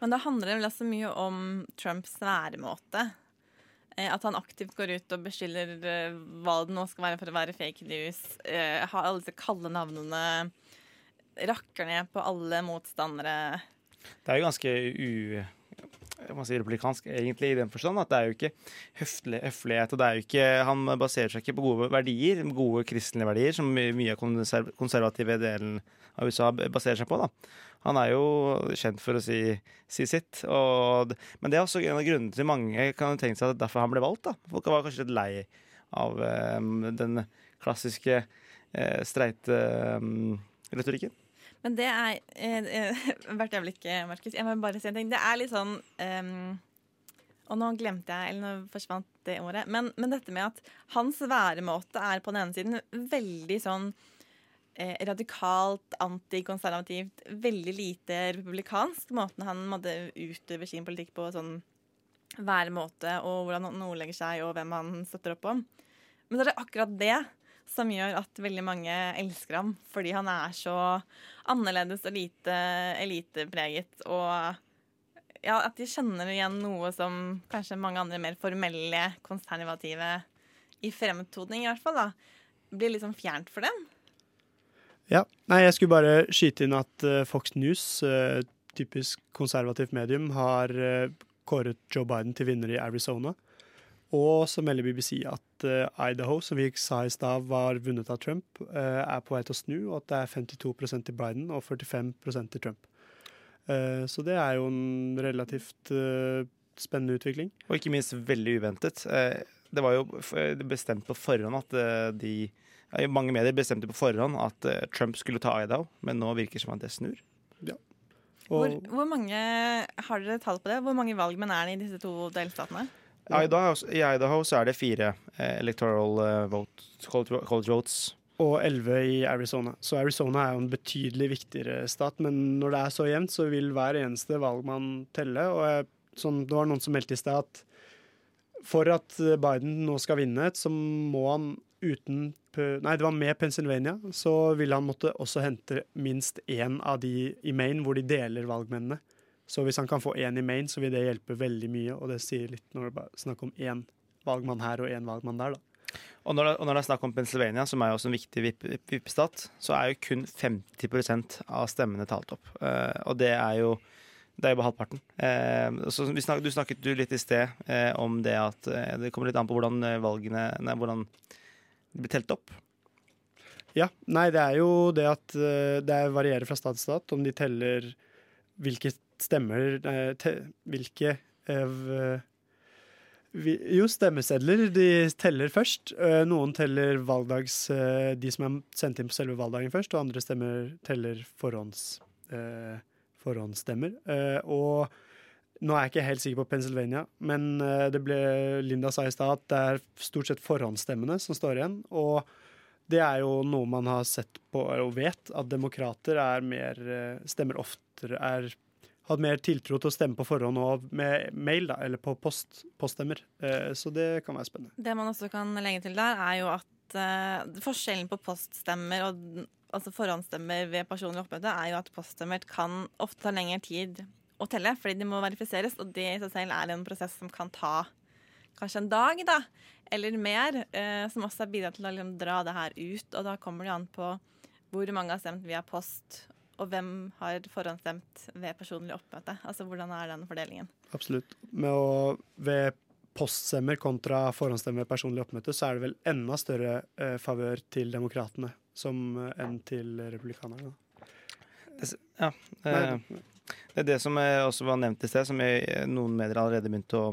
Men da handler det vel altså mye om Trumps væremåte. Eh, at han aktivt går ut og beskylder hva det nå skal være for å være fake news. Har alle disse kalde navnene. Rakker ned på alle motstandere. Det er jo ganske u man si republikansk, egentlig, i den forstand at det er jo ikke høflig, høflighet. og det er jo ikke, Han baserer seg ikke på gode verdier, gode kristne verdier, som mye av konserv konservative delen av USA baserer seg på. da. Han er jo kjent for å si, si sitt. Og, men det er også en av grunnene til mange kan tenke seg at derfor han ble valgt. da. Folk var kanskje litt lei av um, den klassiske uh, streite um, retorikken. Men det er eh, Hvert øyeblikk, Markus. Jeg må bare si en ting. Det er litt sånn um, Og nå glemte jeg, eller nå forsvant det ordet. Men, men, dette med at hans væremåte er på den ene siden veldig sånn eh, radikalt, antikonservativt, veldig lite republikansk. Måten han måtte utøve sin politikk på, sånn væremåte og hvordan han ordlegger seg, og hvem han støtter opp om. Men så er det akkurat det som gjør at veldig mange elsker ham. Fordi han er så annerledes og lite elitepreget. Og ja, at de kjenner igjen noe som kanskje mange andre mer formelle, konservative i fremtoning i hvert fall, da, blir liksom fjernt for dem. Ja. Nei, jeg skulle bare skyte inn at uh, Fox News uh, typisk konservativt medium, har eh, kåret Joe Biden til vinner i Arizona. Og så melder BBC at eh, Idaho, som vi sa i stad var vunnet av Trump, eh, er på vei til å snu, og at det er 52% til Biden og 45% til Trump. Eh, så det er jo en relativt spennende utvikling. Og ikke minst veldig uventet. Eh, Det var jo bestemt på forhånd at de Mange medier bestemte på forhånd at Trump skulle ta Idaho, men nå virker det som at det snur. Hvor, hvor mange, Har dere tall på det? Hvor mange valgmenn er det i disse to delstatene? Idaho, I Idaho så er det fire eh, electoral votes, college, college votes. Og 11 i Arizona. Så Arizona er jo en betydelig viktigere stat. Men når det er så jevnt, så vil hver eneste valgmann telle. Og jeg, sånn, det var noen som meldte i sted at for at Biden nå skal vinne, så må han uten Nei, det var med Pennsylvania, så vil han måtte også hente minst én av de i Maine, hvor de deler valgmennene. Så hvis han kan få én i Maine, så vil det hjelpe veldig mye. Og det sier litt når det bare er snakk om én valgmann her og én valgmann der, da. Og når, det, og når det er snakk om Pennsylvania, som er jo også en viktig vipp- vipp- vippestat, så er jo kun 50% av stemmene talt opp. Uh, og det er jo det er jo bare halvparten. Eh, så vi snak, du snakket du litt i sted eh, om det at det kommer litt an på hvordan valgene nei, hvordan det blir telt opp. Ja, nei, det er jo det at det varierer fra stat til stat om de teller hvilke stemmer eh, te, Hvilke eh, Jo, stemmesedler de teller først. Eh, Noen teller valgdags De som er sendt inn på selve valgdagen først, og andre stemmer teller forhånds, forhåndsstemmer. Og nå er jeg ikke helt sikker på Pennsylvania, men det ble, Linda sa i stad at det er stort sett forhåndsstemmene som står igjen. Og det er jo noe man har sett på og vet, at demokrater er mer, stemmer oftere er har mer tiltro til å stemme på forhånd og med mail, da, eller på post, poststemmer. Eh, Så det kan være spennende. Det man også kan legge til der, er jo at uh, forskjellen på poststemmer og altså forhåndsstemmer ved personlig oppmøte, er jo at poststemmer kan ofte ta lengre tid å telle, fordi de må verifiseres, og det i seg selv er en prosess som kan ta kanskje en dag, da, eller mer, uh, som også har bidratt til å liksom, dra det her ut. Og da kommer det an på hvor mange har stemt via post, og hvem har forhåndsstemt ved personlig oppmøte. Altså hvordan er den fordelingen? Absolutt. Med å, ved poststemmer kontra forhåndsstemmer ved personlig oppmøte, så er det vel enda større eh, favør til demokratene som, eh, enn til republikanerne. Det, ja, eh, det er det som også var nevnt i sted, som jeg, noen medier allerede begynte å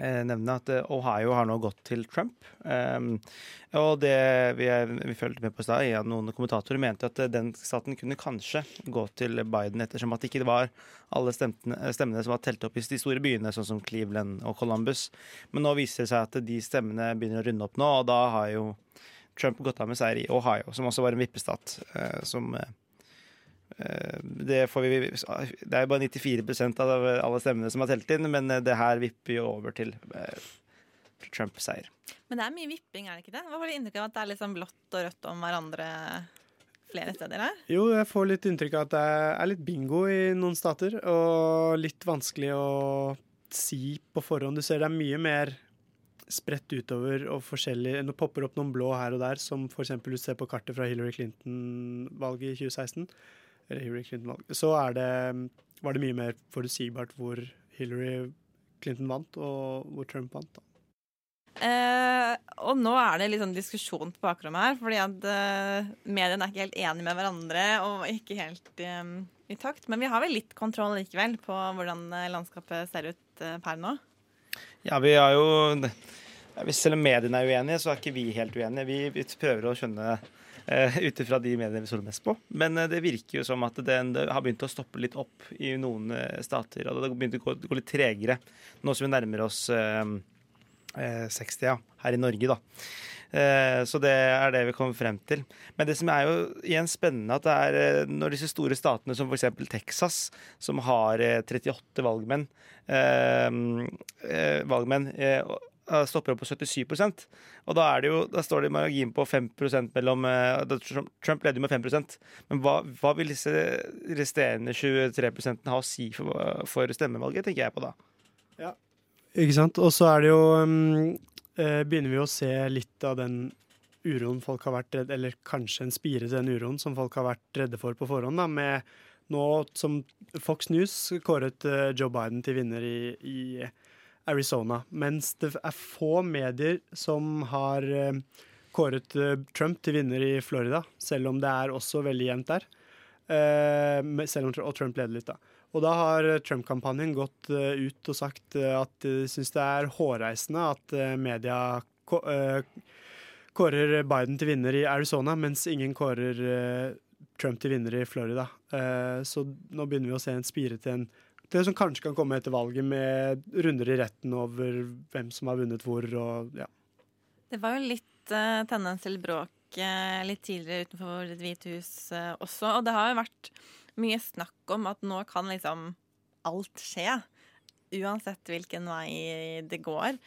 nevne, at eh, Ohio har nå gått til Trump. Um, og det vi, vi følte med på i stad, at noen kommentatorer mente at eh, den staten kunne kanskje gå til Biden, ettersom at det ikke var alle stemmene, som var telt opp i de store byene, sånn som Cleveland og Columbus. Men nå viser det seg at de stemmene begynner å runde opp nå, og da har jo Trump gått av med seier i Ohio, som også var en vippestat. eh, som eh, Eh, Det, får vi, det er jo bare 94% av alle stemmene som har telt inn, men eh, det her vipper jo over til eh, Trump-seier. Men det er mye vipping, er det ikke det? Hva får du inntrykk av at det er litt sånn blått og rødt om hverandre flere steder her? Jo, jeg får litt inntrykk av at det er litt bingo i noen stater, og litt vanskelig å si på forhånd. Du ser det er mye mer spredt utover og forskjellig. Nå popper opp noen blå her og der, som f.eks. du ser på kartet fra Hillary Clinton-valget i 2016. Eller Hillary Clinton-valget. Så er det, var det mye mer forutsigbart hvor Hillary Clinton vant, og hvor Trump vant. da. Eh, og nå er det litt sånn diskusjon på bakrommet her, fordi at eh, mediene er ikke helt enige med hverandre og ikke helt eh, i takt. Men vi har vel litt kontroll likevel på hvordan landskapet ser ut eh, per nå. Ja, vi har jo Selv om mediene er uenige, så er ikke vi helt uenige. Vi, vi prøver å skjønne uh, ut ifra de mediene vi stoler mest på. Men eh, det virker jo som at den, har begynt å stoppe litt opp i noen eh, stater. Og det har begynt å gå, litt tregere nå som vi nærmer oss eh, eh, 60, ja, her i Norge, da. Eh, Så det er det vi kommer frem til. Men det som er jo igjen spennende, at det er eh, når disse store statene som f.eks. Texas, som har eh, 38 valgmenn, eh, eh, valgmenn eh, eh, stopper opp på 77% Og da, er det jo, da står det i margin på 5 mellom eh, Trump, leder jo med 5% Men hva, hva vil disse resterende 23% ha å si for, for stemmevalget, tenker jeg på da. Ja. Ikke sant? Og så er det jo um, eh, Begynner vi å se litt av den uroen folk har vært redd Eller kanskje en spire til den uroen som folk har vært redde for på forhånd, da, med nå som Fox News kåret eh, Joe Biden til vinner i, i Arizona, mens det er få medier som har eh, kåret eh, Trump til vinner i Florida, selv om det er også veldig jevnt der. Eh, selv om, og Trump leder litt, da. Og da har Trump-kampanjen gått ut og sagt at de syns det er hårreisende at media kårer Biden til vinner i Arizona, mens ingen kårer Trump til vinner i Florida. Så nå begynner vi å se en spire til en det som kanskje kan komme etter valget, med runder i retten over hvem som har vunnet hvor. og ja. Det var jo litt uh, tendens til bråk uh, litt tidligere utenfor Det hvite hus uh, også. Og det har jo vært mye snakk om at nå kan liksom alt skje. Uansett hvilken vei det går.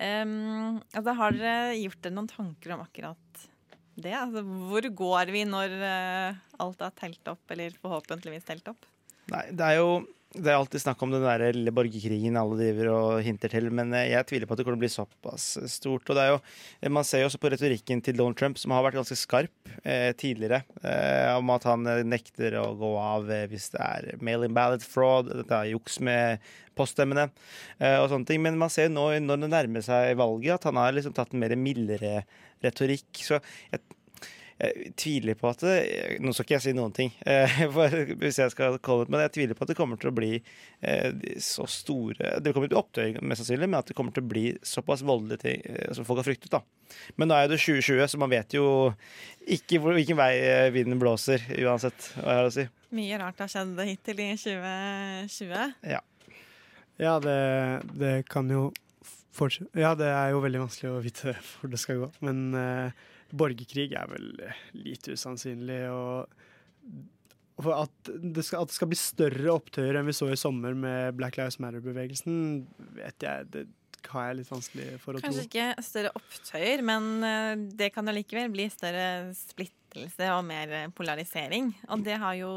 Um, altså, har dere gjort dere noen tanker om akkurat det? Altså, hvor går vi når eh, alt er telt opp, eller forhåpentligvis telt opp? Nei, det er jo det er alltid snakk om den der lille borgerkrigen alle driver og hinter til, men eh, jeg tviler på at det kommer til å bli såpass stort. Og det er jo, eh, Man ser jo også på retorikken til Donald Trump, som har vært ganske skarp eh, tidligere, eh, om at han eh, nekter å gå av hvis det er mail-in ballot fraud, dette er juks med poststemmene eh, og sånne ting. Men man ser jo nå når det nærmer seg valget, at han har liksom tatt en mer mildere retorikk. Så jeg jeg tviler på at det, Nå skal ikke jeg si noen ting, eh, for, hvis jeg skal komme ut, men jeg tviler på at det kommer til å bli eh, så store Det kommer til å bli opptøyer, mest sannsynlig, men at det kommer til å bli såpass voldelige ting eh, som folk har fryktet. da. Men nå er det 2020, så man vet jo ikke hvor, hvilken vei vinden blåser, uansett hva jeg har å si. Mye rart har skjedd hittil i 2020. Ja. Ja, det, det kan jo fortsette Ja, det er jo veldig vanskelig å vite hvor det skal gå. Men eh, borgerkrig er vel lite usannsynlig. Og at det, skal, at det skal bli større opptøyer enn vi så i sommer med Black Lives Matter-bevegelsen, vet jeg Det har jeg litt vanskelig for å Kanskje ikke større opptøyer, men eh, det kan allikevel bli større splittelse og mer polarisering. Og det, jo,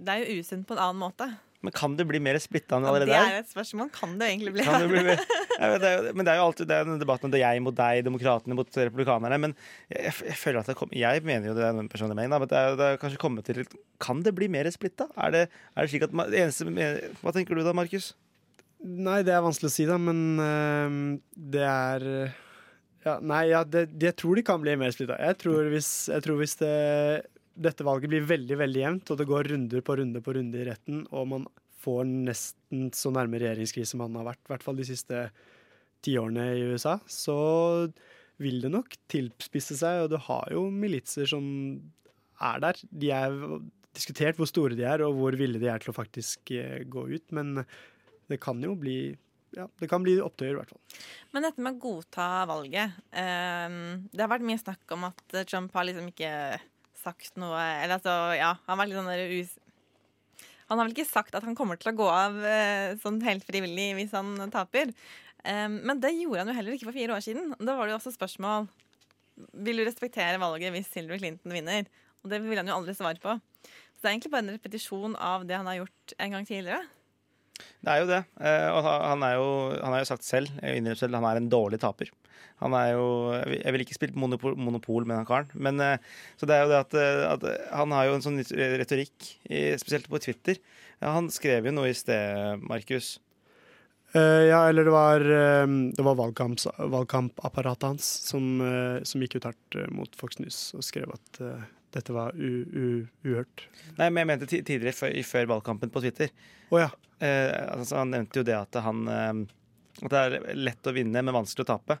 det er jo usunt på en annen måte. Men kan det bli mer splitta enn allerede? allerede det er? jo et spørsmål. Kan det egentlig bli Kan det bli mer? Ja, men, det er jo, men det er jo alltid det er den debatten om det er jeg mot deg, demokratene mot republikanerne. Men jeg, jeg, jeg føler at det kom, jeg mener jo det er en personlig mening, da, men det er, det er kanskje kommet til Kan det bli mer splitta? Er det, er det slik at man, det eneste, Hva tenker du da, Markus? Nei, det er vanskelig å si, da, men øh, det er ja, Nei, ja, det, jeg tror de kan bli mer splitta. Jeg jeg tror hvis det, dette valget blir veldig veldig jevnt, og det går runder på runde på runde i retten, og man får nesten så nærme regjeringskrise man har vært, i hvert fall de siste tiårene i USA, så vil det nok tilspisse seg, og du har jo militser som er der. De er diskutert hvor store de er, og hvor ville de er til å faktisk eh, gå ut, men det kan jo bli ja, det kan bli opptøyer, i hvert fall. Men dette med å godta valget eh, Det har vært mye snakk om at Trump har liksom ikke sagt noe Eller altså, ja, han var litt sånn der us... Han har vel ikke sagt at han kommer til å gå av eh, sånn helt frivillig hvis han taper. Eh, men det gjorde han jo heller ikke for fire år siden. Da var det jo også spørsmål Vil du respektere valget hvis Hillary Clinton vinner? Og det ville han jo aldri svare på. Så det er egentlig bare en repetisjon av det han har gjort en gang tidligere. Det er jo det. Eh, Og han er jo, har jo sagt selv, selv, han er en dårlig taper. Han er jo Jeg vil ikke spille monopol, monopol med han karen. Men eh, så det er jo det at, eh, at han har jo en sånn retorikk, spesielt på Twitter. Han skrev jo noe i sted, Markus. Uh, ja, eller det var, uh, det var valgkampapparatet hans som, uh, som gikk ut hardt eh, mot Fox News og skrev at eh, dette var u, u, uhørt. Nei, men jeg mente tidligere, før, før valgkampen på Twitter. Oh, ja. Eh, altså, han nevnte jo det at han eh, At det er lett å vinne, men vanskelig å tape.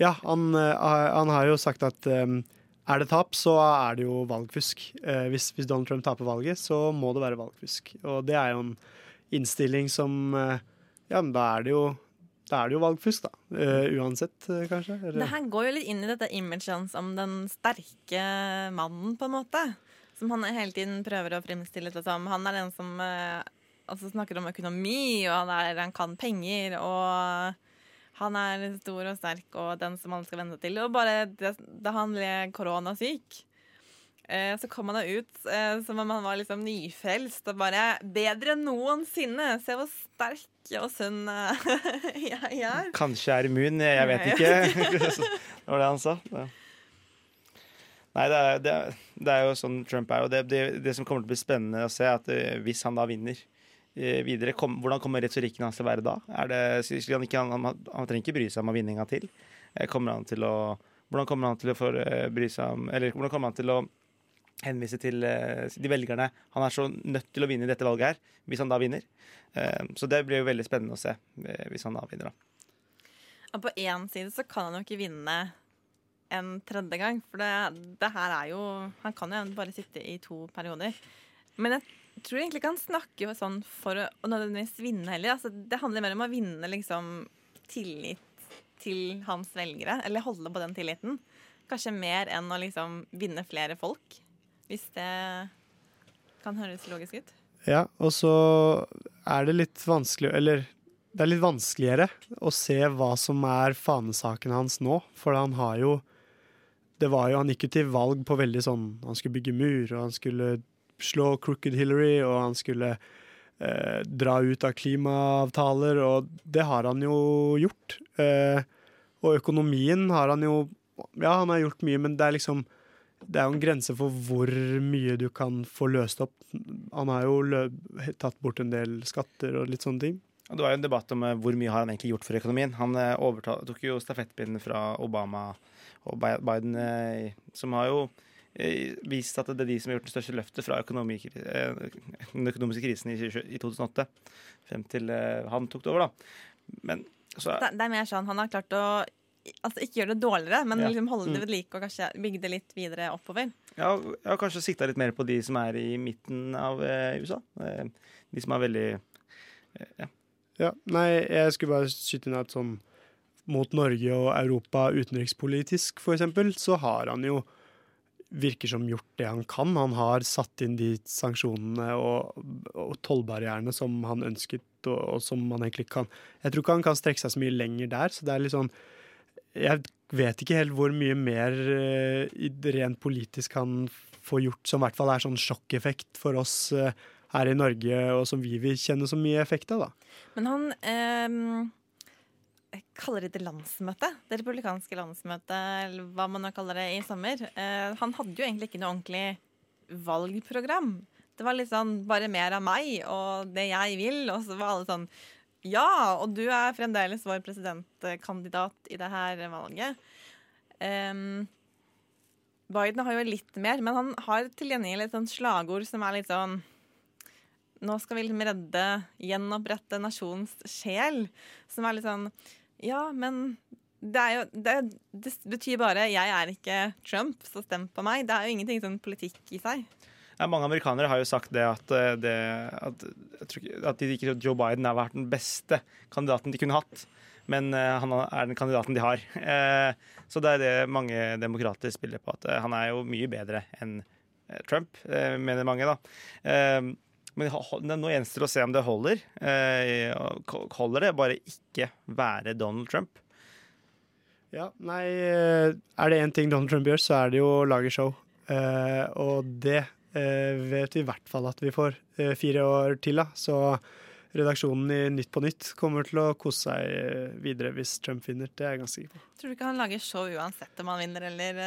Ja, han, eh, han har jo sagt at um, er det tap, så er det jo valgfusk. Uh, hvis, hvis Donald Trump taper valget, så må det være valgfusk. Og det er jo en innstilling som uh, Ja, men da er det jo da er det jo valgfusk, da. Uh, uansett, kanskje. Eller? Det her går jo litt inn i dette imaget hans om den sterke mannen, på en måte. Som han hele tiden prøver å fremstille det som. Han er den som eh, altså snakker om økonomi, og han, er, han kan penger, og han er stor og sterk og den som alle skal venne seg til. Og bare det, da han ble koronasyk, eh, så kom han da ut eh, som om han var liksom nyfrelst og bare bedre enn noensinne. Se hvor sterk og sunn eh, jeg er. Kanskje er immun, jeg vet ikke. det var det han sa. Ja. Nei, det er, det, er, det er jo sånn Trump er. Og det, det, det som kommer til å bli spennende å se, er at eh, hvis han da vinner videre, kom, hvordan kommer retorikken hans til å være da? Det, han, ikke, han, han, trenger ikke bry seg om en gang til. Eh, Kommer han til å, hvordan kommer han til å eh, bry seg om Eller hvordan kommer han til å henvise til eh, de velgerne han er så nødt til å vinne i dette valget her, hvis han da vinner? Eh, Så det blir jo veldig spennende å se eh, hvis han da vinner, da. Og på én side så kan han jo ikke vinne en tredje gang, for det, det her er jo Han kan jo bare sitte i to perioder. Men jeg tror egentlig ikke han snakker sånn for å, nødvendigvis vinne heller. Altså, det handler mer om å vinne liksom tillit til hans velgere, eller holde på den tilliten. Kanskje mer enn å liksom vinne flere folk, hvis det kan høres logisk ut. Ja, og så er det litt vanskelig Eller det er litt vanskeligere å se hva som er fanesaken hans nå, for han har jo det var jo, Han gikk jo til valg på veldig sånn Han skulle bygge mur, og han skulle slå Crooked Hillary, og han skulle eh, dra ut av klimaavtaler, og det har han jo gjort. Eh, og økonomien har han jo Ja, han har gjort mye, men det er liksom det er jo en grense for hvor mye du kan få løst opp. Han har jo tatt bort en del skatter og litt sånne ting. Det var jo en debatt om eh, hvor mye har han egentlig gjort for økonomien. Han eh, tok jo stafettpinnen fra Obama og Biden, eh, som har jo vist at det er de som har gjort det største løftet fra økonomi, eh, den økonomiske krisen i 2008 frem til eh, han tok det over, da. Men så Det, det er mer sånn han har klart å Altså ikke gjøre det dårligere, men Ja. liksom holde det Mm. ved like og kanskje bygge det litt videre oppover. Ja, jeg har kanskje sikta litt mer på de som er i midten av eh, USA. Eh, de som er veldig eh, ja. Ja, nei, jeg skulle bare skyte inn at sånn mot Norge og Europa utenrikspolitisk, for eksempel, så har han jo virker som gjort det han kan. Han har satt inn de sanksjonene og, og tollbarrierene som han ønsket, og, og som man egentlig kan Jeg tror ikke han kan strekke seg så mye lenger der, så det er litt sånn Jeg vet ikke helt hvor mye mer uh, rent politisk han får gjort, som i hvert fall er sånn sjokkeffekt for oss uh, her i Norge, og som vi vil kjenne så mye effekt av, da. Men han ehm, jeg kaller det det landsmøtet. Det republikanske landsmøtet, eller hva man nå kaller det, i sommer. Eh, han hadde jo egentlig ikke noe ordentlig valgprogram. Det var litt sånn bare mer av meg og det jeg vil, og så var alle sånn Ja, og du er fremdeles vår presidentkandidat i det her valget. Um, Biden har jo litt mer, men han har til gjengjeld et sånt slagord som er litt sånn nå skal vi liksom redde, gjenopprette nasjonens sjel. Som er litt sånn Ja, men det jo Det, det betyr bare 'jeg er ikke Trump, så stem på meg'. Det er jo ingenting sånn politikk i seg. Ja, mange amerikanere har jo sagt det at, eh, det, at, at de ikke tror Joe Biden har vært den beste kandidaten de kunne hatt. Men uh, han er den kandidaten de har. Uh, så det er det mange demokrater spiller på. At uh, han er jo mye bedre enn Trump, mener mange, da. Men nå gjenstår det å se om det holder. Eh, holder det bare ikke være Donald Trump? Ja, nei, eh, er det én ting Donald Trump gjør, så er det jo å lage show. Eh, og det eh, vet vi i hvert fall at vi får eh, fire år til, da. Så redaksjonen i Nytt på Nytt kommer til å kose seg videre hvis Trump vinner. Det er jeg ganske sikker på. Tror du ikke han lager show uansett om han vinner, eller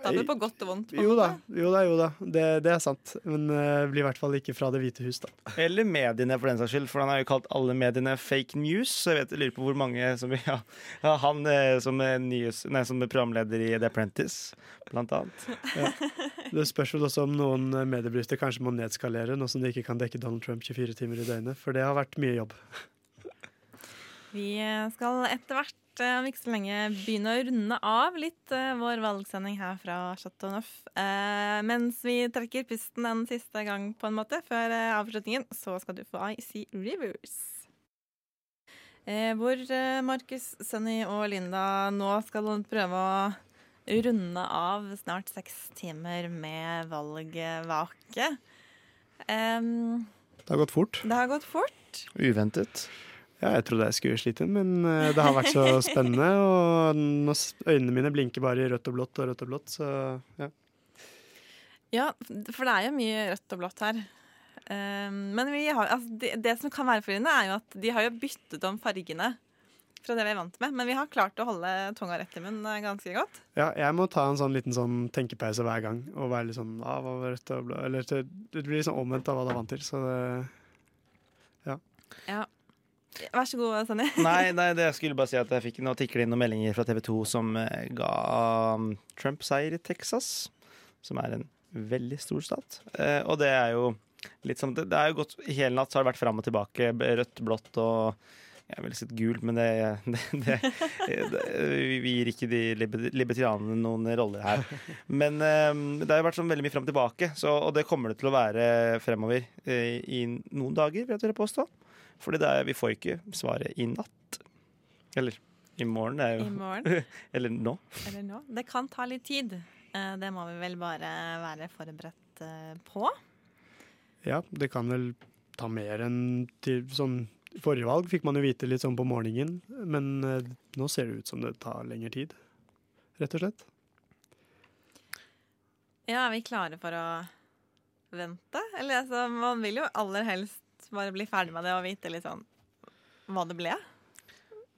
uh, er det på godt og vondt. Jo da, jo da, jo da. Det, det er sant. Men uh, blir i hvert fall ikke fra Det hvite hus, da. Eller mediene, for den saks skyld. For han har jo kalt alle mediene fake news. Så jeg vet, jeg lurer på hvor mange som ja, Han eh, som, er nyhets, nei, som er programleder i The Apprentice, blant annet. Ja. Det spørs vel også om noen eh, mediebedrifter kanskje må nedskalere, nå som de ikke kan dekke Donald Trump 24 timer i døgnet. For det har vært mye jobb. Vi skal etter hvert, eh, om ikke så lenge, begynne å runde av litt eh, vår valgsending her fra Chateau Neuf. Eh, mens vi trekker pusten en siste gang, på en måte, før avslutningen, så skal du få IC Rivers. Hvor Markus, Sunny og Linda nå skal prøve å runde av snart seks timer med valgvake. Um, Det har gått fort. det har gått fort. Uventet. Ja, jeg trodde jeg skulle slite, men eh, det har vært så spennende. Og øynene mine blinker bare i rødt og blått og rødt og blått, så ja. Ja, for det er jo mye rødt og blått her. Um, men vi har, altså det, det som kan være forvirrende, er jo at de har jo byttet om fargene fra det vi er vant med. Men vi har klart å holde tunga rett i munnen eh, ganske godt. Ja, jeg må ta en sånn liten sånn tenkepause hver gang og være litt sånn ah, hva var rødt og blå Eller det, det blir liksom omvendt av hva du er vant til. Så det Ja. Ja. Vær så god, Sanne. Nei, nei, det skulle bare si at jeg fikk Nå tikle inn noen meldinger fra TV 2 som eh, ga um, Trump seier i Texas, som er en veldig stor stat. Eh, og det er jo litt sånn Det, er jo gått Hele natt så har det vært fram og tilbake, rødt, blått og jeg ville sett gult, men det, det, det, Vi gir ikke de libertianerne noen roller her. Men eh, det har jo vært sånn veldig mye fram og tilbake, så, og det kommer det til å være fremover eh, i noen dager, vil jeg påstå. Fordi det er, vi får ikke svaret i natt. Eller i morgen. Er jo I morgen. Eller nå. Eller nå. Det kan ta litt tid. Eh, Det må vi vel bare være forberedt eh, på. ja, det kan vel ta mer enn til sånn Forrige valg fikk man jo vite litt sånn på morgenen, men eh, nå ser det ut som det tar lengre tid. Rett og slett. Ja, er vi klare for å vente? Eller altså, man vil jo aller helst bare bli ferdig med det og vite litt sånn hva det ble.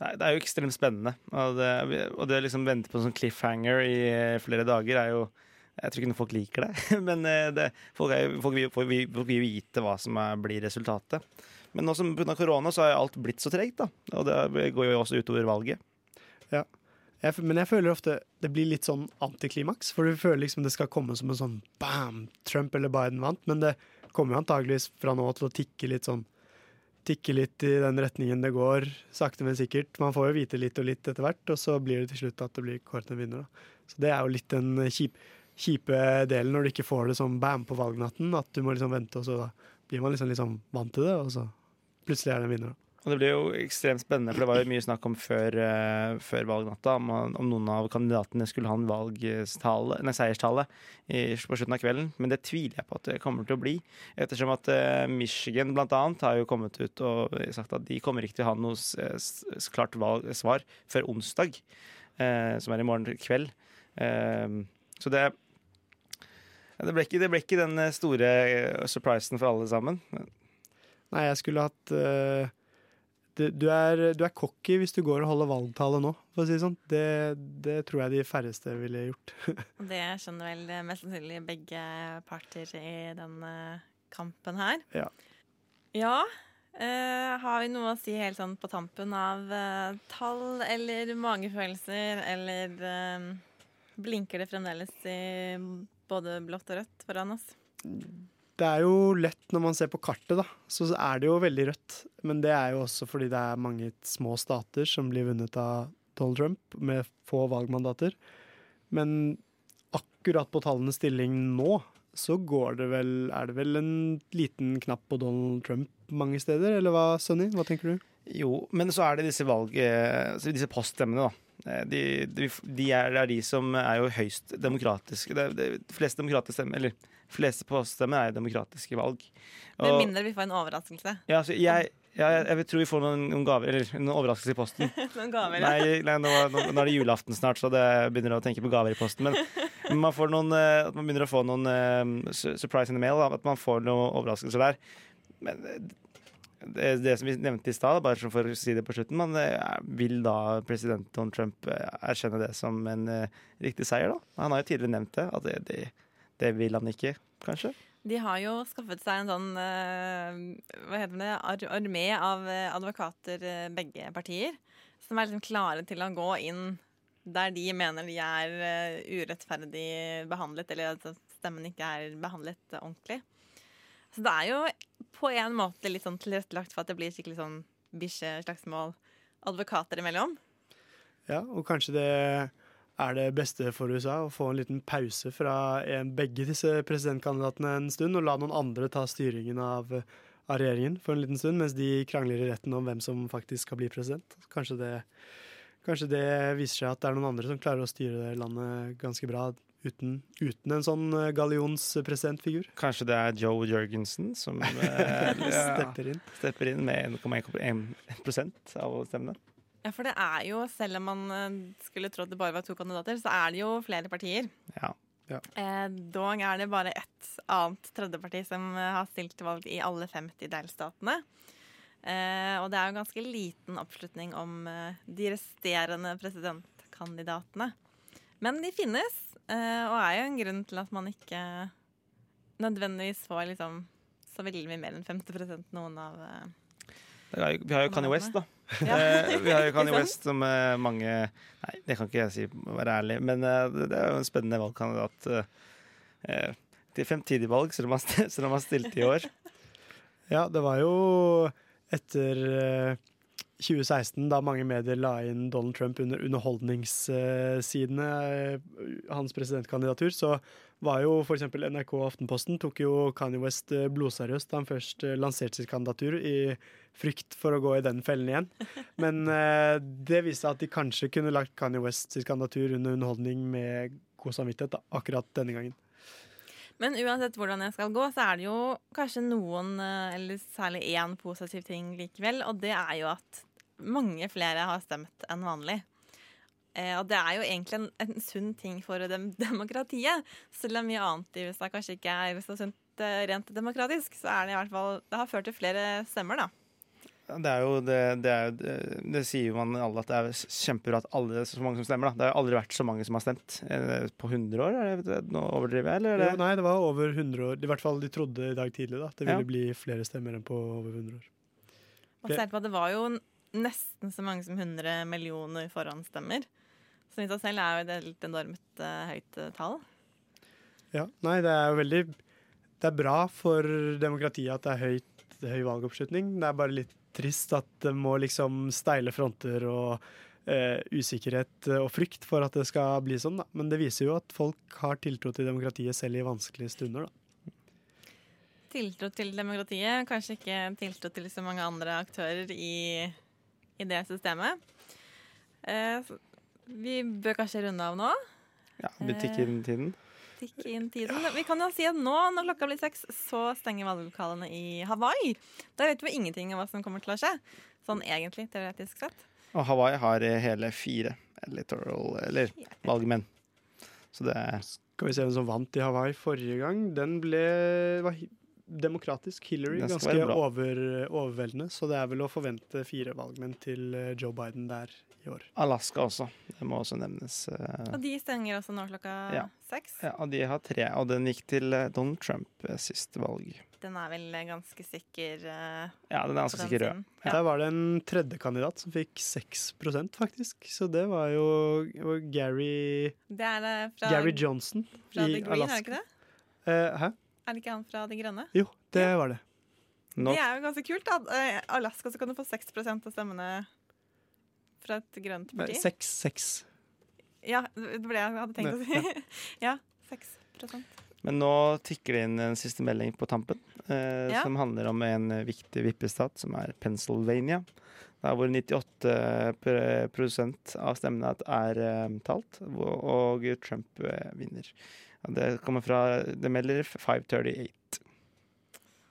Nei, det er jo ekstremt spennende. Og det, og det å liksom vente på en sånn cliffhanger i eh, flere dager er jo Jeg tror ikke noen folk liker det, men eh, det, folk, er, folk, vil, folk, vil, folk vil vite hva som er, blir resultatet. Men nå som pga. korona så har alt blitt så tregt, da. Og det går jo også utover valget. Ja. Jeg, men jeg føler ofte det blir litt sånn antiklimaks. For du føler liksom det skal komme som en sånn bam, Trump eller Biden vant. Men det kommer jo antageligvis fra nå til å tikke litt sånn Tikke litt i den retningen det går, sakte, men sikkert. Man får jo vite litt og litt etter hvert, og så blir det til slutt at det blir kåret en vinner. Da. Så det er jo litt den kjip, kjipe delen når du ikke får det sånn bam på valgnatten, at du må liksom vente, og så da blir man liksom, liksom vant til det, og så plutselig er det en vinner. Da. Og det blir jo ekstremt spennende, for det var jo mye snakk om før, uh, før valgnatta om, om noen av kandidatene skulle ha en valgstale, nei, seierstale i, på slutten av kvelden. Men det tviler jeg på at det kommer til å bli. Ettersom at uh, Michigan annet har jo kommet ut og sagt at de kommer ikke til å ha noe s- klart valg, svar før onsdag, eh, som er i morgen kveld. Så det det ble, ikke, det ble ikke den store surprisen for alle sammen. Nei, jeg skulle hatt det, du, er, du er cocky hvis du går og holder valgtale nå, for å si det sånn. Det, det tror jeg de færreste ville gjort. Det skjønner vel mest sannsynlig begge parter i den eh, kampen her. ja. Ja. Uh, har vi noe å si helt sånn på tampen av uh, tall eller magefølelser, eller uh, blinker det fremdeles i både blått og rødt foran oss? Det er jo lett når man ser på kartet, da. Så er det jo veldig rødt. Men det er jo også fordi det er mange små stater som blir vunnet av Donald Trump, med få valgmandater. Men akkurat på tallenes stilling nå, så går det vel Er det vel en liten knapp på Donald Trump mange steder, eller hva, Sunny? Hva tenker du? Jo, men så er det disse valg... eh, Disse poststemmene, da. Eh, De, de, de er, det er de som er jo høyst demokratiske. Er- de fleste demokratiske stemmer, eller fleste poststemmer er demokratiske valg. Med mindre vi får en overraskelse. ja, altså, jeg, ja, jeg, jeg tror vi får noen, noen gaver, eller noen overraskelser i posten. Noen gaver, ja. Nei, nei nå, nå, nå er det julaften snart, så det begynner å tenke på gaver i posten. Men man får noen, eh, at man begynner å få noen uh, surprise in the mail. At man får noen overraskelser der. Men eh, det, det som vi nevnte i stad, bare for å si det på slutten, man vil da president Donald Trump erkjenne det som en uh, riktig seier, da? Han har jo tidligere nevnt det, at det, det, det vil han ikke, kanskje? De har jo skaffet seg en sånn eh, hva heter det, ar armé av eh, advokater, eh, begge partier, som er liksom klare til å gå inn der de mener de er urettferdig behandlet, eller at stemmen ikke er behandlet eh, ordentlig. Så det er jo på en måte litt sånn tilrettelagt for at det blir skikkelig sånn bikkjeslagsmål advokater imellom. Ja, og kanskje det er det beste for USA å få en liten pause fra en, begge disse presidentkandidatene en stund, og la noen andre ta styringen av, av regjeringen for en liten stund, mens de krangler i retten om hvem som faktisk skal bli president. Kanskje det, kanskje det viser seg at det er noen andre som klarer å styre landet ganske bra uten, uten en sånn eh, gallionspresidentfigur. Kanskje det er Joe Jørgensen som eh, Stepper inn. stepper inn med 1,1% av stemmene. Ja, for det er jo, selv om man eh, skulle tro at det bare var to kandidater, så er det jo flere partier. Ja. Eh, dog er det bare ett annet tredjeparti som eh, har stilt til valg i alle 50 delstatene. Eh, og det er jo ganske liten oppslutning om eh, de resterende presidentkandidatene. Men de finnes, eh, og er jo en grunn til at man ikke nødvendigvis får liksom så veldig mye mer enn 50 noen av eh, Det er jo- Vi har jo Kanye West, da. Ja. Eh, vi har jo Kanye West som eh, mange Nei, det kan ikke jeg si, være ærlig. Men eh, det er jo en spennende valgkandidat til fremtidig valg, selv om han selv om han stilte i år. Ja, det var jo etter eh, 2016, da mange medier la inn Donald Trump under underholdningssidene, hans presidentkandidatur, så var jo f.eks. NRK og Aftenposten tok jo Kanye West eh, blodseriøst da han først eh, lanserte sitt kandidatur, i frykt for å gå i den fellen igjen. Men eh, det viste seg at de kanskje kunne lagt Kanye West sitt kandidatur under underholdning med god samvittighet da, akkurat denne gangen. Men uansett hvordan jeg skal gå, så er det jo kanskje noen, eh, eller særlig én positiv ting likevel, og det er jo at mange flere har stemt enn vanlig. Eh, og det er jo egentlig en, en sunn ting for dem, demokratiet. Selv om mye annet i USA kanskje ikke er så sunt eh, rent demokratisk, så er det i hvert fall Det har ført til flere stemmer, da. Det er jo det, det, er, det, det sier jo man alle at det er kjempebra at alle så mange som stemmer. da. Det har aldri vært så mange som har stemt. Eh, På 100 år? Er det, nå overdriver jeg, eller? er Jo, nei, det var over 100 år. I hvert fall de trodde i dag tidlig da, at det Ja. ville bli flere stemmer enn på over 100 år. På at det var jo nesten så mange som 100 millioner forhåndsstemmer. Som i seg selv er jo et helt enormt uh, høyt eh, tall. Ja, nei, det er jo veldig Det er bra for demokratiet at det er høyt, høy valgoppslutning. Det er bare litt trist at det må liksom steile fronter og uh, usikkerhet og frykt for at det skal bli sånn, da. Men det viser jo at folk har tiltro til demokratiet selv i vanskelige stunder, da. Tiltro til demokratiet, kanskje ikke tiltro til så mange andre aktører i, i det systemet. Eh, vi bør kanskje runde av nå. Ja, vi tikker inn tiden. Tikk inn tiden. Vi kan jo si at nå, når klokka blir seks, så stenger valglokalene i Hawaii. Da vet vi ingenting om hva som kommer til å skje. Sånn egentlig, teoretisk sett. Og Hawaii har eh, hele fire electoral, eller valgmenn. Så det er Skal vi se hvem som vant i Hawaii forrige gang. Den ble demokratisk. Hillary. Ganske over, overveldende. Så det er vel å forvente fire valgmenn til eh, Joe Biden der i år. Alaska også. Det må også nevnes. eh. Og de stenger også nå klokka Ja. seks. Ja, og de har tre. Og den gikk til eh, Donald Trump sist valg. Den er vel ganske sikker Uh, Ja, den er ganske sikker rød. Ja. Der var det en tredjekandidat som fikk 6% faktisk. Så det var jo Gary Det er det fra, Gary Johnson fra i The Green, er det Alaska. ikke det? Uh, hæ? Er det ikke han fra De Grønne? Jo, det var det. Nå, Det er jo ganske kult. da. Eh, Alaska så kan du få 6% av stemmene fra et grønt parti. 6-6. Ja, det var det jeg hadde tenkt å si. ja, 6% Men nå tikker det inn en siste melding på tampen, eh, Ja. som handler om en viktig vippestat, som er Pennsylvania. Der hvor 98 pr- prosent av stemmene er eh, talt, og, og Trump eh, vinner. Ja, det kommer fra Det melder 538.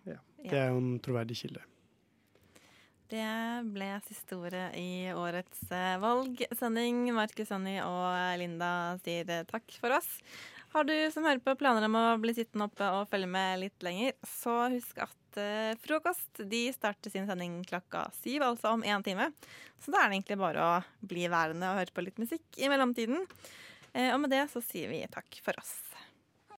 Ja. Det er jo en troverdig kilde. Det ble siste ordet i årets eh, valgsending. Markus, Sonny og Linda sier eh, takk for oss. Har du som hører på planer om å bli sittende oppe og følge med litt lenger, så husk at eh, frokost de starter sin sending klokka syv, altså om én time. Så da er det egentlig bare å bli værende og høre på litt musikk i mellomtiden. Eh, og med det så sier vi takk for oss.